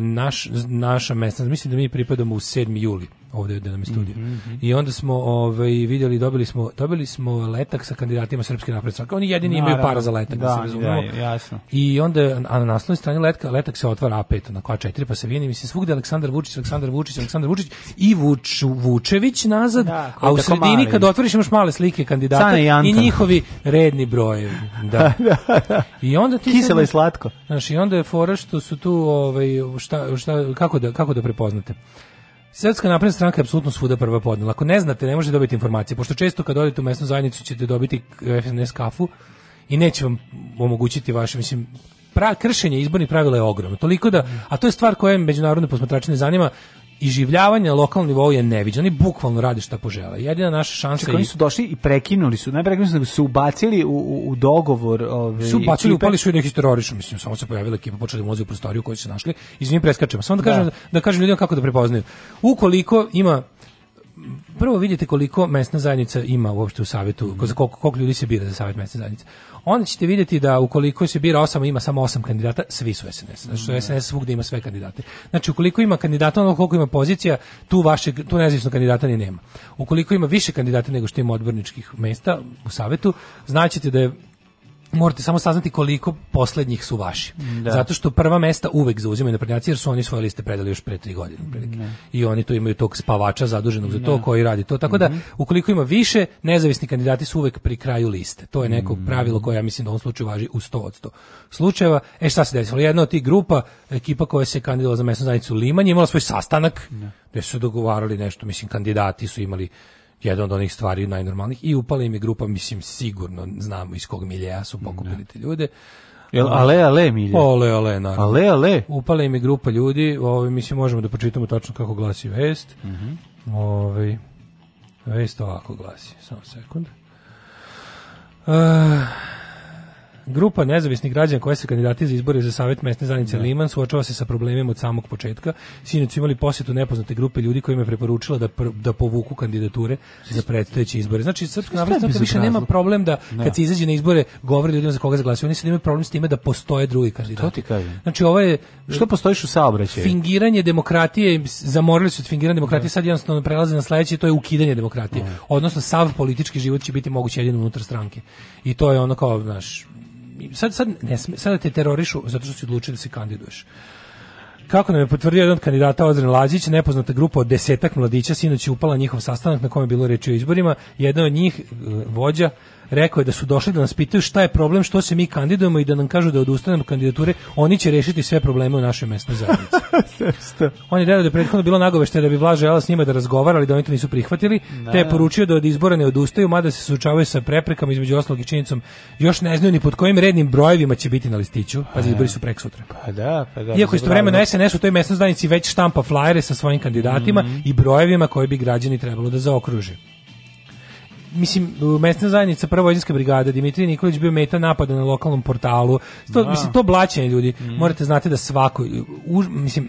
S5: naš, naša mesna, mislim da mi pripadamo u 7. juli ovdje gde da nam je studio. Mm -hmm. I onda smo ovaj vidjeli, dobili smo, dobili smo letak sa kandidatima Srpske napredne stranke. Oni jedini imaju para za letak, da, da se razumemo. Da, jasno. I onda a na naslovnoj strani letka letak se otvara A5, na koja 4 pa se vidi, mislim svugdje Aleksandar Vučić, Aleksandar Vučić, Aleksandar Vučić i Vuč, Vučević nazad, da, a u sredini kad otvoriš imaš male slike kandidata i, i njihovi redni brojevi. Da. da, da
S4: I onda ti kiselo
S5: i
S4: slatko.
S5: Znaš, i onda je fora što su tu ovaj šta, šta kako da kako da prepoznate. Srpska napredna stranka je apsolutno svuda prva podnela. Ako ne znate, ne možete dobiti informacije, pošto često kad odete u mesnu zajednicu ćete dobiti FNS kafu i neće vam omogućiti vaše, mislim, pra, kršenje izbornih pravila je ogromno. Toliko da, a to je stvar koja međunarodne posmatrače zanima, iživljavanje na lokalnom nivou je neviđeno. Oni bukvalno rade šta požele. Jedina naša šansa
S4: Čekaj, je... oni su došli i prekinuli su, ne prekinuli su, nego su ubacili u,
S5: u,
S4: dogovor... Ove,
S5: su ubacili, ekipe. upali su i neki terorišu, mislim, samo se pojavila ekipa, počeli da u prostoriju koju se našli. Izvim, preskačemo. Samo da, da kažem, da. kažem ljudima kako da prepoznaju. Ukoliko ima prvo vidite koliko mesna zajednica ima uopšte u savjetu, mm. koliko, koliko ljudi se bira za savet mesne zajednice onda ćete vidjeti da ukoliko se bira osam, ima samo osam kandidata, svi su SNS. Znači, što SNS mm. svugdje ima sve kandidate. Znači, ukoliko ima kandidata, ono koliko ima pozicija, tu, vaše, tu nezavisno kandidata ni nema. Ukoliko ima više kandidata nego što ima odborničkih mesta u savetu, značite da je morate samo saznati koliko poslednjih su vaši. Da. Zato što prva mesta uvek zauzimaju naprednjaci jer su oni svoje liste predali još pre tri godine. Da. I oni tu imaju tog spavača zaduženog za to da. koji radi to. Tako da mhm. ukoliko ima više, nezavisni kandidati su uvek pri kraju liste. To je neko mhm. pravilo koje ja mislim da u ovom slučaju važi u 100 od 100 slučajeva. E šta se desilo? Jedna od tih grupa, ekipa koja se kandidovala za mesnu zajednicu Liman je imala svoj sastanak da. gde su dogovarali nešto. Mislim, kandidati su imali jedna od onih stvari najnormalnih i upala im je grupa, mislim, sigurno znamo iz kog miljeja su pokupili da. te ljude.
S4: Jel ovaj, ale ale milje?
S5: Ale ale, naravno.
S4: Ale ale.
S5: Upala im je grupa ljudi, ovaj mislim možemo da pročitamo tačno kako glasi vest. Mhm. Mm ovaj vest ovako glasi, samo sekund. Uh, Grupa nezavisnih građana koja se kandidati za izbore za savjet mesne zajednice da. Liman suočava se sa problemima od samog početka. Sinoć su imali posjetu nepoznate grupe ljudi kojima je preporučila da, pr da povuku kandidature za predstojeće izbore. Znači, Srpska napredna više nema problem da, da kad se izađe na izbore govori ljudima za koga zaglasio. Oni sad imaju problem s time da postoje drugi kandidati.
S4: To ti kažem.
S5: Znači, ovo je...
S4: Što
S5: postojiš
S4: u saobraćaju?
S5: Fingiranje demokratije, zamorili su od fingiranja demokratije, da. sad jednostavno prelaze na sledeće, to je ukidanje demokratije. Odnosno, sav politički život će biti moguće jedino unutar stranke. I to je ono kao, znaš, sad, sad, ne, sad da te terorišu zato što si odlučio da se kandiduješ. Kako nam je potvrdio jedan od kandidata Odren Lađić, nepoznata grupa od desetak mladića sinoć je upala njihov sastanak na kome je bilo reči o izborima. Jedna od njih, e, vođa, rekao je da su došli da nas pitaju šta je problem, što se mi kandidujemo i da nam kažu da odustanemo kandidature, oni će rešiti sve probleme u našoj mesnoj zajednici. on je rekao da je prethodno bilo nagovešte da bi Vlaža Jela s njima da razgovara, ali da oni to nisu prihvatili, ne. Da. te je poručio da od izbora ne odustaju, mada se suočavaju sa preprekama između ostalog i činjenicom, još ne znaju ni pod kojim rednim brojevima će biti na listiću, pa, da pa izbori su prek sutra. Pa da, pa da. Iako istovremeno SNS u toj mesnoj zajednici već štampa flajere sa svojim kandidatima mm -hmm. i brojevima koje bi građani trebalo da zaokruže mislim, mesna zajednica prva prvojinske brigada Dimitrije Nikolić bio meta napada na lokalnom portalu. To, da. Mislim, to blaćenje ljudi. Mm. Morate znati da svako, už, mislim,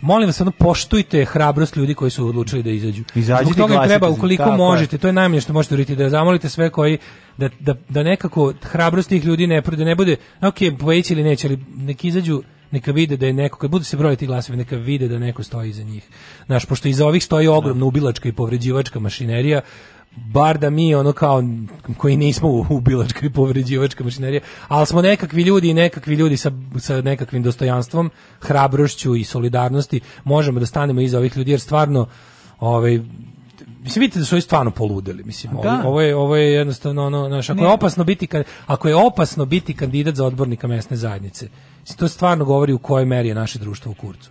S5: molim vas ono poštujte hrabrost ljudi koji su odlučili da izađu. Izađite Zbog toga treba ukoliko tako, možete, to je najmanje što možete uriti da zamolite sve koji da, da, da nekako hrabrost tih ljudi ne da ne bude ok, pojeći ili neće, ali nek izađu neka vide da je neko, kad budu se brojati glasovi, neka vide da neko stoji iza njih. Znaš, pošto iza ovih stoji ogromna da. ubilačka i povređivačka mašinerija, bar da mi ono kao koji nismo u ubilačka i povređivačka mašinerija, ali smo nekakvi ljudi i nekakvi ljudi sa, sa nekakvim dostojanstvom, hrabrošću i solidarnosti možemo da stanemo iza ovih ljudi jer stvarno ovaj Mislim, vidite da su oni stvarno poludeli, mislim, da. ovo, je, ovo je jednostavno, ono, naš, ako, je opasno biti, ako je opasno biti kandidat za odbornika mesne zajednice, mislim, to stvarno govori u kojoj meri je naše društvo u kurcu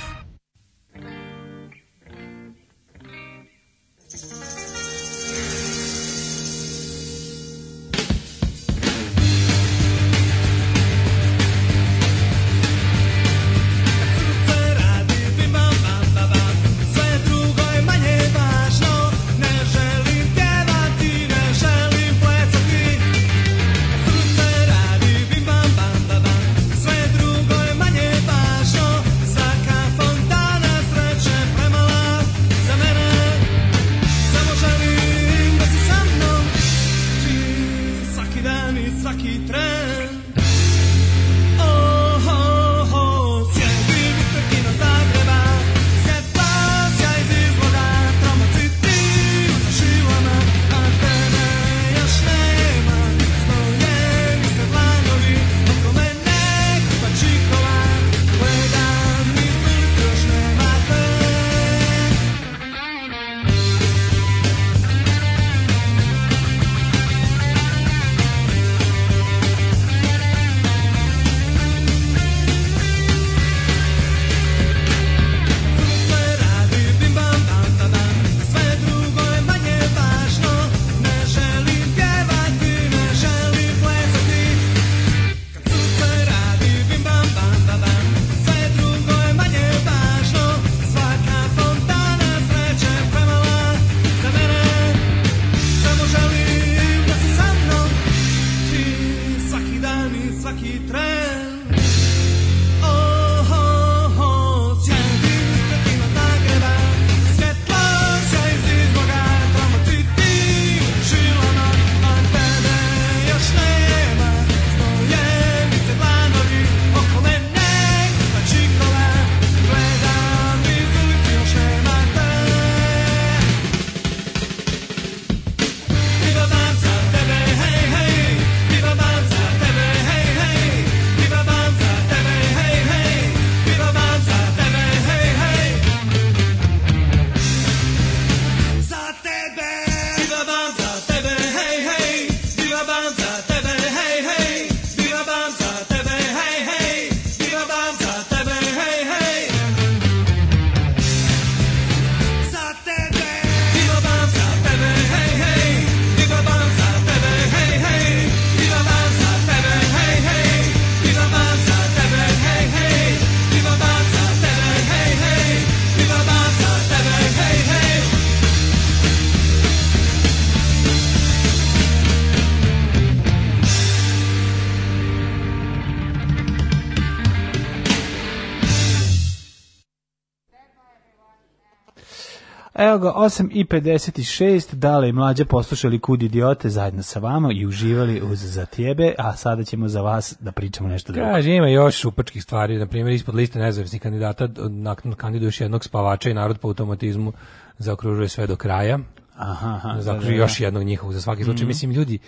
S4: Evo ga, 8 i 56, dale i mlađe poslušali kud idiote zajedno sa vama i uživali uz za tjebe, a sada ćemo za vas da pričamo nešto
S5: drugo. Kaže, ima još šupačkih stvari, na primjer, ispod liste nezavisnih kandidata nakon kandiduješ jednog spavača i narod po automatizmu zaokružuje sve do kraja. Aha, aha da, zaokružuje da, da. još jednog njihovog za svaki slučaj. Mm -hmm. Mislim, ljudi,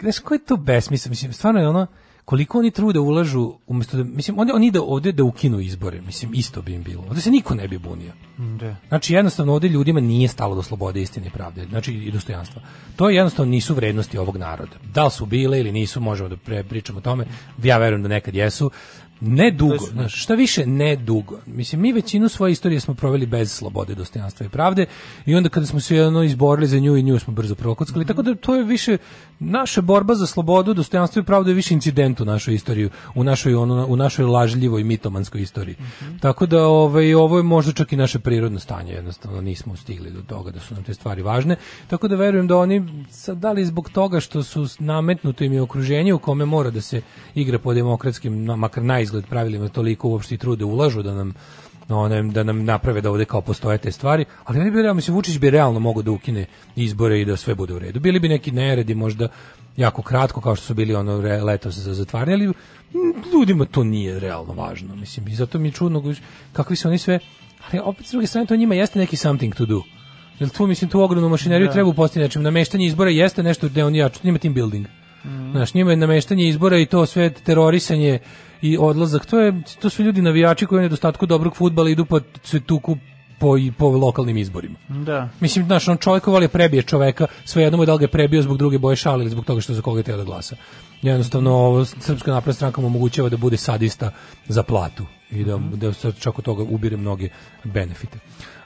S5: znaš, ko je to besmisla? Mislim, stvarno je ono, koliko oni trude ulažu umesto da, mislim onda oni ide ovde da ukinu izbore mislim isto bi im bilo ovdje se niko ne bi bunio mm, da. znači jednostavno ovdje ljudima nije stalo do slobode istine i pravde znači i dostojanstva to je jednostavno nisu vrednosti ovog naroda da li su bile ili nisu možemo da pričamo o tome ja verujem da nekad jesu Ne dugo, znaš, šta više ne dugo. Mislim, mi većinu svoje istorije smo proveli bez slobode, dostojanstva i pravde i onda kada smo se jedno izborili za nju i nju smo brzo prokockali, mm -hmm. tako da to je više naša borba za slobodu, dostojanstvo i pravdu je više incident u našoj istoriji, u našoj, ono, u našoj lažljivoj mitomanskoj istoriji. Mm -hmm. Tako da ovaj, ovo je možda čak i naše prirodno stanje, jednostavno nismo stigli do toga da su nam te stvari važne, tako da verujem da oni, sad, da zbog toga što su nametnuto im je okruženje u kome mora da se igra po demokratskim, makar najizglednijim izgled da pravilima toliko uopšte i trude ulažu da nam da onem, da nam naprave da ovde kao postoje te stvari, ali oni bi realno, mislim, Vučić bi realno mogo da ukine izbore i da sve bude u redu. Bili bi neki neredi možda jako kratko, kao što su bili ono re, letos za zatvaranje, ali ljudima to nije realno važno, mislim, i zato mi je čudno kakvi su oni sve, ali opet s druge strane to njima jeste neki something to do. Jel tu, mislim, tu ogromnu mašineriju da. treba upostaviti, znači, nameštanje izbora jeste nešto gde on jače, njima team building. Mm. Znaš, njima je nameštanje izbora i to sve terorisanje i odlazak. To, je, to su ljudi navijači koji u nedostatku dobrog futbala idu po cvetuku po, i po lokalnim izborima. Da. Mislim, znaš, on čovjek voli prebije čoveka, svejedno mu je da li ga prebio zbog druge boje šale ili zbog toga što za koga je teo da glasa. Jednostavno, ovo, Srpska napredna stranka mu omogućava da bude sadista za platu i da, mm -hmm. da se čak od toga ubire mnoge benefite.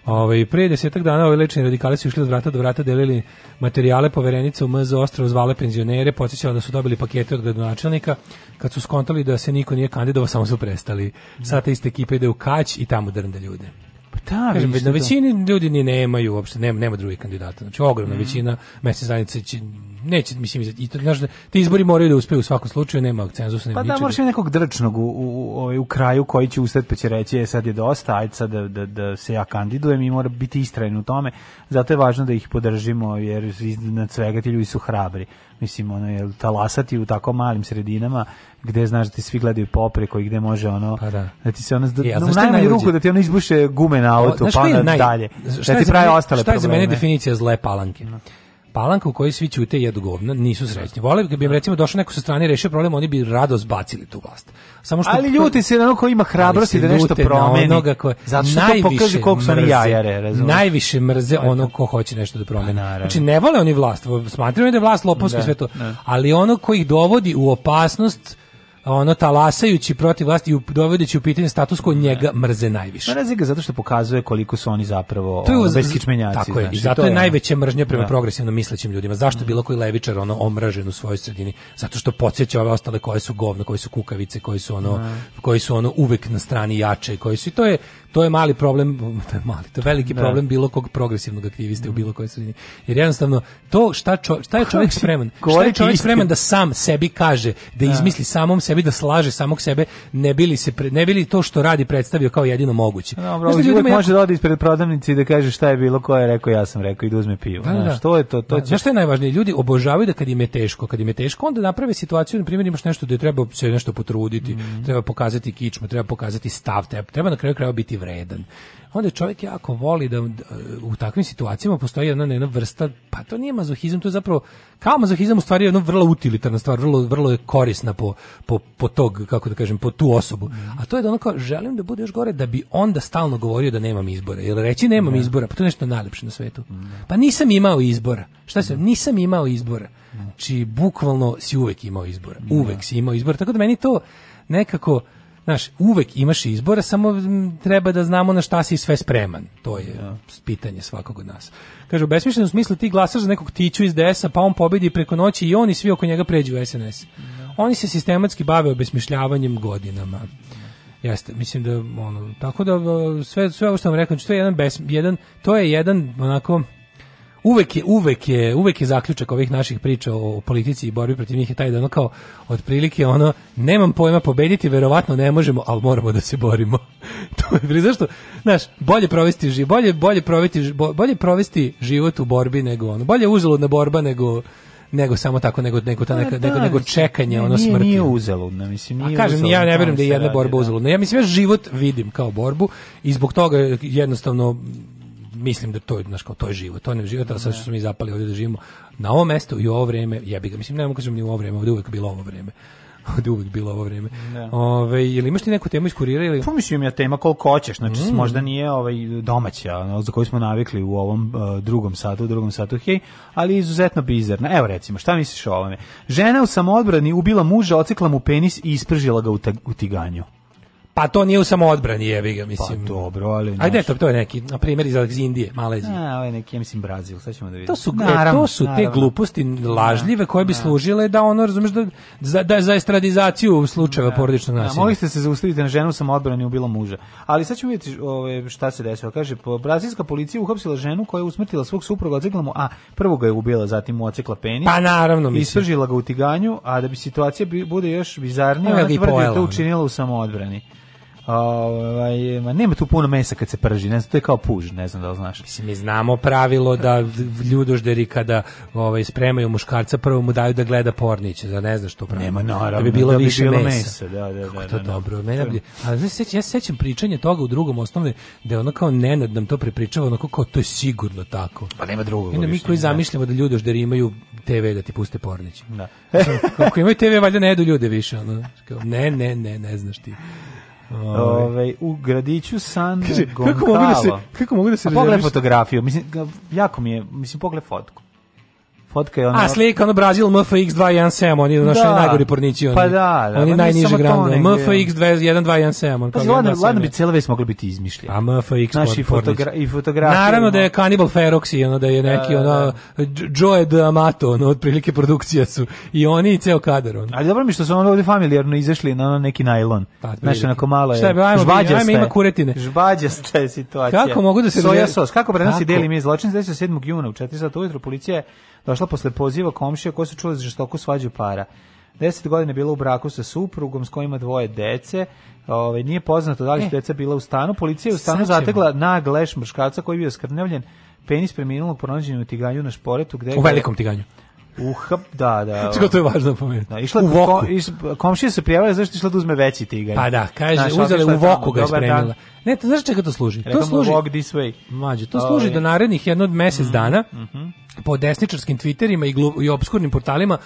S5: Ovaj pre desetak dana ovi lečni radikali su išli od vrata do vrata delili materijale poverenice u MZ Ostrov zvale penzionere, podsjećala da su dobili pakete od gradonačelnika, kad su skontali da se niko nije kandidovao, samo su prestali. Sada ta ista ekipa ide u Kać i tamo drnde ljude.
S4: Pa ta, da, Kažem,
S5: na većini ljudi ni nemaju uopšte, nema, nema drugih kandidata. Znači ogromna mm. većina mesne zajednice će neće mislim i to znaš da ti izbori moraju da uspeju u svakom slučaju nema cenzusa nema
S4: pa da možeš nekog drčnog u, u, u, ovaj, kraju koji će ustati pa će reći je sad je dosta ajde sad da, da, da se ja kandidujem i mora biti istrajen u tome zato je važno da ih podržimo jer iznad svega ti ljudi su hrabri mislim ono je talasati u tako malim sredinama gde znaš da ti svi gledaju popreko i gde može ono pa da. da ti se ono da, e, ja, no, najmanju ruku da ti ono izbuše gume na auto pa onda naj... dalje da ti pravi ostale
S5: šta je probleme. za mene definicija zle palanke no. Palanka u kojoj svi ćute i jedu govna, nisu srećni. Vole da bi im recimo došao neko sa strane i rešio problem, oni bi rado zbacili tu vlast.
S4: Samo što Ali ljuti se na onoga koji ima hrabrosti da nešto promeni. Na ko, Zato što to pokaže koliko su oni jajare, razumiješ?
S5: Najviše mrze ono ko hoće nešto da promeni. Pa znači ne vole oni vlast, smatraju da je vlast lopovska da. sve to, da. ali ono koji ih dovodi u opasnost ono talasajući protiv vlasti i dovodeći u pitanje status quo njega mrze najviše.
S4: Mrze ga zato što pokazuje koliko su oni zapravo to beskičmenjaci. Tako je, znači,
S5: i zato je, je najveća mržnja prema da. progresivno mislećim ljudima. Zašto mm. bilo koji levičar ono omražen u svojoj sredini? Zato što podsjeća ove ostale koje su govno, koji su kukavice, koji su ono, mm. koji su ono uvek na strani jače, koji su i to je to je mali problem, to je mali, to je veliki da. problem bilo kog progresivnog aktiviste mm. u bilo kojoj sredini. Jer jednostavno to šta, čo, šta je čovjek spreman, šta je čovjek spreman da sam sebi kaže, da, da izmisli samom sebi da slaže samog sebe, ne bili se pre, ne bili to što radi predstavio kao jedino moguće.
S4: Dobro, Znaš, da ljudima, može da ode ispred prodavnice i da kaže šta je bilo, ko je rekao, ja sam rekao i da uzme pivo. Da, da. što da. je to? to da, će... Znaš
S5: što je najvažnije? Ljudi obožavaju da kad im je teško, kad im je teško, onda naprave situaciju, na primjer imaš nešto da je treba se nešto potruditi, mm. treba pokazati kičmu, treba pokazati stav, treba, treba na kraju krajeva biti vredan onda čovjek jako voli da u takvim situacijama postoji jedna, jedna vrsta, pa to nije mazohizam, to je zapravo, kao mazohizam u stvari je jedna vrlo utilitarna stvar, vrlo, vrlo je korisna po, po, po tog, kako da kažem, po tu osobu. A to je da ono kao, želim da bude još gore, da bi onda stalno govorio da nemam izbora. Jer reći nemam mm. izbora, pa to je nešto najlepše na svetu. Pa nisam imao izbora. Šta se, da. nisam imao izbora. Da. Znači, bukvalno si uvek imao izbora. Uvek si imao izbora. Tako da meni to nekako znaš, uvek imaš izbora, samo treba da znamo na šta si sve spreman. To je ja. Da. pitanje svakog od nas. Kaže, u besmišljenom smislu ti glasaš za nekog tiću iz DS-a, pa on pobedi preko noći i oni svi oko njega pređu u SNS. Ja. Da. Oni se sistematski bave obesmišljavanjem godinama. Jeste, mislim da ono, tako da sve sve ovo što vam rekao, znači, to je jedan bes, jedan to je jedan onako uvek je, uvek je, uvek je zaključak ovih naših priča o politici i borbi protiv njih je taj da ono kao, otprilike ono, nemam pojma pobediti, verovatno ne možemo, ali moramo da se borimo. to je, zašto, znaš, bolje provesti život, bolje, bolje, provesti, bolje provesti život u borbi nego ono, bolje uzaludna borba nego nego samo tako nego nego ta pa neka, da, nego, nego čekanje ono smrti.
S4: Nije uzaludno, mislim, nije.
S5: A kažem ja ne vjerujem da je jedna borba da. uzaludna. Ja mislim ja život vidim kao borbu i zbog toga jednostavno mislim da to je naš kao to je život, to ne je život, a sad što da. smo mi zapali ovdje da živimo na ovom mestu i u ovo vrijeme, jebi ga, mislim ne mogu kažem ni u ovo vrijeme, ovdje uvek bilo ovo vreme. ovdje uvek bilo ovo vreme. Da. Ove, ovaj, ili imaš ti neku temu iz kurira ili? Pa
S4: mislim ja tema koliko hoćeš, znači mm. možda nije ovaj domaća, za koju smo navikli u ovom uh, drugom satu, u drugom satu, hej, ali izuzetno bizarna. Evo recimo, šta misliš o ovome? Žena u samoodbrani ubila muža, ocikla mu penis i ispržila ga u, u tiganju.
S5: Pa to nije u samo odbrani, jebi ga, mislim.
S4: Pa dobro, ali... Naš...
S5: Ajde, to, to je neki, na primjer, iz, iz Indije, Malezije.
S4: A, ovo je neki, ja mislim, Brazil, sad ćemo da vidimo.
S5: To su, e, naravno, to su te gluposti da, lažljive koje bi da. služile da ono, razumeš, da, da, da za estradizaciju slučajeva da, porodičnog nasilja. Mogli
S4: ste se zaustaviti na ženu sam odbrani bilo muža. Ali sad ćemo vidjeti ove, šta se desilo. Kaže, brazilska policija uhapsila ženu koja je usmrtila svog supruga, ocikla mu, a, prvo ga je ubila, zatim mu ocekla penis.
S5: Pa naravno, mislim. Istržila
S4: ga u tiganju, a da bi situacija bude još bizarnija, ona tvrdi da to učinila u samoodbrani. Ovaj, ma nema tu puno mesa kad se prži, ne znam, to je kao puž, ne znam da li
S5: znaš. Mislim, mi znamo pravilo da ljudožderi kada ovaj, spremaju muškarca, prvo mu daju da gleda porniće, da ne znaš to pravilo.
S4: Nema, naravno. Da bi bilo da bi više bilo mesa. mesa. Da, da, da
S5: Kako da, to da, da. dobro. Da. Mene, bi, ali ne, sećam, ja sećam pričanje toga u drugom osnovne, da je ono kao Nenad nam to prepričava, onako kao to je sigurno tako.
S4: Pa nema drugog.
S5: Onda mi koji da. zamišljamo da ljudožderi imaju TV da ti puste porniće. Da. Kako imaju TV, valjda ne jedu ljude više. Ono, kao, ne, ne, ne, ne znaš ti.
S4: Ove, ovaj. ovaj, u gradiću San Kaže, Goncalo.
S5: Kako mogu da se, kako mogu da se A
S4: pogled fotografiju, mislim, ga- jako mi je, mislim, pogled fotku
S5: fotka
S4: je ona... A slika, ono Brazil MFX217, oni naši da. najgori pornici, oni, pa da, da, oni najniži grande, MFX1217.
S5: Pa ladno, bi cijela vez mogla biti izmišljena.
S4: A pa, MFX Naši fotogra i fotografije.
S5: Naravno da je Cannibal Ferox i ono da je neki, da, da ono, da. Joe Amato, ono, otprilike produkcija su, i oni i ceo kadar, ono.
S4: Ali dobro mi što su ono ovde familijarno izašli na neki najlon. Pa, Znaš, onako malo je,
S5: žvađaste. ima kuretine. Žvađasta
S4: je situacija. Kako mogu da se... Soja sos, kako prenosi deli mi zločin, 27. juna u 4 sata ujutru policija došla posle poziva komšija koja se čula za žestoku svađu para. 10 godina je bila u braku sa suprugom s kojima dvoje dece. Ovaj nije poznato da li su e. deca bila u stanu. Policija je u stanu zategla nag leš mrškaca koji je bio skrnavljen. Penis preminulog pronađen u tiganju na šporetu. Gde
S5: u velikom tiganju.
S4: Uhap, da, da.
S5: Čekao, to je
S4: važno pomenuti. Da, išla u voku. Kom, komšija se prijavila zašto išla da uzme veći tigar.
S5: Pa da, kaže, Znaš, uzela u voku ga spremila. Ne, to, znaš čega to služi? Rekam to služi, walk this way. Mađe, to služi oh, ovaj. do da narednih jednog mesec mm, dana mm -hmm. po desničarskim twitterima i, glu, i obskurnim portalima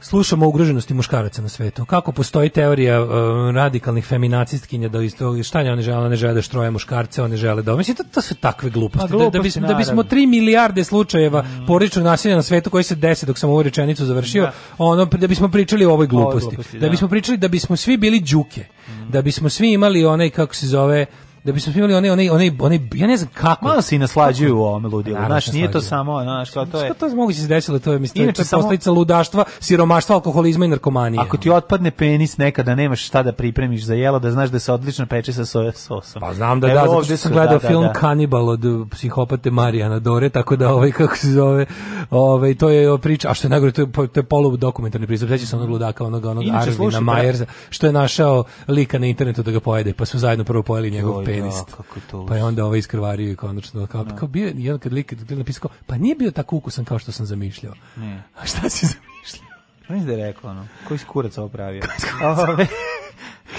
S5: slušamo o ugroženosti muškaraca na svetu. Kako postoji teorija uh, radikalnih feminacistkinja da isto šta ne one žele, one žele da štroje muškarce, one žele da mislim to, to su takve gluposti. gluposti pa da, da, bismo da bismo 3 milijarde slučajeva mm. porodičnog nasilja na svetu koji se desi dok sam ovu rečenicu završio, da. ono da bismo pričali o ovoj gluposti. gluposti da. da. bismo pričali da bismo svi bili đuke, mm. da bismo svi imali onaj kako se zove da bismo imali one one one one ja ne znam kako
S4: malo
S5: se
S4: i naslađuju u ovom ludilu znaš nije to samo znaš kao to je
S5: što to moguće da se desilo to je mislim Inače, to je samo... posledica ludaštva siromaštva alkoholizma i narkomanije ako
S4: ti otpadne penis nekada nemaš šta da pripremiš za jelo da znaš da se odlično peče sa soja sosom pa
S5: znam da Evo, da zato što sam gledao da, da, film da, Kanibal od psihopate Marijana Dore tako da ovaj kako se zove ovaj to je priča a što je najgore to je, to je polu dokumentarni pristup seća se onog ludaka onog onog Arvina Majerza što je našao lika na internetu da ga pojede pa su zajedno prvo pojeli njegov penist. Da, kako to pa je onda ovo ovaj iskrvario i konačno. Kao, no. Da. kao bio, I onda kad lik napisao, pa nije bio tako ukusan kao što sam zamišljao. Ne. A šta si zamišljao?
S4: Šta pa mi da
S5: je
S4: rekao, ono? Koji si kurac ovo pravio? Ove...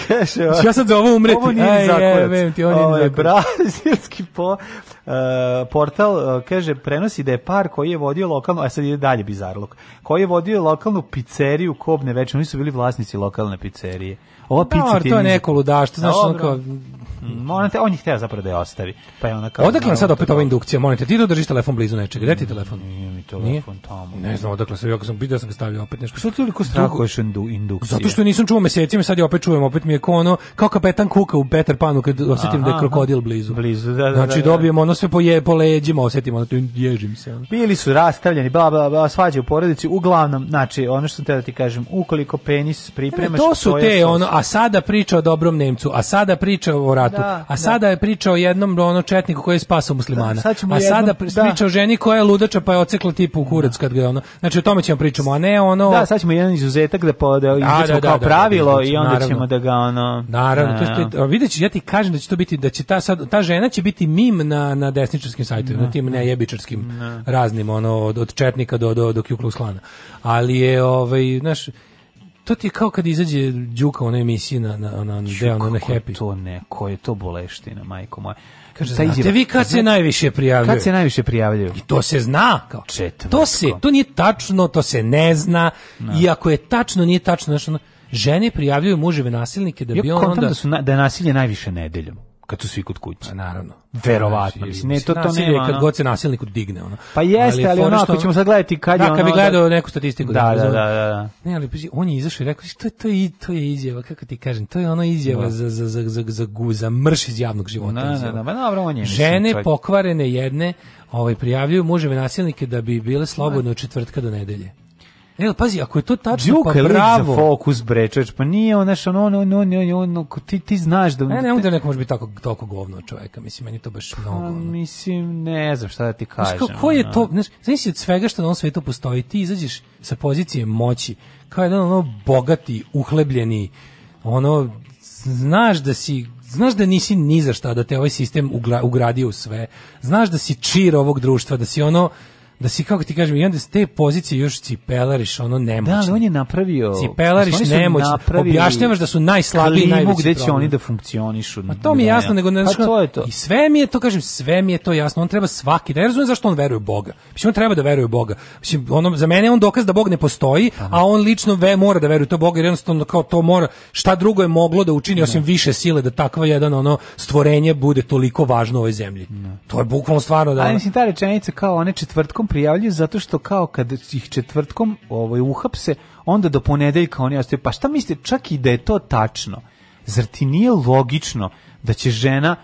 S5: Kaže, znači, ovo, ja
S4: sad za ovo umreti.
S5: Ovo
S4: nije Aj, zakurac. ti, ovo je brazilski po, uh, portal uh, kaže, prenosi da je par koji je vodio lokalnu, a sad ide dalje bizarlog, koji je vodio lokalnu pizzeriju Kobne večer, oni su bili vlasnici lokalne pizzerije.
S5: Ova pica
S4: ti je... to je neko ludaštvo, znaš, ono kao...
S5: Monate, mm, on je hteo zapravo da je ostavi. Pa je ona kao Odakle nam sad opet da ova indukcija? Monate, ti da držiš telefon blizu nečega. Gde ti mm, telefon? Nije mi telefon tamo. Ne znam odakle se, ja sam video sam ga stavio opet nešto. Što pa ti toliko
S4: strahuješ indu, indukciju?
S5: Zato što nisam čuo mesecima, sad je opet čujem, opet mi je kao ono, kao kapetan kuka u Peter Panu kad osetim da je krokodil blizu. Blizu, da, da. da znači da. dobijemo ono sve po, je, po leđima, osetim ono, ježim se. Ono.
S4: Bili su rastavljeni, bla, bla, bla, svađe u porodici, uglavnom, znači, ono što sam te da ti kažem, ukoliko penis pripremaš...
S5: Ne, to su te, ono, a sada priča o dobrom Nemcu, a sada priča o ratu, da, a da. sada da. je priča o jednom ono četniku koji je spasao muslimana, da, sad a sada jednom, priča da. o ženi koja je ludača pa je ocekla tipu u kurac da. kad ga je ono, znači o tome ćemo pričamo, a ne ono...
S4: Da, sad ćemo jedan izuzetak da, po, da, kao pravilo i onda naravno. ćemo da ga ono...
S5: Naravno, to vidjet ću, ja ti kažem da će to biti, da će ta, sad, ta žena će biti mim na, na desničarskim sajtovima, na tim nejebičarskim raznim, ono, od, od četnika do, do, do, do Ali je, ovaj, znaš, to ti je kao kad izađe Đuka u onoj emisiji na, na, na, deo, na, na
S4: Happy. To ne, ko je to boleština, majko moja.
S5: Kaže, znate izjava, vi kad zna, se najviše prijavljuju?
S4: Kad se najviše prijavljuju?
S5: I to se zna. Kao, Četvrtko. to, se, to nije tačno, to se ne zna. No. Da. I ako je tačno, nije tačno. Znači, žene prijavljuju muževe nasilnike da bi on onda...
S4: Da, su na, da je nasilje najviše nedeljom kad su svi kod kuće. A pa
S5: naravno.
S4: Verovatno. Znači, ne, to, to ne je kad god se nasilnik digne. Ono.
S5: Pa jeste, ali, ali ono, ako ćemo sad gledati kad
S4: da,
S5: je ono... Da,
S4: kad
S5: bi
S4: gledao neku statistiku.
S5: Da, da, da, da. da, da. da
S4: ne, ali on je izašao i rekao, to, to, je, to je izjava, kako ti kažem, to je ono izjava za, za, za, za, za, za mrš iz javnog života.
S5: Da, da, da, ba, pa dobro, on je.
S4: Žene pokvarene jedne ovaj, prijavljuju muževe nasilnike da bi bile slobodne od četvrtka do nedelje. Ne, pazi, ako je to tačno, Duke pa bravo.
S5: Za fokus brečeš, pa nije on nešto ono, ono, ono, ono, ti ti znaš da Ne,
S4: ne, onda neko može biti tako toliko govno čovjeka. Mislim meni to baš pa mnogo.
S5: Pa, mislim, ne znam šta da ti kažem. Znaš,
S4: ko je to, znaš, znaš od svega što na ovom svetu postoji, ti izađeš sa pozicije moći, kao jedan ono bogati, uhlebljeni, ono znaš da si znaš da nisi ni za šta da te ovaj sistem ugradio u sve. Znaš da si čir ovog društva, da si ono da si kako ti kažem i onda s te pozicije još cipelariš ono nemoć.
S5: Da, ali on je napravio
S4: cipelariš nemoćno. Objašnjavaš da su najslabiji najveći gde će
S5: oni da funkcionišu.
S4: Ma pa to mi je da, jasno, nego ne pa to je to. I sve mi je to kažem, sve mi je to jasno. On treba svaki da ja razumem zašto on veruje u Boga. Mislim on treba da veruje u Boga. Mislim ono za mene je on dokaz da Bog ne postoji, Aha. Pa da. a on lično ve mora da veruje to Boga jer jednostavno kao to mora. Šta drugo je moglo da učini da. osim više sile da takva jedan ono stvorenje bude toliko važno u ovoj zemlji. Ne. To je bukvalno stvarno
S5: da. Ali mislim ta rečenica kao one četvrtkom prijavljuju zato što kao kad ih četvrtkom ovaj, uhapse, onda do ponedeljka oni ostaju. Pa šta mislite, čak i da je to tačno, zar ti nije logično da će žena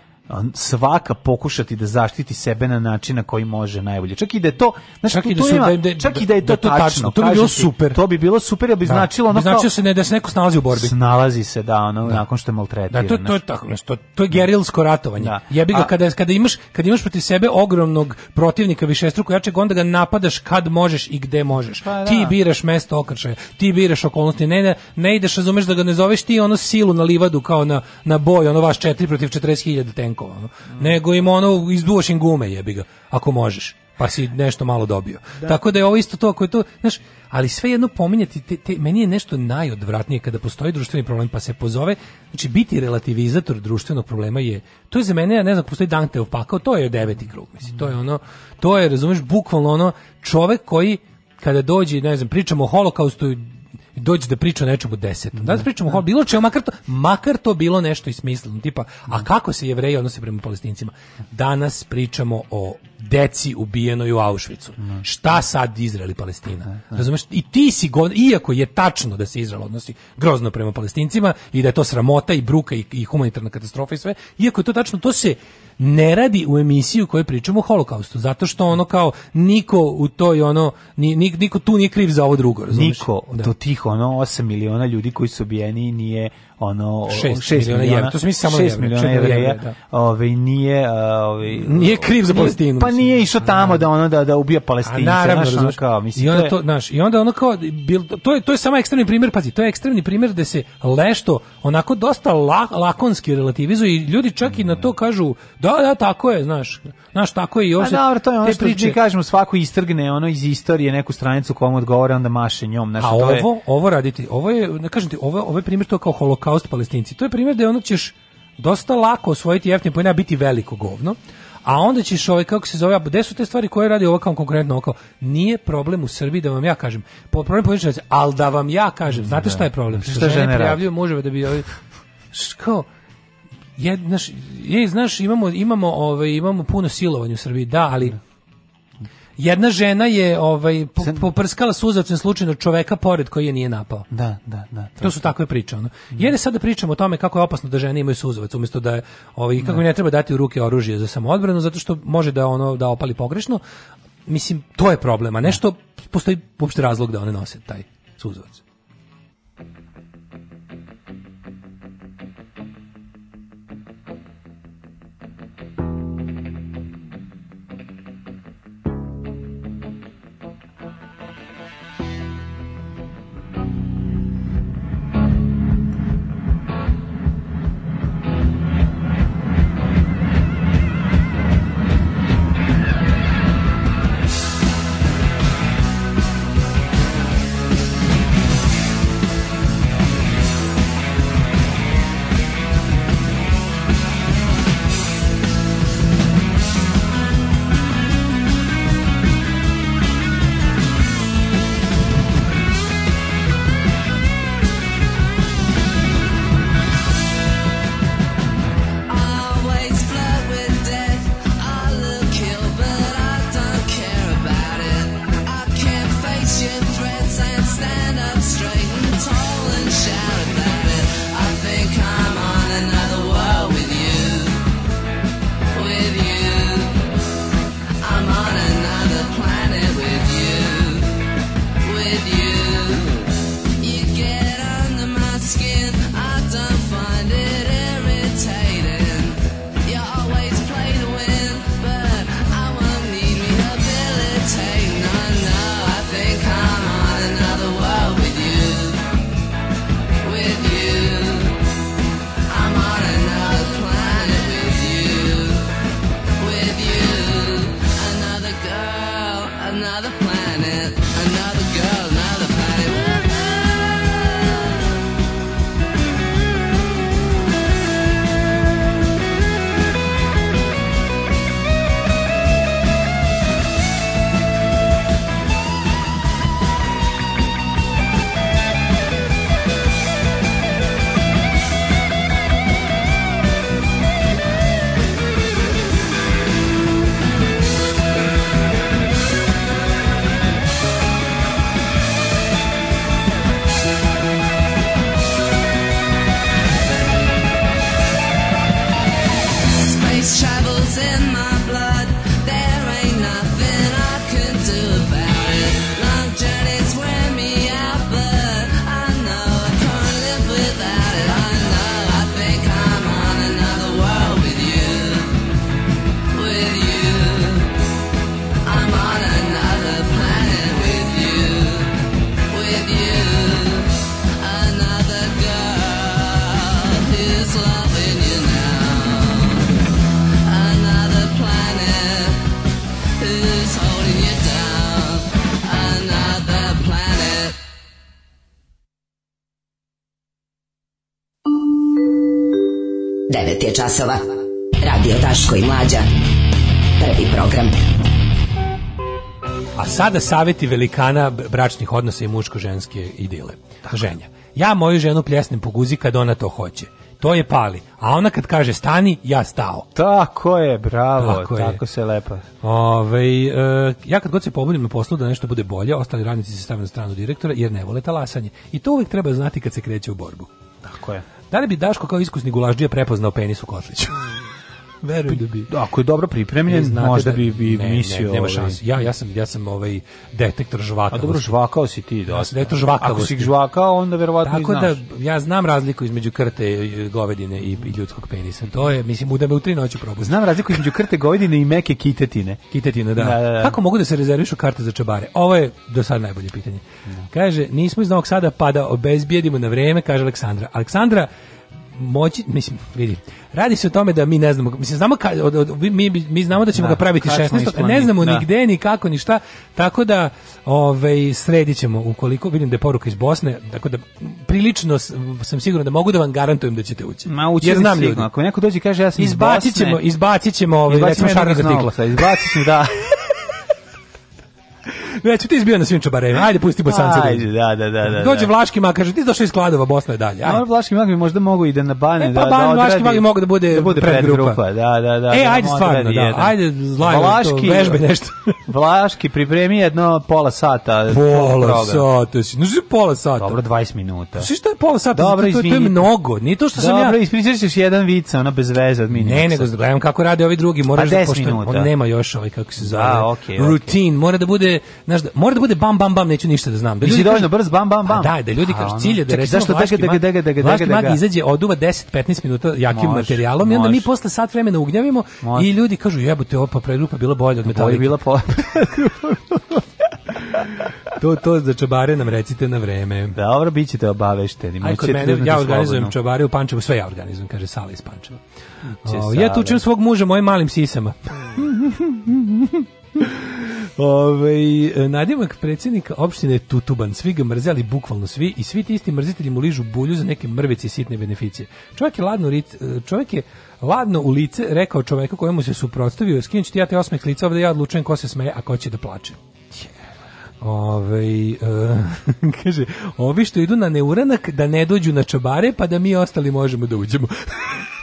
S5: svaka pokušati da zaštiti sebe na način na koji može najbolje. Čak i da je to, znaš, čak, to, da da, da čak i da, da je to, da to tačno,
S4: to bi bilo super.
S5: To bi bilo super, ja bi da. značilo
S4: ono bi
S5: značilo kao,
S4: se ne da se neko snalazi u borbi.
S5: Snalazi se da, ono nakon što je maltretiran.
S4: Da, to, to je tako, to, to je gerilsko ratovanje. Da. Jebi ga kada kada imaš kad imaš protiv sebe ogromnog protivnika višestruko jačeg, onda ga napadaš kad možeš i gde možeš. Pa, ti biraš mesto okršaja, ti biraš okolnosti, ne, ne, ne ideš razumeš da ga ne zoveš ti ono silu na livadu kao na na boj, ono vaš 4 protiv 40.000 tenka tenkova, mm. nego im ono izduvaš im gume jebi ga, ako možeš pa si nešto malo dobio. Da. Tako da je ovo isto to koje to, znaš, ali sve jedno pominjati, te, te, meni je nešto najodvratnije kada postoji društveni problem, pa se pozove, znači biti relativizator društvenog problema je, to je za mene, ja ne znam, postoji Danteov pakao, to je deveti krug, mislim, to je ono, to je, razumeš, bukvalno ono, čovek koji, kada dođe, ne znam, pričamo o holokaustu, i dođe da priča o nečemu desetom. Danas pričamo o bilo čemu, makar to, makar to bilo nešto ismisleno, Tipa, a kako se jevreji odnose prema palestincima? Danas pričamo o deci ubijenoj u Auschwitzu. Šta sad Izrael i Palestina? Razumeš? I ti si iako je tačno da se Izrael odnosi grozno prema Palestincima i da je to sramota i bruka i, i humanitarna katastrofa i sve, iako je to tačno, to se ne radi u emisiju koju pričamo o holokaustu, zato što ono kao niko u toj ono, niko tu nije kriv za ovo drugo, razumiješ?
S5: Niko, da. do tih ono 8 miliona ljudi koji su ubijeni nije ono
S4: 6 miliona evra.
S5: To se misli
S4: samo
S5: 6 miliona evra. Da. Ovaj nije, ovaj
S4: nije kriv za Palestinu.
S5: Pa nije išao tamo da. da ono da da ubija Palestince, naravno,
S4: znaš, ono kao, mislim, I onda to, je... to znaš, i onda ono kao bil, to je to je samo ekstremni primjer, pazi, to je ekstremni primjer da se lešto onako dosta la, lakonski relativizuje i ljudi čak mm. i na to kažu Da, da, tako je, znaš. Znaš, tako je i još. A pa dobro, to
S5: je ono što priče. mi kažemo, svako istrgne ono iz istorije neku stranicu kojom odgovore, onda maše njom. Znaš,
S4: A to ovo, je... ovo raditi, ovo je, ne kažem ti, ovo, ovo je primjer to kao holokaust palestinci. To je primjer da ono ćeš dosta lako osvojiti jeftine pojene, biti veliko govno, a onda ćeš ovaj, kako se zove, gde su te stvari koje radi ovo kao konkurentno oko? Nije problem u Srbiji da vam ja kažem. Po, problem političara, ali da vam ja kažem. Da. Znate šta je problem? Šta, šta žene prijavljuju muževe da bi... Ovaj, ško? je, znaš, je, znaš imamo, imamo, ovaj, imamo puno silovanja u Srbiji, da, ali jedna žena je ovaj poprskala suzavcem slučajno čoveka pored koji je nije napao.
S5: Da, da, da.
S4: To, to su takve priče ono. Da. Jer je sada da pričamo o tome kako je opasno da žene imaju suzavac umjesto da ovaj da. kako ne treba dati u ruke oružje za samoodbranu zato što može da ono da opali pogrešno. Mislim to je problema. Nešto postoji uopšte razlog da one nose taj suzavac. je časova. Radio Taško i Mlađa. Prvi program. A sada saveti velikana bračnih odnosa i muško-ženske idile. Tako. Ženja. Ja moju ženu pljesnem po guzi kad ona to hoće. To je pali. A ona kad kaže stani, ja stao.
S5: Tako je, bravo, tako, tako je. se lepa.
S4: Ove, e, ja kad god se pobudim na poslu da nešto bude bolje, ostali radnici se stave na stranu direktora jer ne vole talasanje. I to uvek treba znati kad se kreće u borbu. Tako je. Da li bi Daško kao iskusni gulažđija prepoznao penis u kotliću? Verujem da bi.
S5: Ako je dobro pripremljen, e, znate možda da, bi bi ne, Ne,
S4: nema ovaj- šanse. Ja ja sam ja sam ovaj detektor žvaka.
S5: A dobro žvakao si ti, da.
S4: Ja sam detektor žvaka.
S5: Ako si žvakao, onda verovatno Tako i da, znaš. da
S4: ja znam razliku između krte e, govedine i, i ljudskog penisa. To je mislim da me u tri noći probu.
S5: Znam razliku između krte govedine i meke kitetine.
S4: Kitetine, da. da. da, da Kako mogu da se rezervišu karte za čabare? Ovo je do sad najbolje pitanje. Da. Kaže, nismo iz Novog Sada, pa da obezbijedimo na vreme, kaže Aleksandra. Aleksandra, moći, mislim, vidi, radi se o tome da mi ne znamo, mislim, znamo ka, od, od, mi, mi znamo da ćemo da, ga praviti 16. Ne znamo da. ni gde, ni kako, ni šta, tako da ovaj, sredit ćemo, ukoliko vidim da je poruka iz Bosne, tako da prilično sam siguran da mogu da vam garantujem da ćete ući. Ma
S5: ući Jer znam sigurno, ako neko dođe kaže ja sam izbacit iz Bosne, ćemo,
S4: izbacit ćemo, ovaj, izbacit ćemo,
S5: izbacit ćemo, da,
S4: Neću ti izbio na svim čobarevima. Ajde, pusti Bosance.
S5: Ajde, da, da, da, da. Dođe da.
S4: Vlaški mak, kaže, ti
S5: došao
S4: iz Kladova, Bosna je dalje.
S5: Ajde. Vlaški mak bi možda mogu i da na bane, e,
S4: pa, da, da odradi. Vlaški mak mogu da bude, da bude predgrupa.
S5: Da, da, da.
S4: E, ajde, stvarno, da. Ajde, da
S5: da. zlajmo Vlaški, to, vežbe nešto. Vlaški pripremi jedno pola sata.
S4: Pola sata. Ne No, pola sata.
S5: Dobro, 20 minuta.
S4: Si što je pola sata? Dobro, to, to je mnogo. Nije to što sam
S5: ja... Dobro,
S4: ispričaš
S5: jedan vic, ona bez veze od minuta. Ne, nego gledam
S4: kako rade ovi drugi, moraš pa da pošto on nema još ovaj kako se zove. Da, okay, rutin, mora da bude znaš da mora da bude bam bam bam, neću ništa da znam. Da
S5: ljudi dovoljno brz bam bam bam.
S4: Da, da ljudi kažu cilje da recimo zašto dega dega dega dega dega dega. izađe oduva 10 15 minuta jakim materijalom i onda mi posle sat vremena ugnjavimo i ljudi kažu jebote ova pa pregrupa bila bolja od metala. bila pola. to to za čobare nam recite na vreme.
S5: Dobro, bit ćete obavešteni.
S4: Aj, kod mene, ja da organizujem čobare u Pančevu, sve ja organizujem, kaže Sala iz Pančeva. O, ja tučem svog muža mojim malim sisama. Ove, e, nadimak predsednika opštine Tutuban, svi ga mrze, ali bukvalno svi, i svi ti isti mrzitelji mu ližu bulju za neke mrvice i sitne beneficije. Čovjek je ladno, e, čovjek je ladno u lice rekao čoveku kojemu se suprotstavio, skinuću ti ja te osmeh lica, ovdje ja odlučujem ko se smeje, a ko će da plače. Ove, e, kaže, ovi što idu na neuranak da ne dođu na čabare pa da mi ostali možemo da uđemo.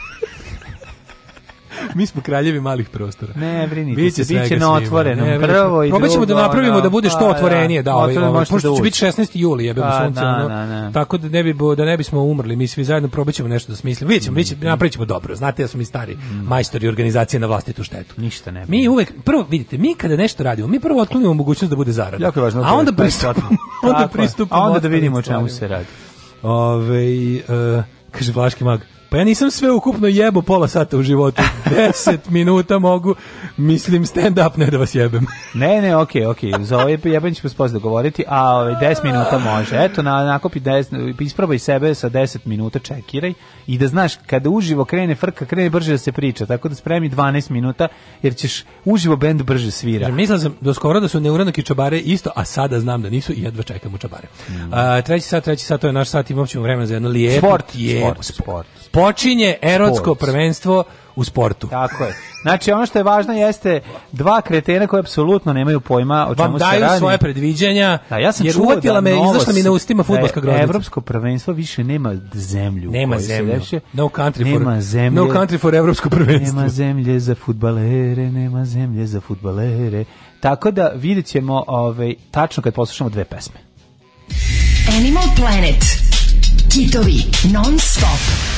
S4: Mi smo kraljevi malih prostora.
S5: Ne, brinite biće se, biće na otvorenom. prvo i da
S4: drugo. ćemo da napravimo da bude pa što da, otvorenije, da, ovaj, ovaj, pošto će biti 16. juli, jebemo pa, sunce, ono, tako da ne bi da ne bismo umrli, mi svi zajedno probaćemo nešto da smislimo. Videćemo, mm. napravićemo dobro. Znate ja smo mi stari mm. majstori organizacije na vlastitu štetu.
S5: Ništa ne.
S4: Mi uvek prvo vidite, mi kada nešto radimo, mi prvo otklonimo mogućnost da bude zarada. Jako je važno. A da onda pristupamo, onda a
S5: onda da vidimo o čemu se radi. Ove,
S4: ovaj, uh, kaže Vlaški mag, Pa ja nisam sve ukupno jebo pola sata u životu. 10 minuta mogu, mislim, stand up, ne da vas jebem.
S5: ne, ne, okej, okay, okej. Okay. Za ovo jebem ćemo spozno govoriti, a ove, 10 minuta može. Eto, na, nakopi 10, isprobaj sebe sa 10 minuta, čekiraj. I da znaš, kada uživo krene frka, krene brže da se priča. Tako da spremi 12 minuta, jer ćeš uživo bend brže svira.
S4: Mislim sam do da skoro da su neuranak i čabare isto, a sada znam da nisu i jedva čekam u čabare. Mm. A, treći sat, treći sat, to je naš sat, imat ćemo vremena za jedno lijepo.
S5: Sport,
S4: je,
S5: sport, sport
S4: počinje erotsko Sport. prvenstvo u sportu.
S5: Tako je. Znači ono što je važno jeste dva kretena koji apsolutno nemaju pojma o čemu se radi. Vam
S4: daju svoje predviđanja.
S5: Da, ja sam jer uhvatila da
S4: me izašla mi na ustima da fudbalska groznica.
S5: Evropsko prvenstvo više nema zemlju.
S4: Nema zemlje. Veće,
S5: no country nema for zemlje, No country for evropsko prvenstvo.
S4: Nema zemlje za fudbalere, nema zemlje za fudbalere. Tako da vidjet ćemo ovaj, tačno kad poslušamo dve pesme. Animal Planet. Kitovi non stop.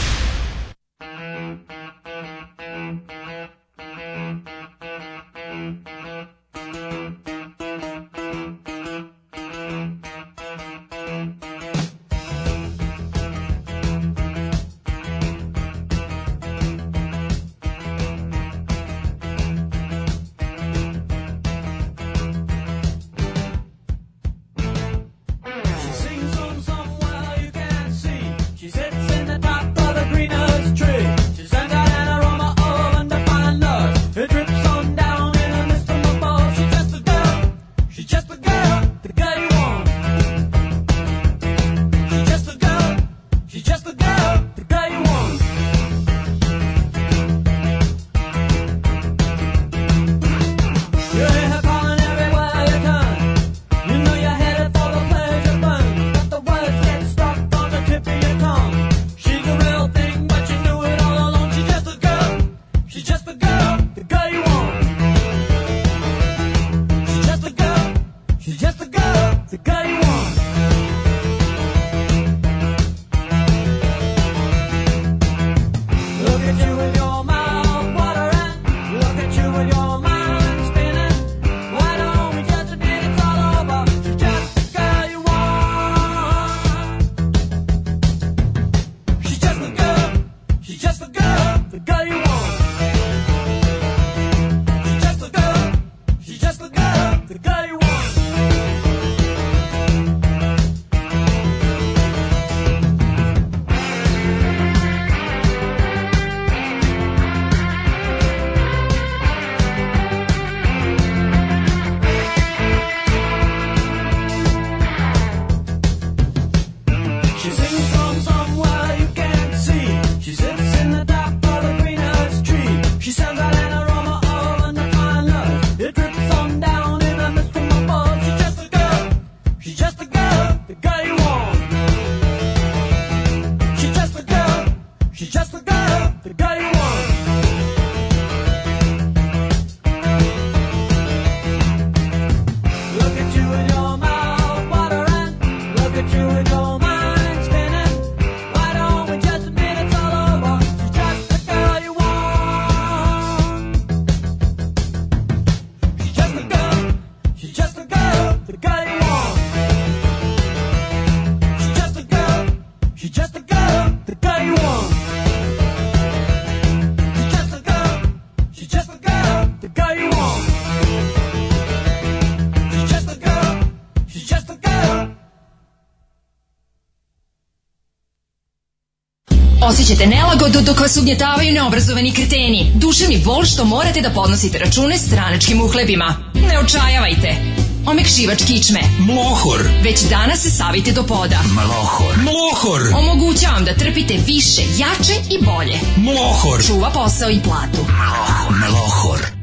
S5: the girl you want. She's just a girl. She's just a girl. The girl you want. She's just a girl. She's just a girl. The girl you want. She's just a girl. She's just a girl. Osjećate nelagodu dok vas ugnjetavaju neobrazovani kreteni. Duševni bol što morate da podnosite račune straničkim uhlebima. Ne očajavajte omekšivač kičme.
S4: Mlohor.
S5: Već danas se savite do poda.
S4: Mlohor.
S5: Mlohor. Omogućavam da trpite više, jače i bolje.
S4: Mlohor.
S5: Čuva posao i platu.
S4: Mlohor.
S5: Mlohor.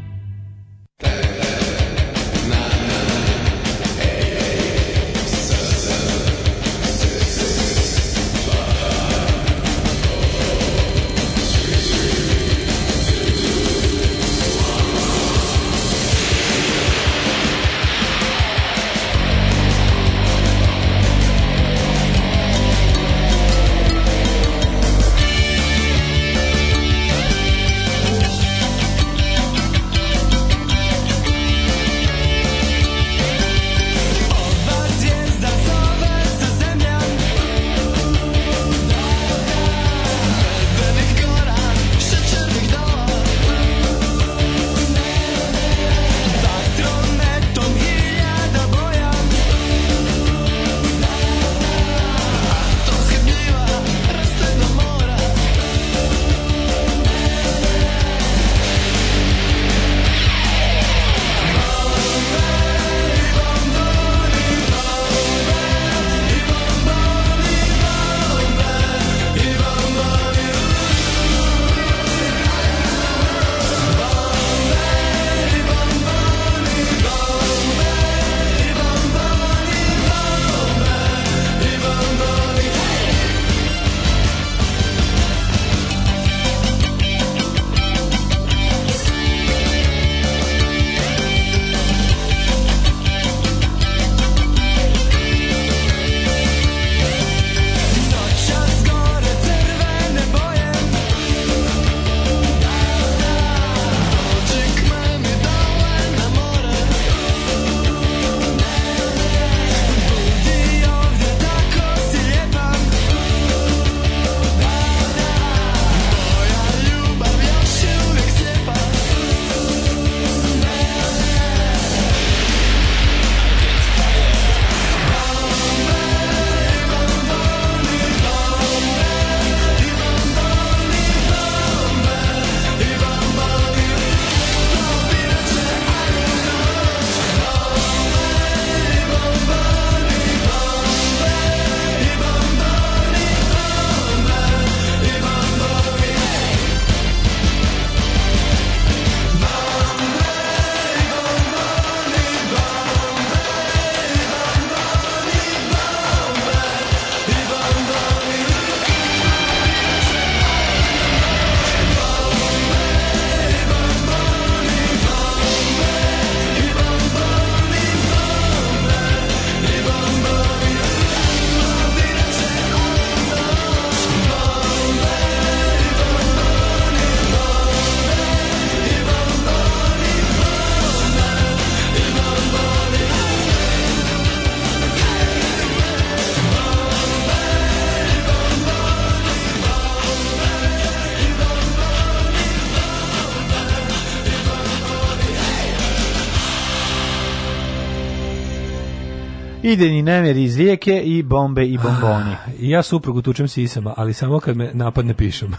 S5: Ideni nemeri iz rijeke i bombe i bomboni. Ah, I
S4: ja suprugu tučem sisama, ali samo kad me napadne pišem.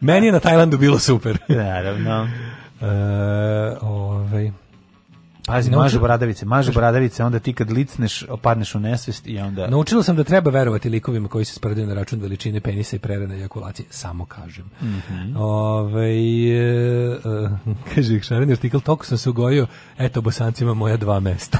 S4: Meni je na Tajlandu bilo super.
S5: Naravno. e, ovaj... Pazi, Naučila... mažu bradavice, mažu bradavice, onda ti kad licneš, opadneš u nesvest i
S4: onda... Naučila sam da treba verovati likovima koji se spredaju na račun veličine penisa i prerane ejakulacije, samo kažem. Mm -hmm. Ove, ovaj, e, e, kaže, šareni artikl, toliko sam se ugojio, eto, bosancima moja dva mesta.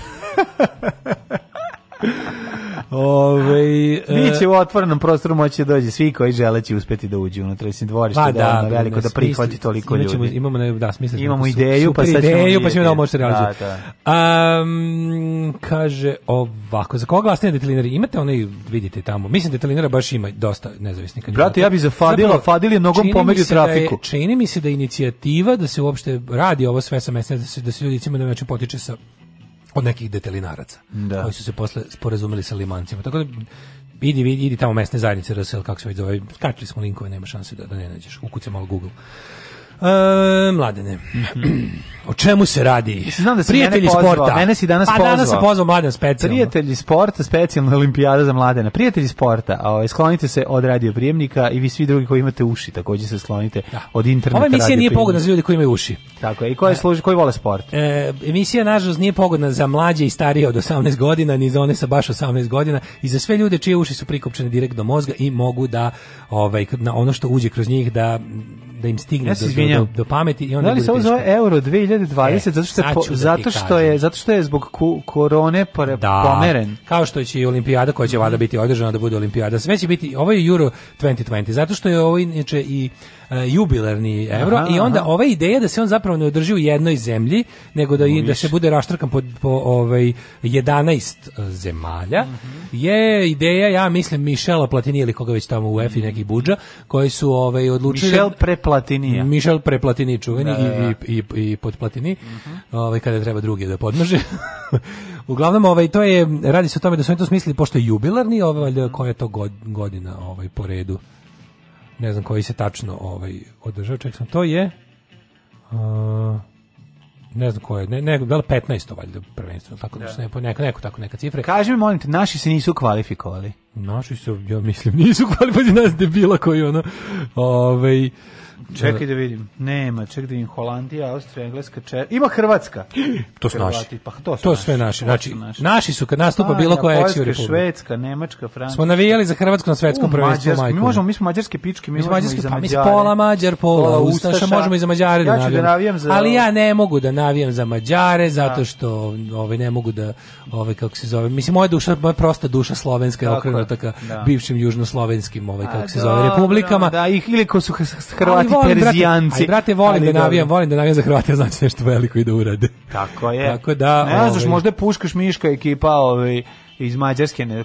S5: Ove, e, Biće u otvorenom prostoru moći da dođe svi koji žele uspeti da uđu unutra i dvorište pa
S4: da, da ono
S5: veliko da prihvati toliko imaćemo,
S4: ljudi. Imamo
S5: ne, da
S4: smisli. Imamo ideju, pa sad ideju,
S5: ideju,
S4: pa
S5: ćemo
S4: da
S5: možete
S4: realizovati.
S5: Um,
S4: kaže ovako, za koga glasnije detalinari? Imate onaj, vidite tamo. Mislim da detalinara baš ima dosta nezavisnika. Brate, ja bih za Fadila, Fadil je nogom pomerio trafiku. Da je, čini mi se da je inicijativa da se uopšte radi ovo sve sa mesne, da se, da se ljudi cimo da potiče sa od nekih detelinaraca da. koji su se posle sporazumeli sa limancima. Tako da idi, vidi, idi tamo mesne zajednice RSL, kako se već zove, skačili smo linkove, nema šanse da, da ne nađeš, ukuca malo Google. E, mladene. O čemu se radi?
S5: znam da Prijatelji mene pozvao, sporta.
S4: Mene si danas pa, pozvao. danas sam
S5: pozvao mladen
S4: specijalno. Prijatelji sporta, specijalna olimpijada za mladena. Prijatelji sporta, o, ovaj, sklonite se od radioprijemnika i vi svi drugi koji imate uši takođe se sklonite da. od interneta.
S5: Ova
S4: emisija
S5: nije pogodna za ljudi koji imaju uši.
S4: Tako je, i
S5: koji, da. služi, koji vole sport.
S4: E, emisija, nažalost, nije pogodna za mlađe i starije od 18 godina, ni za one sa baš 18 godina, i za sve ljude čije uši su prikopčene direkt do mozga i mogu da ovaj, na ono što uđe kroz njih da da im stigne ja do, do, pameti i onda da
S5: li se ovo zove Euro e, 2020 e, zato što je, po, da zato što je zato što je zbog ku, korone pore, da, pomeren.
S4: Kao što će i olimpijada koja će vada biti održana da bude olimpijada. Sve će biti ovo je Euro 2020 zato što je ovo inače i E, jubilarni euro aha, i onda aha. ova ideja da se on zapravo ne održi u jednoj zemlji, nego da, i, da se bude raštrkan po, po ovaj, 11 e, zemalja, mm -hmm. je ideja, ja mislim, Mišela Platinija ili koga već tamo u EFI neki buđa, koji su ovaj, odlučili...
S5: Mišel Preplatinija.
S4: Mišel Preplatini čuveni da, da, da. i, i, i, i pod Platini, mm -hmm. ovaj, kada treba drugi da podmaže. Uglavnom, ovaj, to je, radi se o tome da su oni to smislili, pošto je jubilarni, ovaj, koja je to godina ovaj, po redu? ne znam koji se tačno ovaj održao, ček sam, to je uh, ne znam koje, ne, ne, bilo da 15 valjda prvenstvo, tako da, da. ne, neko, neko tako neka cifre.
S5: Kaži mi, molim te, naši se nisu kvalifikovali.
S4: Naši su, ja mislim, nisu kvalifikovali nas debila koji ono... Ovaj,
S5: Čekaj e, da vidim. Nema, čekaj da vidim. Holandija, Austrija, Engleska, Čer... Ima Hrvatska.
S4: To su naši.
S5: Pa, to su
S4: to naši. sve naši. Znači, naši. naši su kad nastupa bilo pa, koja eksiju
S5: republika. Švedska, Nemačka, Francuska.
S4: Smo navijali za Hrvatsku na svetskom prvenstvu
S5: majku. Mi možemo, mi smo mađarske pičke, mi, mi smo mađarske, pa mi
S4: smo pola Mađar, pola, pola Ustaša, Ustaša, možemo i
S5: za
S4: Mađare
S5: da ja da navijam. Da navijam za...
S4: Ali ja ne mogu da navijam za Mađare, da. zato što ovaj, ne mogu da, ovaj, kako se zove, mislim, moja duša, moja prosta duša slovenska je okrenuta osvrtaka da. bivšim južnoslovenskim, ovaj, kako se zove, republikama. Da,
S5: ih, ili ko su Hrvati volim, Perzijanci. Brate, aj,
S4: brate, volim ali da navijam, volim da navijam za Hrvate, znači nešto veliko i da urade.
S5: Tako je.
S4: Tako da...
S5: Ne ovaj. znaš, možda puškaš miška ekipa, ovaj, iz Mađarske, ne,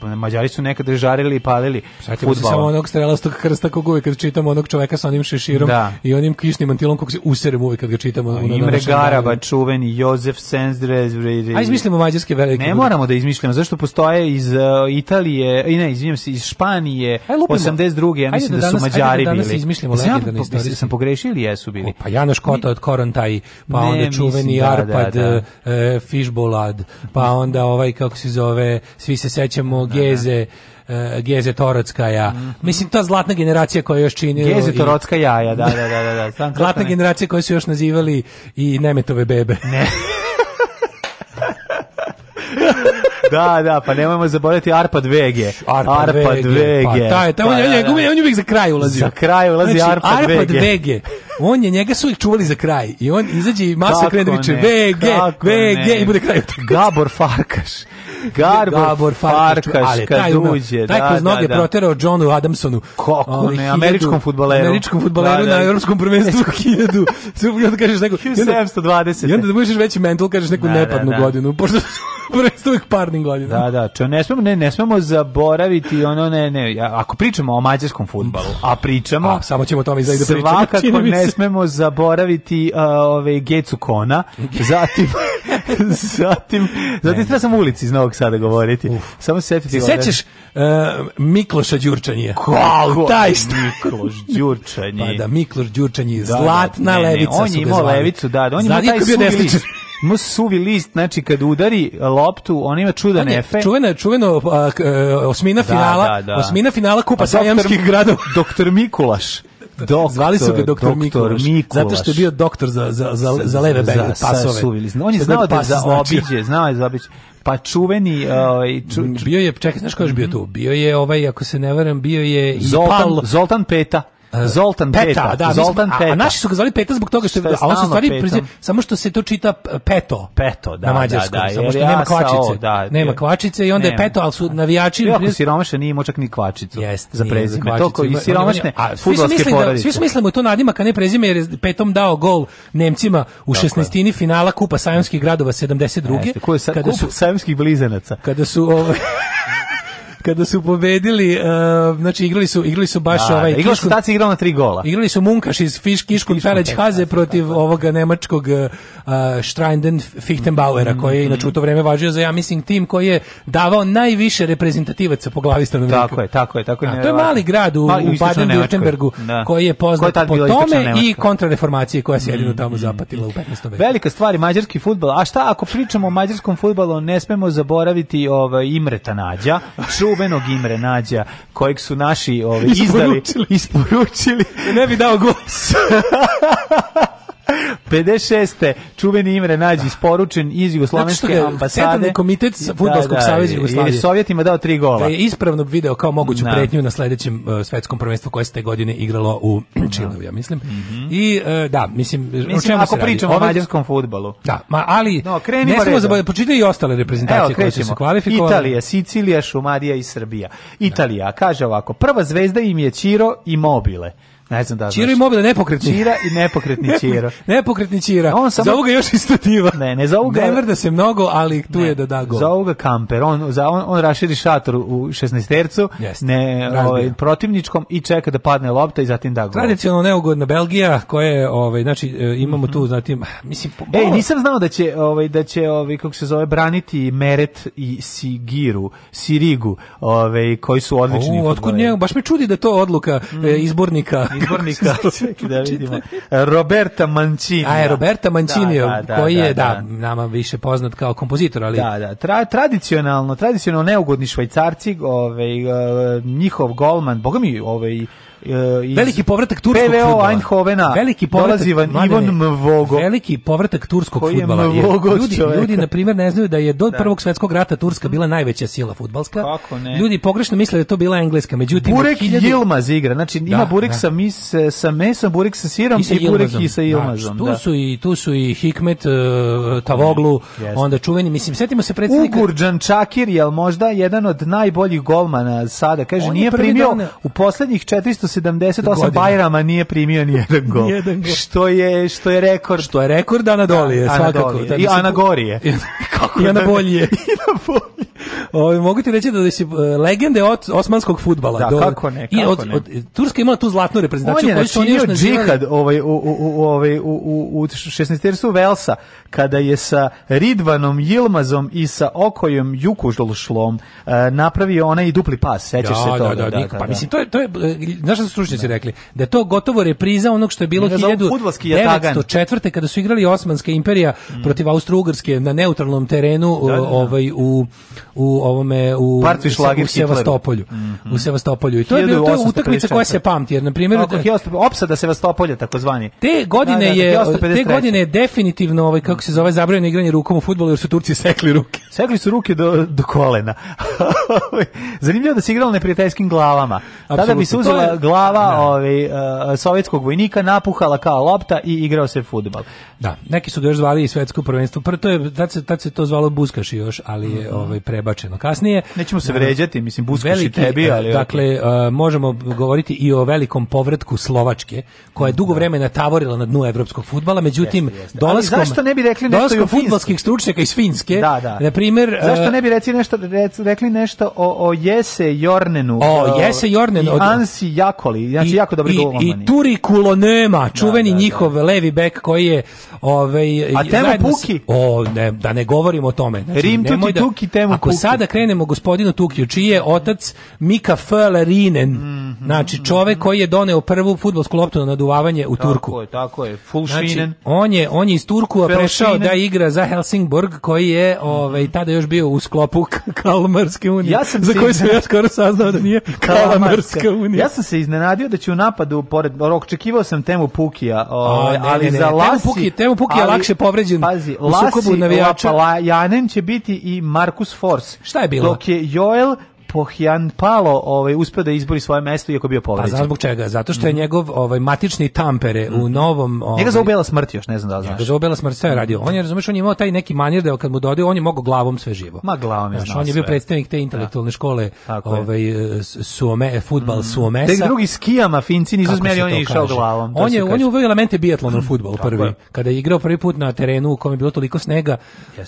S5: pa Mađari su nekad žarili i palili
S4: Sjetimo se samo onog strelastog krsta kog uvijek kad čitamo onog čoveka sa onim šeširom da. i onim kišnim mantilom kog se userem uvijek kad ga čitamo.
S5: Ono Imre Garaba, čuveni, Jozef Sensdrez.
S4: A izmislimo mađarske
S5: velike. Ne moramo da izmišljamo, zašto postoje iz uh, Italije, i ne, izvinjam se, iz Španije, Aj, 82. ja mislim da, danas, da, su da Mađari
S4: da danas bili. izmišljamo ja,
S5: po, Sam pogrešio ili jesu bili?
S4: O, pa Janoš Kota od Korontaj, pa ne, onda čuveni mislim, da, Arpad, da, da. E, Fišbolad, pa onda ovaj, kako se zove, ove, svi se sećamo da, da. Geze, uh, Geze Torocka ja. Mm. Mislim ta zlatna generacija koja još čini
S5: Geze Torocka jaja, da da da da. da.
S4: Sam zlatna ne. generacija koju su još nazivali i Nemetove bebe. Ne.
S5: da, da, pa nemojmo zaboraviti Arpad Vege.
S4: Arpad, Arpad Vege. Pa, taj, taj,
S5: on, pa, da, da, da. on, je uvijek za kraj
S4: ulazi. Za kraj ulazi znači,
S5: Arpad,
S4: Arpad Vege.
S5: Vege on je njega su ih čuvali za kraj i on izađe i masa krene da viče VG, VG i bude kraj
S4: Gabor Farkaš.
S5: Garbor, Gabor Farkaš, Farkaš kad uđe. Da,
S4: taj kroz da, noge da, da. proterao Johnu Adamsonu. Kako
S5: ovaj, ne, američkom futbaleru.
S4: Američkom futbaleru da, da. na evropskom prvenstvu
S5: 1000. Super, onda kažeš neku...
S4: 1720.
S5: I onda da budeš veći mental, kažeš neku da, da nepadnu da, da. godinu. Pošto prvenstvo ih parnim godinama.
S4: Da, da, čo, ne smemo, ne, ne smemo zaboraviti ono, ne, ne, ako pričamo o mađarskom futbalu, a pričamo... A,
S5: samo ćemo o tome i da
S4: pričamo. Svakako ne smemo zaboraviti uh, ove Gecu Kona, zatim zatim zatim treba sam u ulici iz Novog Sada govoriti. Uf. Samo se
S5: setiti. sećaš uh, Mikloša Đurčanija?
S4: Kako? Taj
S5: Mikloš Đurčanije. Pa da, Mikloš Đurčanije, da, da zlatna ne, levica.
S4: Ne, on je imao levicu, da, da on je imao taj
S5: suvi ima suvi list, znači kad udari loptu, on ima čudan ne, efe. Čuveno,
S4: čuveno a, e, osmina da, finala, da, da. osmina finala kupa sajamskih gradova.
S5: Doktor Mikulaš
S4: doktor, zvali su ga doktor, Mikulaš, Mikulaš,
S5: zato što je bio doktor za, za, za, za leve bege,
S4: pasove. Suvili.
S5: On je znao da je za znači. obiđe, znao je za obiđe. Pa čuveni... Ovaj, ču,
S4: ču... Bio je, čekaj, znaš ko je bio tu? Bio je ovaj, ako se ne varam, bio je...
S5: Zoltan, Zoltan Peta.
S4: E, Zoltan Peta, Peta.
S5: da, Zoltan smo, Peta. A,
S4: naši su ga zvali Peta zbog toga što, što je, a on se stvari prezir, samo što se to čita Peto.
S5: Peto, da, na mađarskom, da,
S4: da, samo što nema ja kvačice. O, da, nema kvačice i onda nema. je Peto, al su navijači Jako prezir...
S5: siromašan nije imao čak ni kvačicu. Jest, za prezime. To i siromašne
S4: fudbalske da- porodice. Svi su mislili da to nadima kad ne prezime jer je Petom dao gol Nemcima u 16. finala Kupa Sajamskih gradova 72. Jeste, ko sa,
S5: kada su Sajamskih blizanaca.
S4: Kada su ovaj kada su pobedili, uh, znači igrali su igrali su baš
S5: da, ovaj da, igrali su taci igrao na tri gola.
S4: Igrali su Munkaš iz Fiš Kiškun Ferać Haze protiv ovoga nemačkog uh, e, Stranden Fichtenbauera mm, koji je mhm. inače u to vreme važio za ja mislim tim koji je davao najviše reprezentativaca po glavi stanovnika.
S5: Tako je, tako je, tako je. A,
S4: to je mali grad u, mali, u Baden-Württembergu da. koji je poznat je po tome i kontrareformaciji koja se jedino tamo mhm, zapatila u 15. Mhm.
S5: veku. Velika stvar je mađarski fudbal. A šta ako pričamo o mađarskom fudbalu, ne smemo zaboraviti ovaj Imre Tanađa, čuv čuvenog Imre Nađa, kojeg su naši ove, ovaj, izdali,
S4: isporučili.
S5: Ne bi dao glas. 56. čuveni Imre Nađi da. isporučen iz Jugoslovenske ambasade. Centralni
S4: komitet da, Futbolskog da, saveza Jugoslavije.
S5: Sovjetima dao tri gola.
S4: Da
S5: je
S4: ispravno video kao moguću da. pretnju na sledećem uh, svetskom prvenstvu koje se te godine igralo u Čileu, ja mislim. Mm -hmm. I uh, da, mislim, mislim o čemu
S5: ako se pričamo o ovaj- mađarskom fudbalu.
S4: Da, ma ali no, ne smemo zaboraviti počitaj i ostale reprezentacije Evo, koje su se kvalifikovale.
S5: Italija, Sicilija, Šumadija i Srbija. Italija kaže ovako: prva zvezda im je Ciro i Mobile.
S4: Ne znam da znaš. Čiro i mobilna, nepokretni. Čira
S5: i nepokretni Čiro.
S4: nepokretni Čira.
S5: On samo... Za ovoga još i stativa.
S4: Ne, ne za ovoga... Ne
S5: mrda se mnogo, ali tu ne, je da da gol.
S4: Za ovoga kamper. On, za, on, on raširi šator u 16 tercu, yes. ne, ovaj, protivničkom i čeka da padne lopta i zatim da go.
S5: Tradicionalno neugodna Belgija, koja je, ovaj, znači, e, imamo mhm. tu, znači, mislim... Po,
S4: Ej, nisam znao da će, ovaj, da će, ovaj, kako se zove, braniti Meret i Sigiru, Sirigu, ovaj, koji su odlični.
S5: U, otkud njegu, baš me čudi da to odluka mm.
S4: izbornika izbornika, da
S5: vidimo. Roberta Mancini. A
S4: je da. Roberta Mancini, da, da, da koji je da, da, nama više poznat kao kompozitor, ali
S5: Da, da, Tra, tradicionalno, tradicionalno neugodni švajcarci, ovaj eh, njihov golman, bogami, ovaj E,
S4: iz Veliki povratak turskog PVO
S5: Eindhovena.
S4: Veliki
S5: povratak Ivan Mvogo.
S4: Veliki povratak turskog
S5: fudbala.
S4: ljudi,
S5: čoveka.
S4: ljudi na primjer ne znaju da je do da. Prvog svjetskog rata Turska bila najveća sila fudbalska. Ljudi pogrešno misle da je to bila engleska. Međutim
S5: Burek hiljadu... Yilmaz igra. Znači da, ima da, Burek da. sa mis sa mesom, Burek sa sirom i, sa i Burek
S4: i
S5: sa da, Yilmazom. Znači,
S4: tu da. su i tu su i Hikmet uh, Tavoglu, yes. onda čuveni, mislim setimo se
S5: predsednika Ugurđan Čakir, jel možda jedan od najboljih golmana sada. Kaže nije primio u poslednjih 400 1978 Godina. Bajrama nije primio ni jedan gol. jedan gol. Što je što je rekord.
S4: Što je rekord Anadolije, da, svakako. Anadolije. Da,
S5: I Anagorije.
S4: Kako na Anabolje. I da Anabolje. Ovi, mogu ti reći da si e, legende od osmanskog futbala.
S5: Da, do, kako ne, kako i od, ne. Od,
S4: Turska je tu zlatnu reprezentaciju. On je
S5: načinio džihad ovaj, u, u, u, ovaj, u, u, 16. 16. Velsa, kada je sa Ridvanom Jilmazom i sa Okojom Jukužlšlom uh, napravio onaj dupli pas, sećaš ja, se
S4: da, toga. Da, da, da, da, pa mislim, to je, to je, e, znaš, šta su stručnjaci da. rekli? Da je to gotovo repriza onog što je bilo 1904. kada su igrali Osmanska imperija mm. protiv Austro-Ugrske na neutralnom terenu da, da, da. ovaj u u ovome u u Sevastopolju. Mm -hmm. U mhm. Sevastopolju. I to je bila to utakmica koja se pamti, jer na primjer
S5: da- opsada Sevastopolja takozvani.
S4: Te da, godine je te godine je definitivno ovaj kako se zove zabranjeno igranje rukom u fudbalu jer su Turci sekli ruke.
S5: Sekli su ruke do do kolena. Zanimljivo da se igralo neprijateljskim glavama. Tada bi se uzela glava da. ovaj, uh, sovjetskog vojnika napuhala kao lopta i igrao se fudbal.
S4: Da, neki su ga još zvali i svetsko prvenstvo. Prvo to je tad se tad se to zvalo buskaši još, ali je mm -hmm. ovaj prebačeno. Kasnije
S5: nećemo se vređati, mislim buskaši veliki, tebi, ali eh,
S4: dakle uh, možemo govoriti i o velikom povratku Slovačke, koja je dugo da. vremena tavorila na dnu evropskog fudbala, međutim jeste, dolaskom ali zašto
S5: ne bi rekli nešto i o fudbalskih
S4: stručnjaka iz Finske? Da, da. Na primjer,
S5: zašto ne bi rekli nešto rekli nešto o, o Jese Jornenu?
S4: O, o Jese Jornenu,
S5: Ansi jak Jakoli, znači
S4: I,
S5: jako dobri golmani. I, I
S4: Turikulo nema, da, čuveni da, da, njihov da. levi bek koji je
S5: ovaj A Temo Puki? S,
S4: o, ne, da ne govorimo o tome.
S5: Znači, Rim Tuki, da, Tuki, Temo
S4: Ako Puki. sada krenemo gospodinu Tukiju, čiji je otac Mika Felerinen, mm -hmm, znači mhm, čovek mm -hmm. koji je doneo prvu fudbalsku loptu na naduvavanje u tako Turku.
S5: Tako je, tako je.
S4: Fulšinen. Znači, on je on je iz Turku a prešao da igra za Helsingborg koji je ovaj mhm. tada još bio u sklopu Kalmarske unije. Ja sam za koju sam ja skoro saznao da nije Kalmarska unija.
S5: Ja sam se iznenadio da će u napadu pored rok očekivao sam temu Pukija, o, ovaj, ali ne, ne, za Lasi temu Pukija,
S4: temu
S5: Pukija
S4: ali, lakše povređen. Pazi, u Lasi, navijača.
S5: Janen će biti i Markus Force.
S4: Šta je bilo? Dok
S5: je Joel Pohjan Palo ovaj, uspeo da izbori svoje mesto iako bio pa, povređen. Pa
S4: znaš zbog čega? Zato što je mhm. njegov ovaj, matični tampere u mhm. novom...
S5: Ovaj, njega zove Bela smrt još, ne znam da li
S4: znaš. Njega zove smrt, sve radio. On je, razumeš, on je imao taj neki manir da kad mu dođe, on je mogao glavom sve živo.
S5: Ma glavom je znaš, On je
S4: bio sve. predstavnik te intelektualne da. škole Tako
S5: ovaj, e,
S4: suome, e, fudbal mm. suomesa. Tek
S5: drugi skijama, finci nisu smeli,
S4: on
S5: je išao glavom.
S4: On je, on je uveo elemente biatlona
S5: u
S4: futbol prvi. Kada je igrao prvi put na terenu u kojem je bilo toliko snega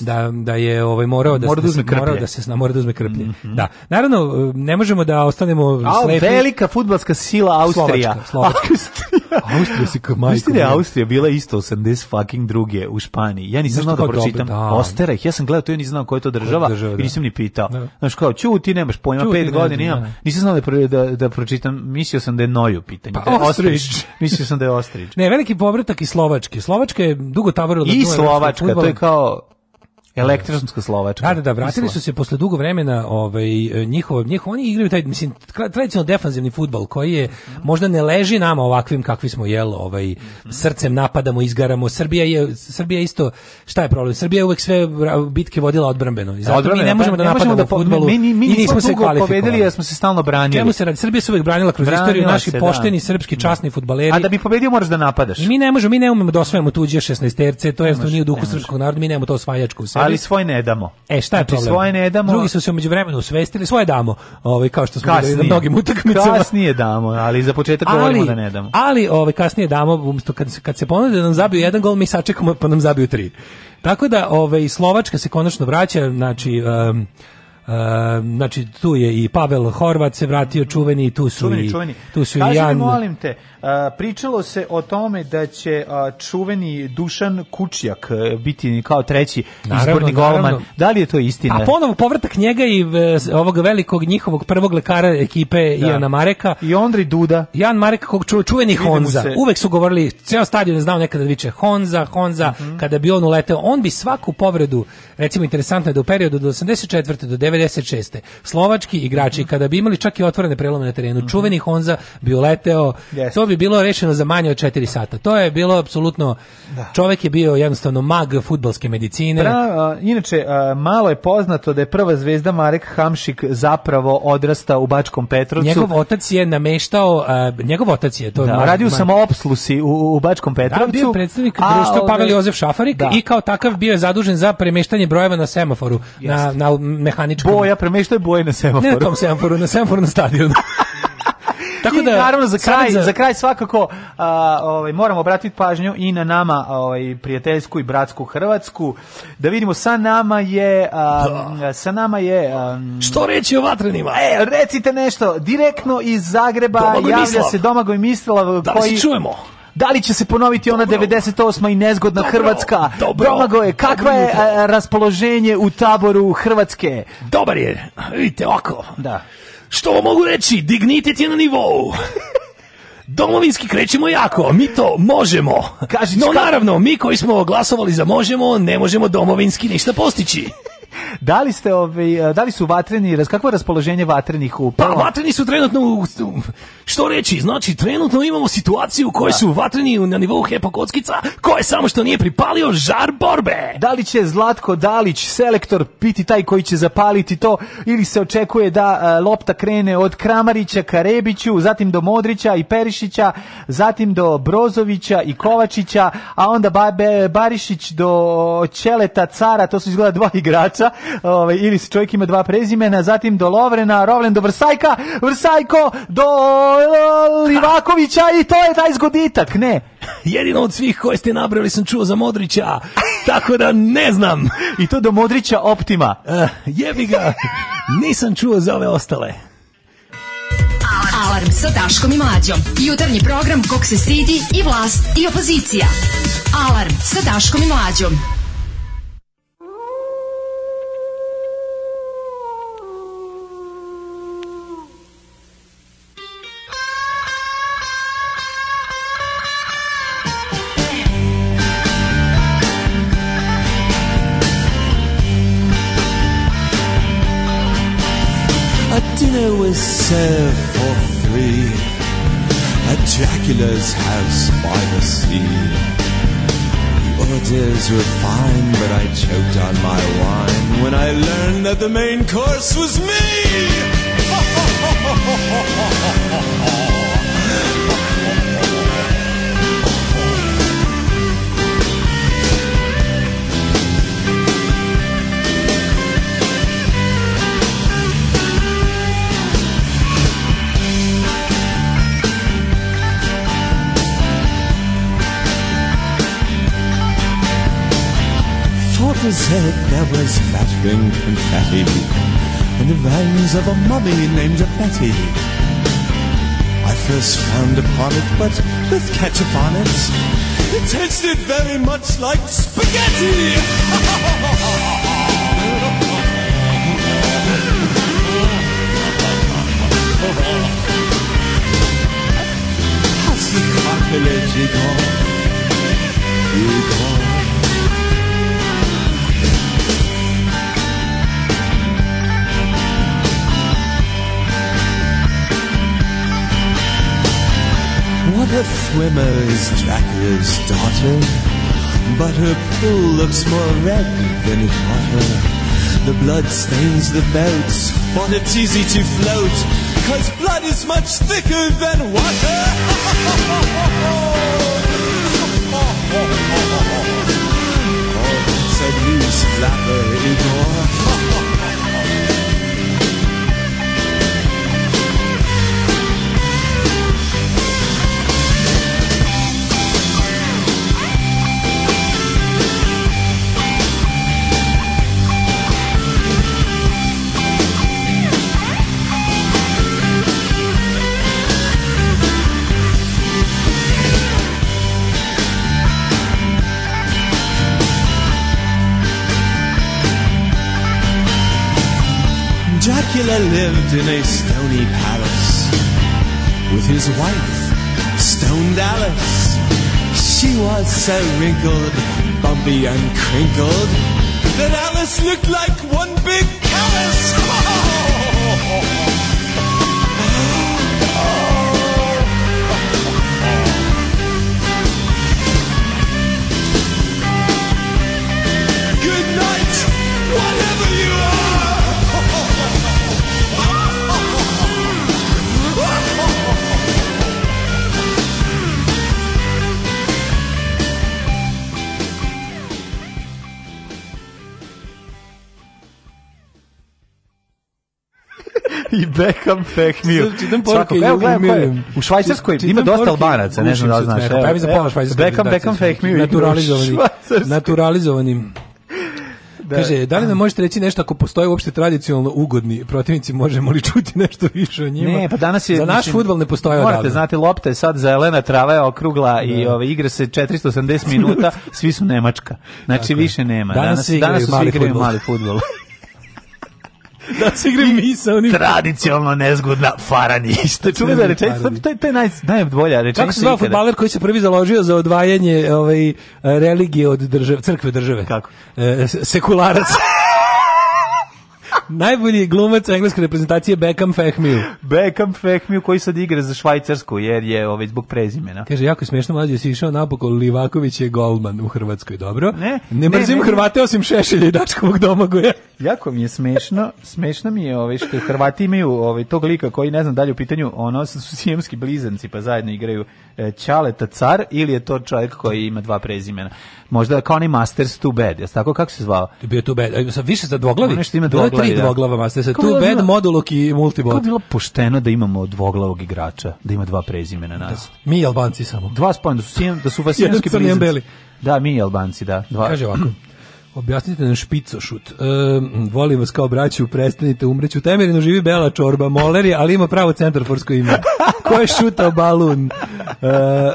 S4: da, da je ovaj, morao da, da, se, morao da, da se mora da, da uzme krplje. Mhm. Da. Naravno, stvarno ne možemo da ostanemo
S5: A, slepi. velika fudbalska sila Austrija.
S4: Slovačka, Slovačka.
S5: Austrija
S4: se kao majka. je Austrija bila isto 80 fucking druge u Španiji. Ja nisam znao da pročitam da. Ostera Ja sam gledao to, ja nisam znao koja je to država, država i nisam da. ni pitao. Da. Znaš kao, ču, ti nemaš pojma, ču, pet godina imam. Da. Nisam znao da, da, da pročitam, mislio sam da je Noju pitanje. Pa, da Ostrić. mislio sam da je Ostrić. Ne, veliki povratak i Slovačke. Slovačka je dugo tavarila.
S5: I Slovačka, to je kao Električna Slovačka.
S4: Da, da, da, vratili su se posle dugo vremena, ovaj njihovo, njihov oni igraju taj mislim tradicionalno defanzivni fudbal koji je možda ne leži nama ovakvim kakvi smo jel, ovaj srcem napadamo, izgaramo. Srbija je Srbija isto šta je problem? Srbija je uvek sve bitke vodila odbrambeno. I zato mi pa da ne možemo da napadamo da fudbalu. Mi, mi, mi nismo se kvalifikovali.
S5: jer smo se stalno branili. Čemu
S4: se radi? Srbija se uvek branila kroz istoriju, naši da. pošteni srpski časni fudbaleri.
S5: A da bi pobedio moraš da napadaš.
S4: Mi ne možemo, mi ne umemo da osvajamo tuđe 16-terce, to je nije u duhu srpskog naroda, mi nemamo to
S5: osvajačko Ali svoje ne
S4: damo. E, šta je znači,
S5: problem? Svoje ne damo.
S4: Drugi su se umeđu vremenu usvestili, svoje damo. Ovaj, kao što smo videli na mnogim utakmicama.
S5: Kasnije damo, ali za početak ali, govorimo da ne damo.
S4: Ali ovaj, kasnije damo, umsto kad, se, kad se ponude da nam zabiju jedan gol, mi sačekamo pa nam zabiju tri. Tako da ovaj, Slovačka se konačno vraća, znači... Um, Uh, znači tu je i Pavel Horvat se vratio čuveni tu su čuveni, i čuveni. tu su
S5: Kaži
S4: i
S5: Jan. molim te, pričalo se o tome da će čuveni Dušan Kučjak e, biti kao treći izborni golman. Da li je to istina?
S4: A ponovo povrtak njega i e, ovog velikog njihovog prvog lekara ekipe da. Iana Mareka.
S5: I Ondri Duda.
S4: Jan Marek, kog ču, čuveni Vidimo Honza. Se. Uvek su govorili, ceo stadion je znao nekada da viče Honza, Honza, mm -hmm. kada bi on uleteo, on bi svaku povredu, recimo interesantno je da u periodu do 84. do 96. slovački igrači, mm -hmm. kada bi imali čak i otvorene prelome na terenu, mm -hmm. čuveni Honza bi uleteo, yes. to bi bilo rešeno za manje od 4 sata. To je bilo apsolutno da. čovjek je bio jednostavno mag fudbalske medicine. Pra,
S5: inače malo je poznato da je prva zvezda Marek Hamšik zapravo odrastao u Bačkom Petrovcu.
S4: Njegov otac je nameštao njegov otac je to
S5: da, radio sam opslusi u, u Bačkom Petrovcu.
S4: Da, bio predstavnik društva ovaj, Pavel Jozef Šafarik da. i kao takav bio je zadužen za premeštanje brojeva na semaforu, Jeste. na na mehaničkom.
S5: Boja premeštaj boje na semaforu. Ne
S4: na tom semaforu, na semaforu na stadionu.
S5: Tako da I naravno za kraj za... za kraj svakako a, ovaj moramo obratiti pažnju i na nama ovaj prijateljsku i bratsku Hrvatsku da vidimo sa nama je a, da. sa nama je
S4: a, Što reći o vatrenima?
S5: E, recite nešto direktno iz Zagreba Domagoj javlja Mislav. se Domagoj Mislav
S4: da koji čujemo. Da li
S5: će se ponoviti ona dobro. 98. i nezgodna dobro. Hrvatska? Dobro. Domagoje, kakva je a, raspoloženje u taboru Hrvatske?
S4: Dobar je, vidite oko. Da. Što mogu reći? Dignitet je na nivou. Domovinski krećemo jako, mi to možemo. Kaži, no naravno, mi koji smo glasovali za možemo, ne možemo domovinski ništa postići.
S5: da li ste ovaj da li su vatreni, kakvo je raspoloženje vatrenih
S4: u? Pa vatreni su trenutno u, što reći, znači trenutno imamo situaciju u kojoj da. su vatreni na nivou hepa kockica, ko samo što nije pripalio žar borbe.
S5: Da li će Zlatko Dalić selektor piti taj koji će zapaliti to ili se očekuje da e, lopta krene od Kramarića ka Rebiću, zatim do Modrića i Perišića, zatim do Brozovića i Kovačića, a onda Barišić do Čeleta Cara, to su izgleda dva igrača oca, ovaj, ili se čovjek ima dva prezimena, zatim do Lovrena, Rovlen do Vrsajka, Vrsajko do eh, Livakovića i to je taj zgoditak, ne.
S4: Jedino od svih koje ste nabrali sam čuo za Modrića, tako da ne znam.
S5: I to do Modrića Optima.
S4: Uh, jebi ga, nisam čuo za ove ostale. Alarm sa Daškom i Mlađom. Jutarnji program kog se stidi i vlast i opozicija. Alarm sa Daškom i Mlađom. serve for three at Dracula's house by the sea. The orders were fine, but I choked on my wine when I learned that the main course was me. doctor said there was flattering confetti in the veins of a mummy named Betty. I first found upon it, but with ketchup on it, it tasted very much like spaghetti. How's the gone? gone. her swimmer is Dracula's daughter. But her pool looks more red than it ought The blood stains the boat, but it's easy to float, cause blood is much thicker than water. oh, said News Flapper Igor. Dracula lived in a stony palace
S5: with his wife, Stone Alice. She was so wrinkled, bumpy, and crinkled that Alice looked like one big callus. i Beckham
S4: fehmiju. Čitam poruke i umirim. U Švajcarskoj ima dosta Albanaca, ne znam da znaš. Pa ja mi zapala Švajcarska. Beckham, Beckham fehmiju.
S5: Naturalizovani.
S4: Naturalizovanim.
S5: Da. Kaže, da li nam da. možete reći nešto ako postoje uopšte tradicionalno ugodni protivnici, možemo li čuti nešto više o
S4: njima? Ne, pa danas je
S5: za naš fudbal ne postoji odavno.
S4: Morate znate, lopta je sad za Elena, trava je okrugla da. i ove igra se 480 minuta, svi su nemačka. Znači dakle. više nema.
S5: Danas, danas,
S4: danas
S5: su svi igraju mali fudbal.
S4: da se igre misa oni
S5: tradicionalno nezgodna farani isto
S4: čuje da reče taj taj naj
S5: najbolja reče kako se zove fudbaler koji se prvi založio za odvajanje ovaj religije od države crkve države
S4: kako
S5: e, sekularac
S4: Najbolji glumac engleske reprezentacije Beckham Fehmiju.
S5: Beckham Fehmiju koji sad igra za Švajcarsku jer je ovaj zbog prezimena.
S4: Kaže jako smešno mlađe si išao napokon Livaković je golman u Hrvatskoj, dobro?
S5: Ne, ne,
S4: mrzim ne, ne, Hrvate osim Šešelja i Dačkovog domagoja.
S5: Jako mi je smešno, smešno mi je ovaj što Hrvati imaju ovaj tog lika koji ne znam dalje u pitanju, ono su sijemski blizanci pa zajedno igraju e, Ćaleta car ili je to čovjek koji ima dva prezimena možda kao Masters Too Bad, jesi tako kako se zvao?
S4: To je bio Too Bad, e, sa više za
S5: dvoglavi. Ono što
S4: ima dvoglavi. Bilo da. je dvoglava Masters, Too bilo, Bad, Modulok i Multibot. Kako
S5: bilo pošteno da imamo dvoglavog igrača, da ima dva prezimena nas. Da.
S4: Mi Albanci samo.
S5: Dva spojena, da su, da su vasijanski bliznici. Da, mi Albanci, da.
S4: Dva. Kaže ovako. Objasnite nam šut. E, volim vas kao braću, prestanite umreću. Temerino živi Bela Čorba, Moleri, ali ima pravo centarforsko ime. Ko je šutao balun? E,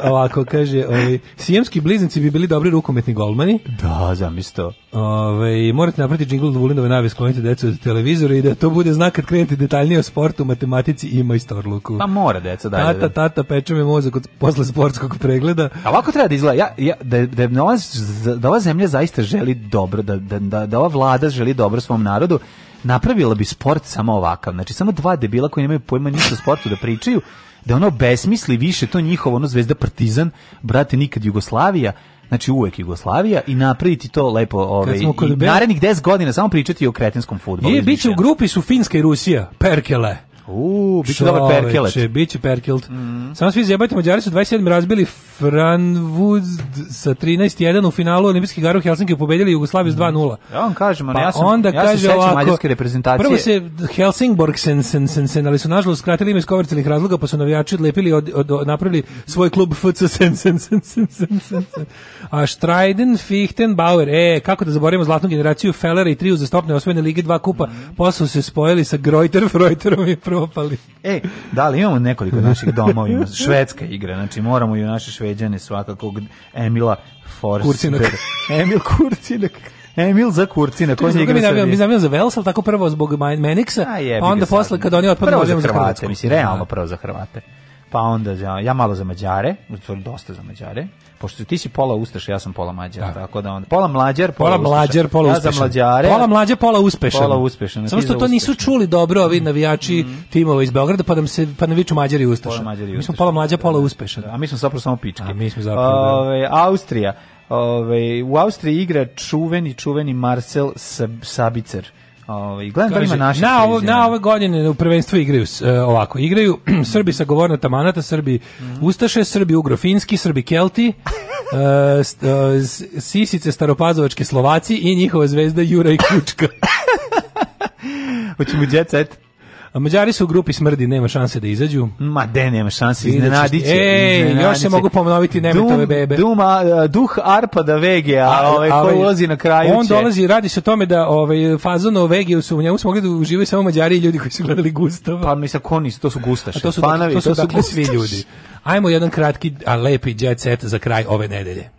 S4: ovako, kaže, ovi, ovaj, sijemski bliznici bi bili dobri rukometni golmani.
S5: Da, zamisto.
S4: Ove, ovaj, morate napraviti džingl Vulindove nave, sklonite decu od televizora i da to bude znak kad krenete detaljnije o sportu, matematici i majstorluku.
S5: Pa mora deca, da,
S4: da. Tata, tata, peče me mozak posle sportskog pregleda.
S5: A ovako treba da izgleda, ja, ja, da, da, da, ova, da ova zemlja zaista želi do dobro, da, da, da da ova vlada želi dobro svom narodu, napravila bi sport samo ovakav. Znači, samo dva debila koji nemaju pojma ništa o sportu da pričaju, da ono besmisli više to njihovo, ono zvezda partizan, brate, nikad Jugoslavija, znači uvek Jugoslavija i napraviti to lepo ovaj i narednih 10 godina samo pričati o kretenskom fudbalu.
S4: Je biće u grupi su Finska i Rusija, Perkele.
S5: U, biće dobar perkelet. Čoveče, biće perkelt. Mm.
S4: Samo svi zjebajte, Mađari su 27 razbili Franvud sa 13-1 u finalu Olimpijskih gara u Helsinkiju pobedili Jugoslaviju s 2-0.
S5: Mhm. Ja vam kažem, pa ja sam, onda ja kaže se ovako, mađarske
S4: reprezentacije. Prvo se Helsingborg sen, sen, sen, sen, ali su nažalost skratili ime iz komercijalnih razloga, pa su navijači odlepili, od, od, od, napravili svoj klub FC sen, sen, sen, sen, sen, sen, sen. A Streiden, Fichten, Bauer, e, kako da zaboravimo zlatnu generaciju Fellera i tri uzastopne osvojene Lige dva kupa, mm. posle se spojili sa Greuter, Freuterom i Pro propali. E,
S5: da li imamo nekoliko naših domovima? Švedska igra, znači moramo i u naše šveđane svakako Emila Forsberg. Emil Kurcinak. Emil za Kurcina, koji njega
S4: se... Mi znamo za Vels, tako prvo zbog Meniksa,
S5: pa onda posle kad oni
S4: otpadnu prvo za Hrvate, Hrvatsku.
S5: mislim, realno prvo za Hrvate. Pa onda, ja, ja malo za Mađare, dosta za Mađare, pošto ti si pola ustaš, ja sam pola mađar, da. tako da onda pola mlađar, pola, pola mlađar,
S4: pola ustaš. Ja za
S5: mlađare. Pola mlađa, pola uspešan. Pola
S4: uspešan. Samo što to nisu čuli dobro ovi mhm. navijači mm -hmm. timova iz Beograda, pa nam se pa naviču mađari ustaša.
S5: Pola mađari mi smo pola mlađa, pola da. uspešan. Da, a mi smo zapravo samo pičke. A
S4: mi smo zapravo. Da.
S5: Ove, Austrija. Ove, u Austriji igra čuveni, čuveni Marcel Sabicer Ovaj gledam da ima
S4: naše. Na ovo, na ove godine u prvenstvu igraju uh, ovako, igraju Srbi sa govornata manata, Srbi mm -hmm. Ustaše, Srbi Ugrofinski, Srbi Kelti, uh, st, uh, Sisice Staropazovačke Slovaci i njihova zvezda Jura i Kučka.
S5: Hoćemo jet set.
S4: Mađari su u grupi smrdi, nema šanse da izađu.
S5: Ma de, nema šanse, iznenadiće.
S4: E, iznenadiće. još se mogu pomenoviti Nemetove bebe.
S5: Duma, duh Arpada Vege, a, a ovaj, ko ulazi na kraju
S4: On će. dolazi, radi se o tome da ovaj, fazon o Vege, su, u njemu su mogli da uživaju samo Mađari i ljudi koji su gledali Gustava.
S5: Pa mi sa koni, to su Gustaše, to su, Panavi, to su, to su, dakle, svi ljudi. Ajmo jedan kratki, a lepi jet set za kraj ove nedelje.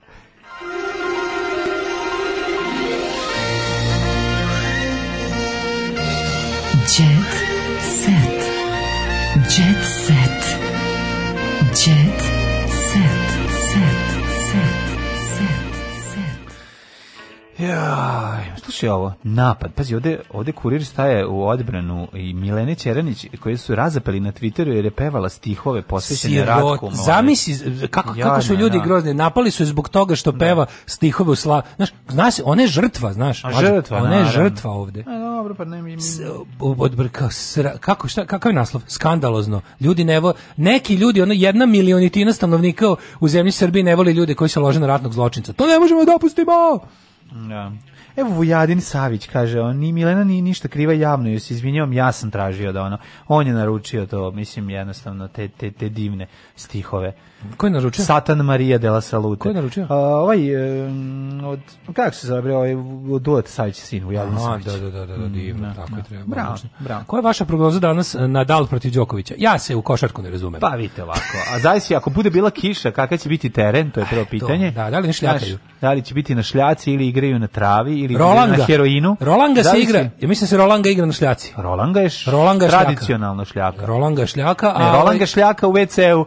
S4: Ja, slušaj ovo, napad. Pazi, ovde, ovde kurir staje u odbranu i Milene Čeranić, koji su razapeli na Twitteru jer je pevala stihove posvećene Ratku.
S5: Zamisli kako, ja, kako su ljudi ja, da. grozni. Napali su je zbog toga što da. peva stihove u slavu. Znaš, znaš, ona je žrtva, znaš. A žrtva, Ona je žrtva ovde. A dobro, pa ne mi... S, odbr, kao, sra, kako, šta, kakav je naslov? Skandalozno. Ljudi ne vo, neki ljudi, ono jedna milionitina stanovnika u zemlji Srbije ne voli ljude koji se lože na ratnog zločinca. To ne možemo dopustimo!
S4: Da Da. Evo Vujadin Savić kaže, on ni Milena ni ništa kriva javno, joj se izvinjavam, ja sam tražio da ono, on je naručio to, mislim jednostavno te te te divne stihove.
S5: Ko je naručio?
S4: Satan Maria de la Salute.
S5: Ko je naručio?
S4: A, ovaj, um, od, kako se zove, ovaj, od Duat Savić sin, u Javnom
S5: Da, da, da, da, da mm, divno,
S4: mm,
S5: tako
S4: da. je
S5: treba. Bravo, bravo. Koja je vaša prognoza danas eh, na dal protiv Đokovića? Ja se u košarku ne razumem.
S4: Pa vidite ovako, a zavis ako bude bila kiša, kakav će biti teren, to je prvo pitanje.
S5: To, da, da li ne šljakaju? da
S4: li će biti na šljaci ili igraju na travi ili Rolanga. na heroinu?
S5: Rolanga se igra, ja mislim da se Rolanga igra na šljaci.
S4: Rolanga je, š... Rolanga je tradicionalno
S5: šljaka. Rolanga je šljaka,
S4: a... Ne, Rolanga je šljaka u WC-u,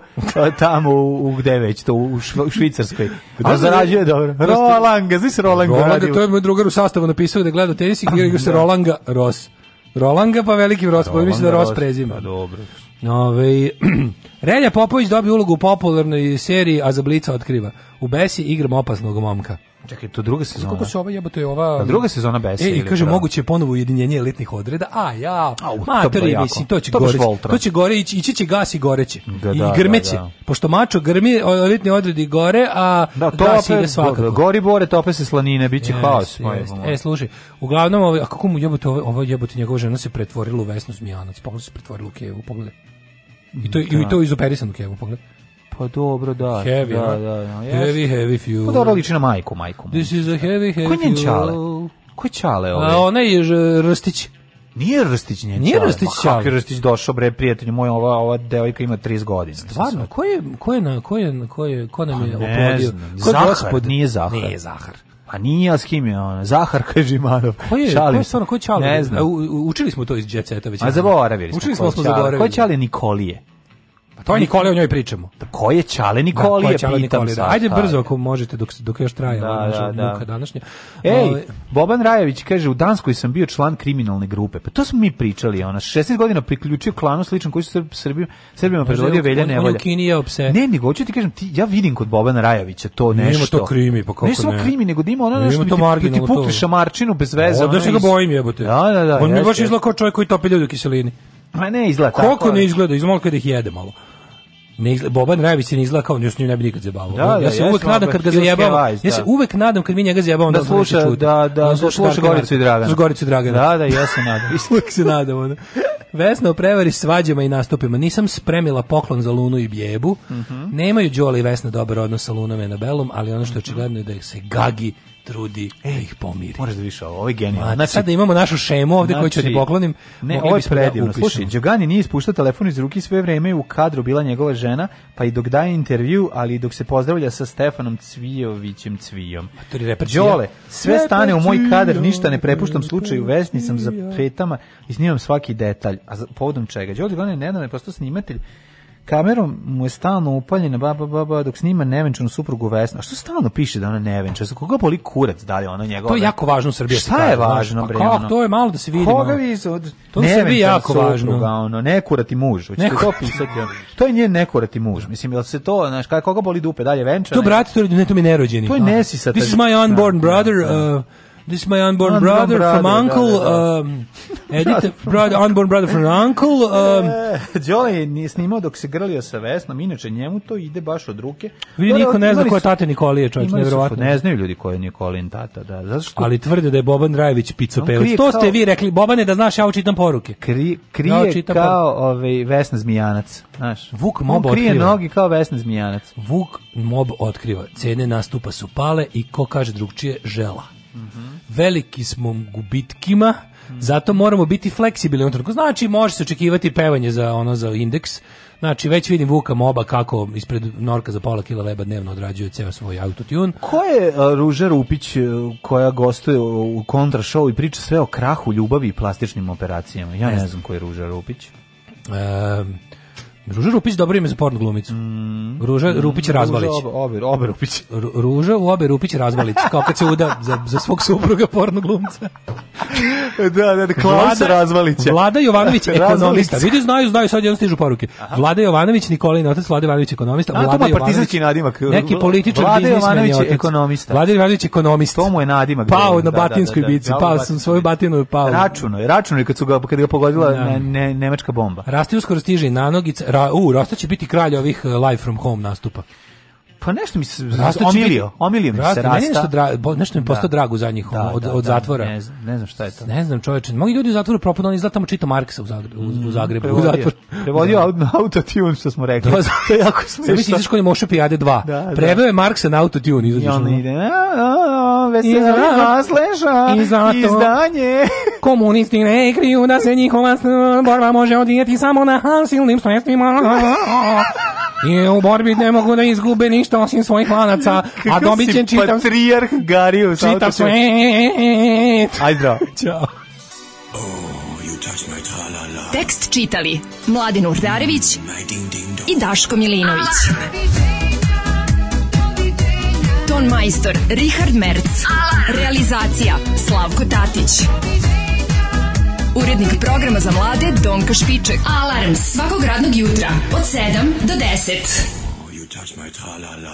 S4: tamo u, gde već, to u, šv, u Švicarskoj.
S5: A da zarađuje dobro. Rolanga,
S4: znaš se Rolanga. Rolanga, to je moj drugar u sastavu napisao da gleda tenis i igra se da. Rolanga Ros. Rolanga pa veliki Ros, da pa mislim da Ros prezima. Dobro. Ove,
S5: Relja
S4: Popović dobio ulogu u popularnoj seriji, a za Blica otkriva. U Besi igram opasnog momka. Čekaj,
S5: to druga sezona.
S4: Kako se ova jebote je ova?
S5: Da, druga sezona Besa. E,
S4: i kaže prav... moguće je ponovo ujedinjenje elitnih odreda. A ja, Au, materi, to mislim, to će to gore. To će gore ići, ići će gas i goreće. Da, I da, grmeće. Da, da. Pošto mačo grmi, elitni odredi gore, a
S5: da, to gas ide svakako. Gori bore, tope se slanine, biće yes, haos.
S4: Yes. E, slušaj, uglavnom, ovo, a kako mu jebote, ovo, ovo jebote njegova žena se pretvorila u Vesnu Zmijanac, pa se pretvorila u Kevu, pogledaj. I to, da. i to izoperisanu Kevu, pogledaj.
S5: Pa dobro, da.
S4: Heavy, da,
S5: da, da. Heavy, heavy
S4: fuel. Pa dobro liči na majku, majku.
S5: This is a heavy, heavy Ko
S4: je čale? Ko je čale ovaj? A
S5: ona je Rstić.
S4: Nije Rstić njen Nije Rstić
S5: čale. Kako je Rstić došao, bre, prijatelj moj, ova, ova devojka ima 30 godina.
S4: Stvarno, ko je, ko je, na, ko je, ko je, ko nam pa
S5: je pa, oplodio? Zahar, gospod? nije Zahar.
S4: Nije Zahar.
S5: Pa nije, s kim je ona? Zahar Kažimanov. Ko je,
S4: Šalim. ko je stvarno, ko je Čale? Ne znam. U, učili smo to iz Jet Seta
S5: već. A zaboravili smo.
S4: Učili smo, smo zaboravili.
S5: Ko je Čale Nikolije?
S4: Pa to je Nikole, o njoj pričamo.
S5: Da, ko je Čale Nikole, da, ko je Čale pitam
S4: da. Ajde brzo ako možete, dok, dok još traje da, ovaj da naša da, muka današnja.
S5: Ej, ovaj- Boban Rajević kaže, u Danskoj sam bio član kriminalne grupe. Pa to smo mi pričali, ona, 16 godina priključio klanu sličan koji su Srbi, Srbima, Srbima predvodio Velja Nevolja.
S4: Ne, nego, hoću ti kažem, ti, ja vidim kod Bobana Rajevića to nešto. Nema to
S5: krimi, pa kako ne. Ne
S4: krimi, nego da ima ono nešto, da ti, da ti pukneš šamarčinu bez veze.
S5: Da se ga bojim jebote. Da, da, da. On mi baš izlako čovjek koji topi ljude u kiselini.
S4: Pa ne
S5: izgleda tako. Koliko ne izgleda, izmol kad da ih jede malo. Ne izgleda, Boban Rajević se ne izgleda kao, da njoj s ne bi nikad zajebavao. Da, da, ja se uvek nadam da, kad ga zajebavam,
S4: ja
S5: se uvek nadam kad mi njega zajebavamo
S4: da, da sluša, čuti. da, da, da,
S5: sluša, sluša Goricu
S4: i Dragana. Goricu i
S5: Dragana.
S4: Da, da, ja se nadam. I se nadam, da.
S5: Vesna o prevari svađama i nastupima. Nisam spremila poklon za Lunu i Bjebu. Mm -hmm. Nemaju Đoli i Vesna dobar odnos sa Lunom i Anabelom, ali ono što je očigledno je da se Gagi trudi e, da ih pomiri.
S4: Moraš da više ovo, ovo je genijalno.
S5: Znači, sada imamo našu šemu ovde znači, koju ću da ti znači, poklonim.
S4: Ne, ovo je da predivno. Da Slušaj, Đogani nije ispuštao telefon iz ruki sve vreme u kadru bila njegova žena, pa i dok daje intervju, ali i dok se pozdravlja sa Stefanom Cvijovićem Cvijom. je Đole, sve stane u moj kadar, ništa ne prepuštam slučaju, vesni sam za petama i snimam svaki detalj. A povodom čega? Đole Đogani je nedavno je postao snimatelj Kamerom mu je stalno upaljena baba baba dok snima nevenčanu suprugu Vesnu. A što stalno piše da ona nevenča? Za koga boli kurac da li ona njegova? To
S5: je jako važno u Srbiji. Da
S4: Šta je kažem, važno pa
S5: bre? Kako to je malo da se vidi. Koga vi od
S4: To je Srbiji jako važno. Ono, nekurati muž. Hoćete Neko... to pisati. To je nje nekurati muž. Mislim jel se to, znaš, kako koga boli dupe
S5: dalje venča? To brate, to ne to mi nerođeni. To je nesisata. This is my unborn da, brother. Da, uh, This is my unborn, brother, brother, from uncle. Da, da, da. um, edit, brother, unborn brother from uncle.
S4: Um, Đole nije snimao dok se grlio sa Vesnom, inače njemu to ide baš od ruke.
S5: Vidi, niko ne zna ko je tata Nikolije, čovječ, nevjerovatno.
S4: Ne znaju ljudi ko je Nikolin tata, da. Zato
S5: što... Ali tvrde da je Boban Drajević picopevac. To ste vi rekli, Bobane, da znaš, ja očitam poruke.
S4: Kri, krije ja kao ovaj, Vesna Zmijanac. Znaš,
S5: Vuk mob
S4: On
S5: krije
S4: otkriva. nogi kao Vesna Zmijanac.
S5: Vuk mob otkriva. Cene nastupa su pale i ko kaže drugčije, žela. Mhm. Mm veliki smo gubitkima, zato moramo biti fleksibilni u trenutku. Znači, može se očekivati pevanje za ono za indeks. Znači, već vidim Vuka Moba kako ispred Norka za pola kila leba dnevno odrađuje ceo svoj autotune.
S4: Ko je a, Ruža Rupić e, koja gostuje u kontra show i priča sve o krahu, ljubavi i plastičnim operacijama? Ja ne, ne znam ko je Ruža Rupić. Um,
S5: Ruža Rupić dobro ime za porno glumicu. Mm. Ruža Rupić Razvalić. Ruža obe, Rupić. ruža u obe Rupić Razvalić. Kao kad se uda za, za svog supruga porno glumca.
S4: da, da, da, Klaus Razvalić.
S5: Vlada Jovanović, ekonomista. Vidi, znaju, znaju, sad jedno stižu poruke. Vlada Jovanović, Nikolin, otac Vlada Jovanović,
S4: ekonomista. A, Vlada to partizanski nadimak.
S5: Neki političar, Vlada Jovanović,
S4: ekonomista.
S5: Vlada Jovanović, ekonomista. To mu
S4: je nadimak.
S5: Pao na da, da, da, Batinskoj bici, pao sam svoju batinu i pao.
S4: Računo je, računo je kad, su ga, kad ga pogodila nemačka bomba.
S5: Rasti uskoro stiže i nanogica, Ra, u, Rosta će biti kralj ovih e, live from home nastupa.
S4: Pa nešto mi se omilio, omilio mi se
S5: rasta.
S4: Nešto,
S5: dra, nešto mi postao da. drago za njih da, od, da, od da, zatvora.
S4: Ne znam,
S5: ne znam šta je to. Ne znam
S4: čoveče,
S5: mnogi ljudi u zatvoru propadali, izgleda tamo čito Marksa u mm, Zagrebu, mm, u Zagrebu, prevodio, u zatvor.
S4: Prevodio na da. autotune što smo rekli. Da, to
S5: je jako smiješno. smešno. Mislim izašao je Moše Pijade 2. Da, da, Preveo je Marksa na autotune, izašao. I on
S4: ide, veseli nasleža, izdanje.
S5: Komunisti ne kriju da se njihova borba može odvijeti samo na silnim sredstvima. I u borbi ne mogu da izgube ništa ništa osim svojih lanaca, a dobit ćem
S4: čitam... patrijarh Gariju.
S5: Čitam sve.
S4: Ajde, zdravo.
S5: Ćao. Tekst čitali Mladin Urdarević i Daško Milinović. Ton majstor Richard Merc. Realizacija Slavko Tatić. Urednik programa za mlade Donka Špiček. Alarms svakog radnog jutra od 7 do 10. la la.